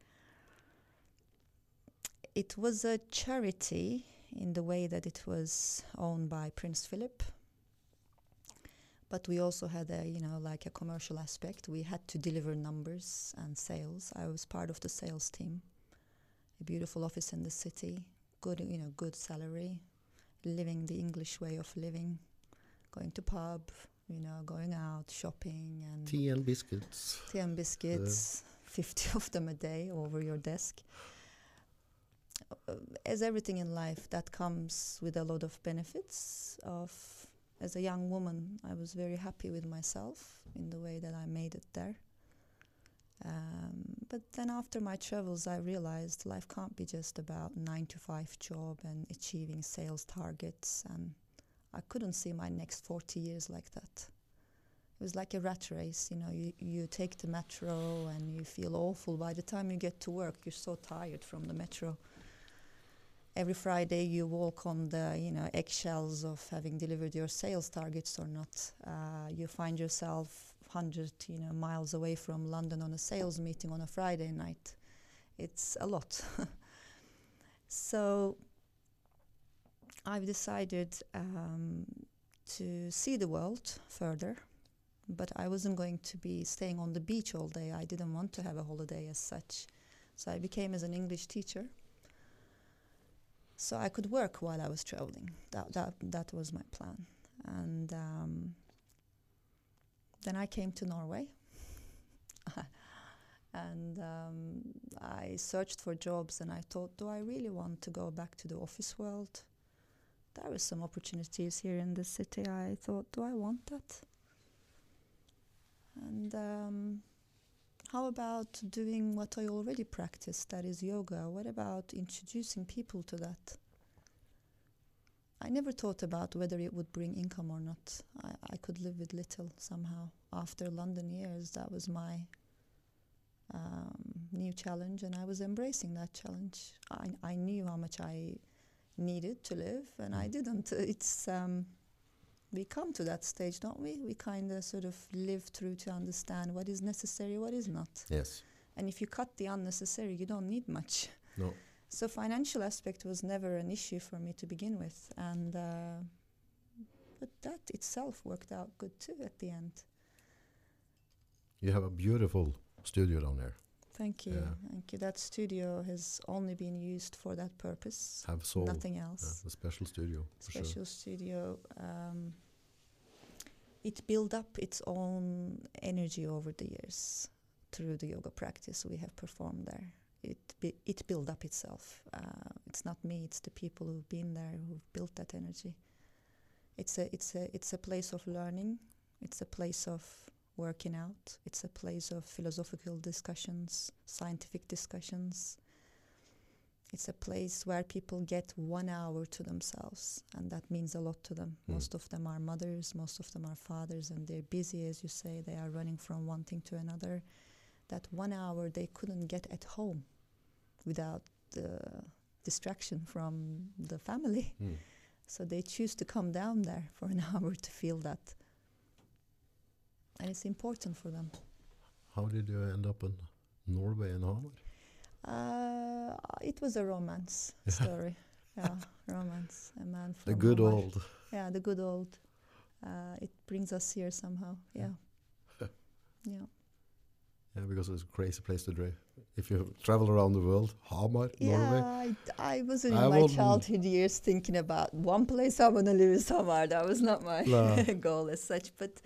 It was a charity in the way that it was owned by Prince Philip. But we also had a, you know, like a commercial aspect. We had to deliver numbers and sales. I was part of the sales team. A beautiful office in the city, good, you know, good salary, living the English way of living, going to pub, you know, going out shopping and Tea and biscuits. tea and biscuits, 50 of them a day over your desk. Uh, As everything in life, that comes with a lot of benefits. Of as a young woman, I was very happy with myself in the way that I made it there. Um, but then after my travels, I realized life can't be just about nine to five job and achieving sales targets, and I couldn't see my next 40 years like that. It was like a rat race you know you, you take the metro and you feel awful. By the time you get to work you're so tired from the metro every friday you walk on the you know eggshells of having delivered your sales targets or not uh, you find yourself 100 you know miles away from london on a sales meeting on a friday night it's a lot [laughs] so i've decided um, to see the world further but I wasn't going to be staying on the beach all day. I didn't want to have a holiday as such. So I became as an English teacher. So I could work while I was traveling. That that that was my plan. And um, then I came to Norway. [laughs] and um, I searched for jobs and I thought, do I really want to go back to the office world? There were some opportunities here in the city. I thought, do I want that? And um, how about doing what I already practice, that is yoga? What about introducing people to that? I never thought about whether it would bring income or not. I, I could live with little somehow. After London years, that was my um, new challenge, and I was embracing that challenge. I, I knew how much I needed to live, and I didn't. It's um, we come to that stage, don't we? We kind of sort of live through to understand what is necessary, what is not. Yes. And if you cut the unnecessary, you don't need much. No. So financial aspect was never an issue for me to begin with, and uh, but that itself worked out good too at the end. You have a beautiful studio down there. Thank you. Yeah. Thank you. That studio has only been used for that purpose. Have soul. Nothing Yeah, else. a special studio. Special sure. studio. Um, it built up its own energy over the years through the yoga practice we have performed there. It it built up itself. Uh, it's not me. It's the people who've been there who've built that energy. It's a it's a it's a place of learning. It's a place of working out. It's a place of philosophical discussions, scientific discussions. It's a place where people get one hour to themselves, and that means a lot to them. Mm. Most of them are mothers, most of them are fathers, and they're busy, as you say. They are running from one thing to another. That one hour they couldn't get at home without the distraction from the family. Mm. So they choose to come down there for an [laughs] hour to feel that. And it's important for them. How did you end up in Norway and Hamar? Uh, it was a romance story. [laughs] Yeah, romance. A man from The good Hamar. old. Yeah, the good old. Uh, it brings us here somehow. Yeah. [laughs] yeah. Yeah, because it's a crazy place to drive. If you travel around the world, Hamar, Norway. Yeah, I, I was in I my childhood years thinking about one place I want to live in Hamar. That was not my No. [laughs] goal as such. But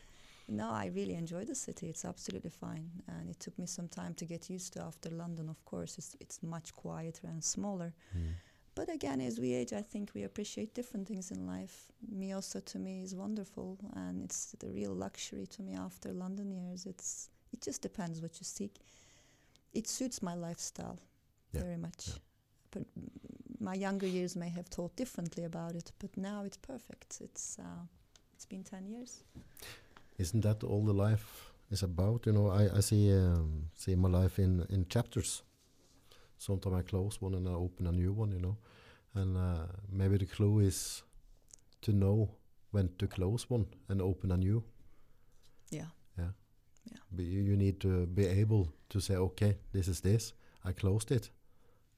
no, I really enjoy the city. It's absolutely fine. And it took me some time to get used to after London, of course. It's, it's much quieter and smaller. Mm. But again, as we age, I think we appreciate different things in life. Mjøsa to me is wonderful, and it's the real luxury to me after London years. It's it just depends what you seek. It suits my lifestyle Yeah, very much. yeah. But my younger years may have thought differently about it, but now it's perfect. It's uh, it's been ten years. Isn't that all the life is about? You know, I, I see um, see my life in, in chapters. Sometimes I close one and I open a new one, you know. And uh, maybe the clue is to know when to close one and open a new. Yeah, But you, you need to be able to say, okay, this is this. I closed it,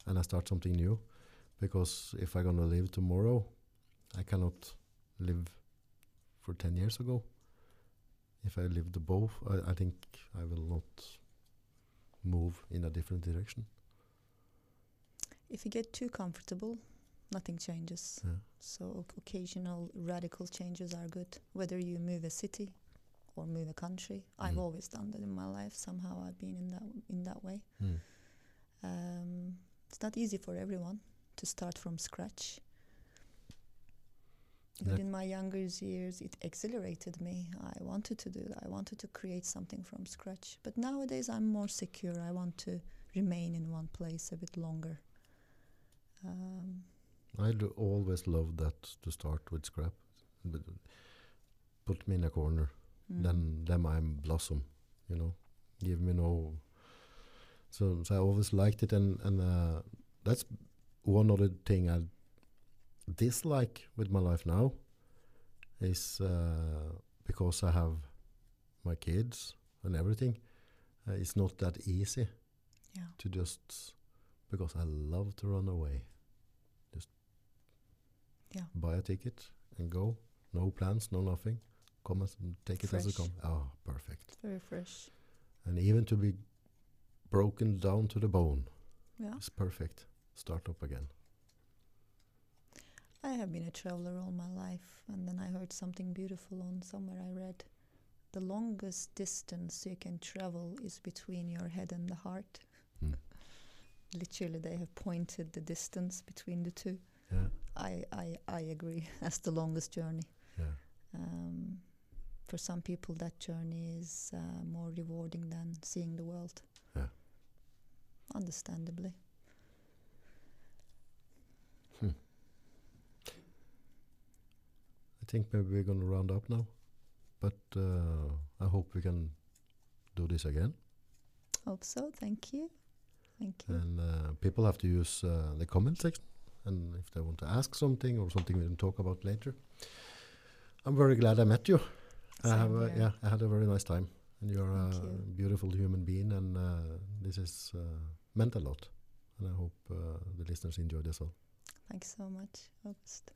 and I start something new. Because if I'm gonna live tomorrow, I cannot live for ten years ago. If I lived both, I, I think I will not move in a different direction. if you get too comfortable, nothing changes. Yeah. So occasional radical changes are good. Whether you move a city or move a country, I've Mhm. always done that in my life. Somehow I've been in that in that way. Mm. Um, it's not easy for everyone to start from scratch. But in my younger years, it exhilarated me. I wanted to do that. I wanted to create something from scratch. But nowadays, I'm more secure. I want to remain in one place a bit longer. Um, I always love that to start with scrap. But Put me in a corner. mm. then then I'm blossom, you know. Give me no. So, so I always liked it, and and uh, that's one other thing I dislike with my life now is uh, because I have my kids and everything. Uh, it's not that easy yeah. to just because I love to run away. Just Yeah. buy a ticket and go. No plans, no nothing. Come as take it as it comes. Oh, perfect. Very fresh. And even to be broken down to the bone Yeah. is perfect. Start up again. I have been a traveler all my life, and then I heard something beautiful on somewhere I read. The longest distance you can travel is between your head and the heart. Mm. [laughs] Literally, they have pointed the distance between the two. Yeah, I, I, I agree. [laughs] That's the longest journey. yeah. Um, for some people, that journey is uh, more rewarding than seeing the world. Yeah. Understandably. I think maybe we're gonna round up now, but uh, I hope we can do this again. Hope so. Thank you. Thank you. And uh, people have to use uh, the comment section, and if they want to ask something or something we can talk about later. I'm very glad I met you. I have, Same uh, yeah, I had a very nice time, and you're a you. beautiful human being, and uh, this is uh, meant a lot. And I hope uh, the listeners enjoyed as well. Thanks so much, August.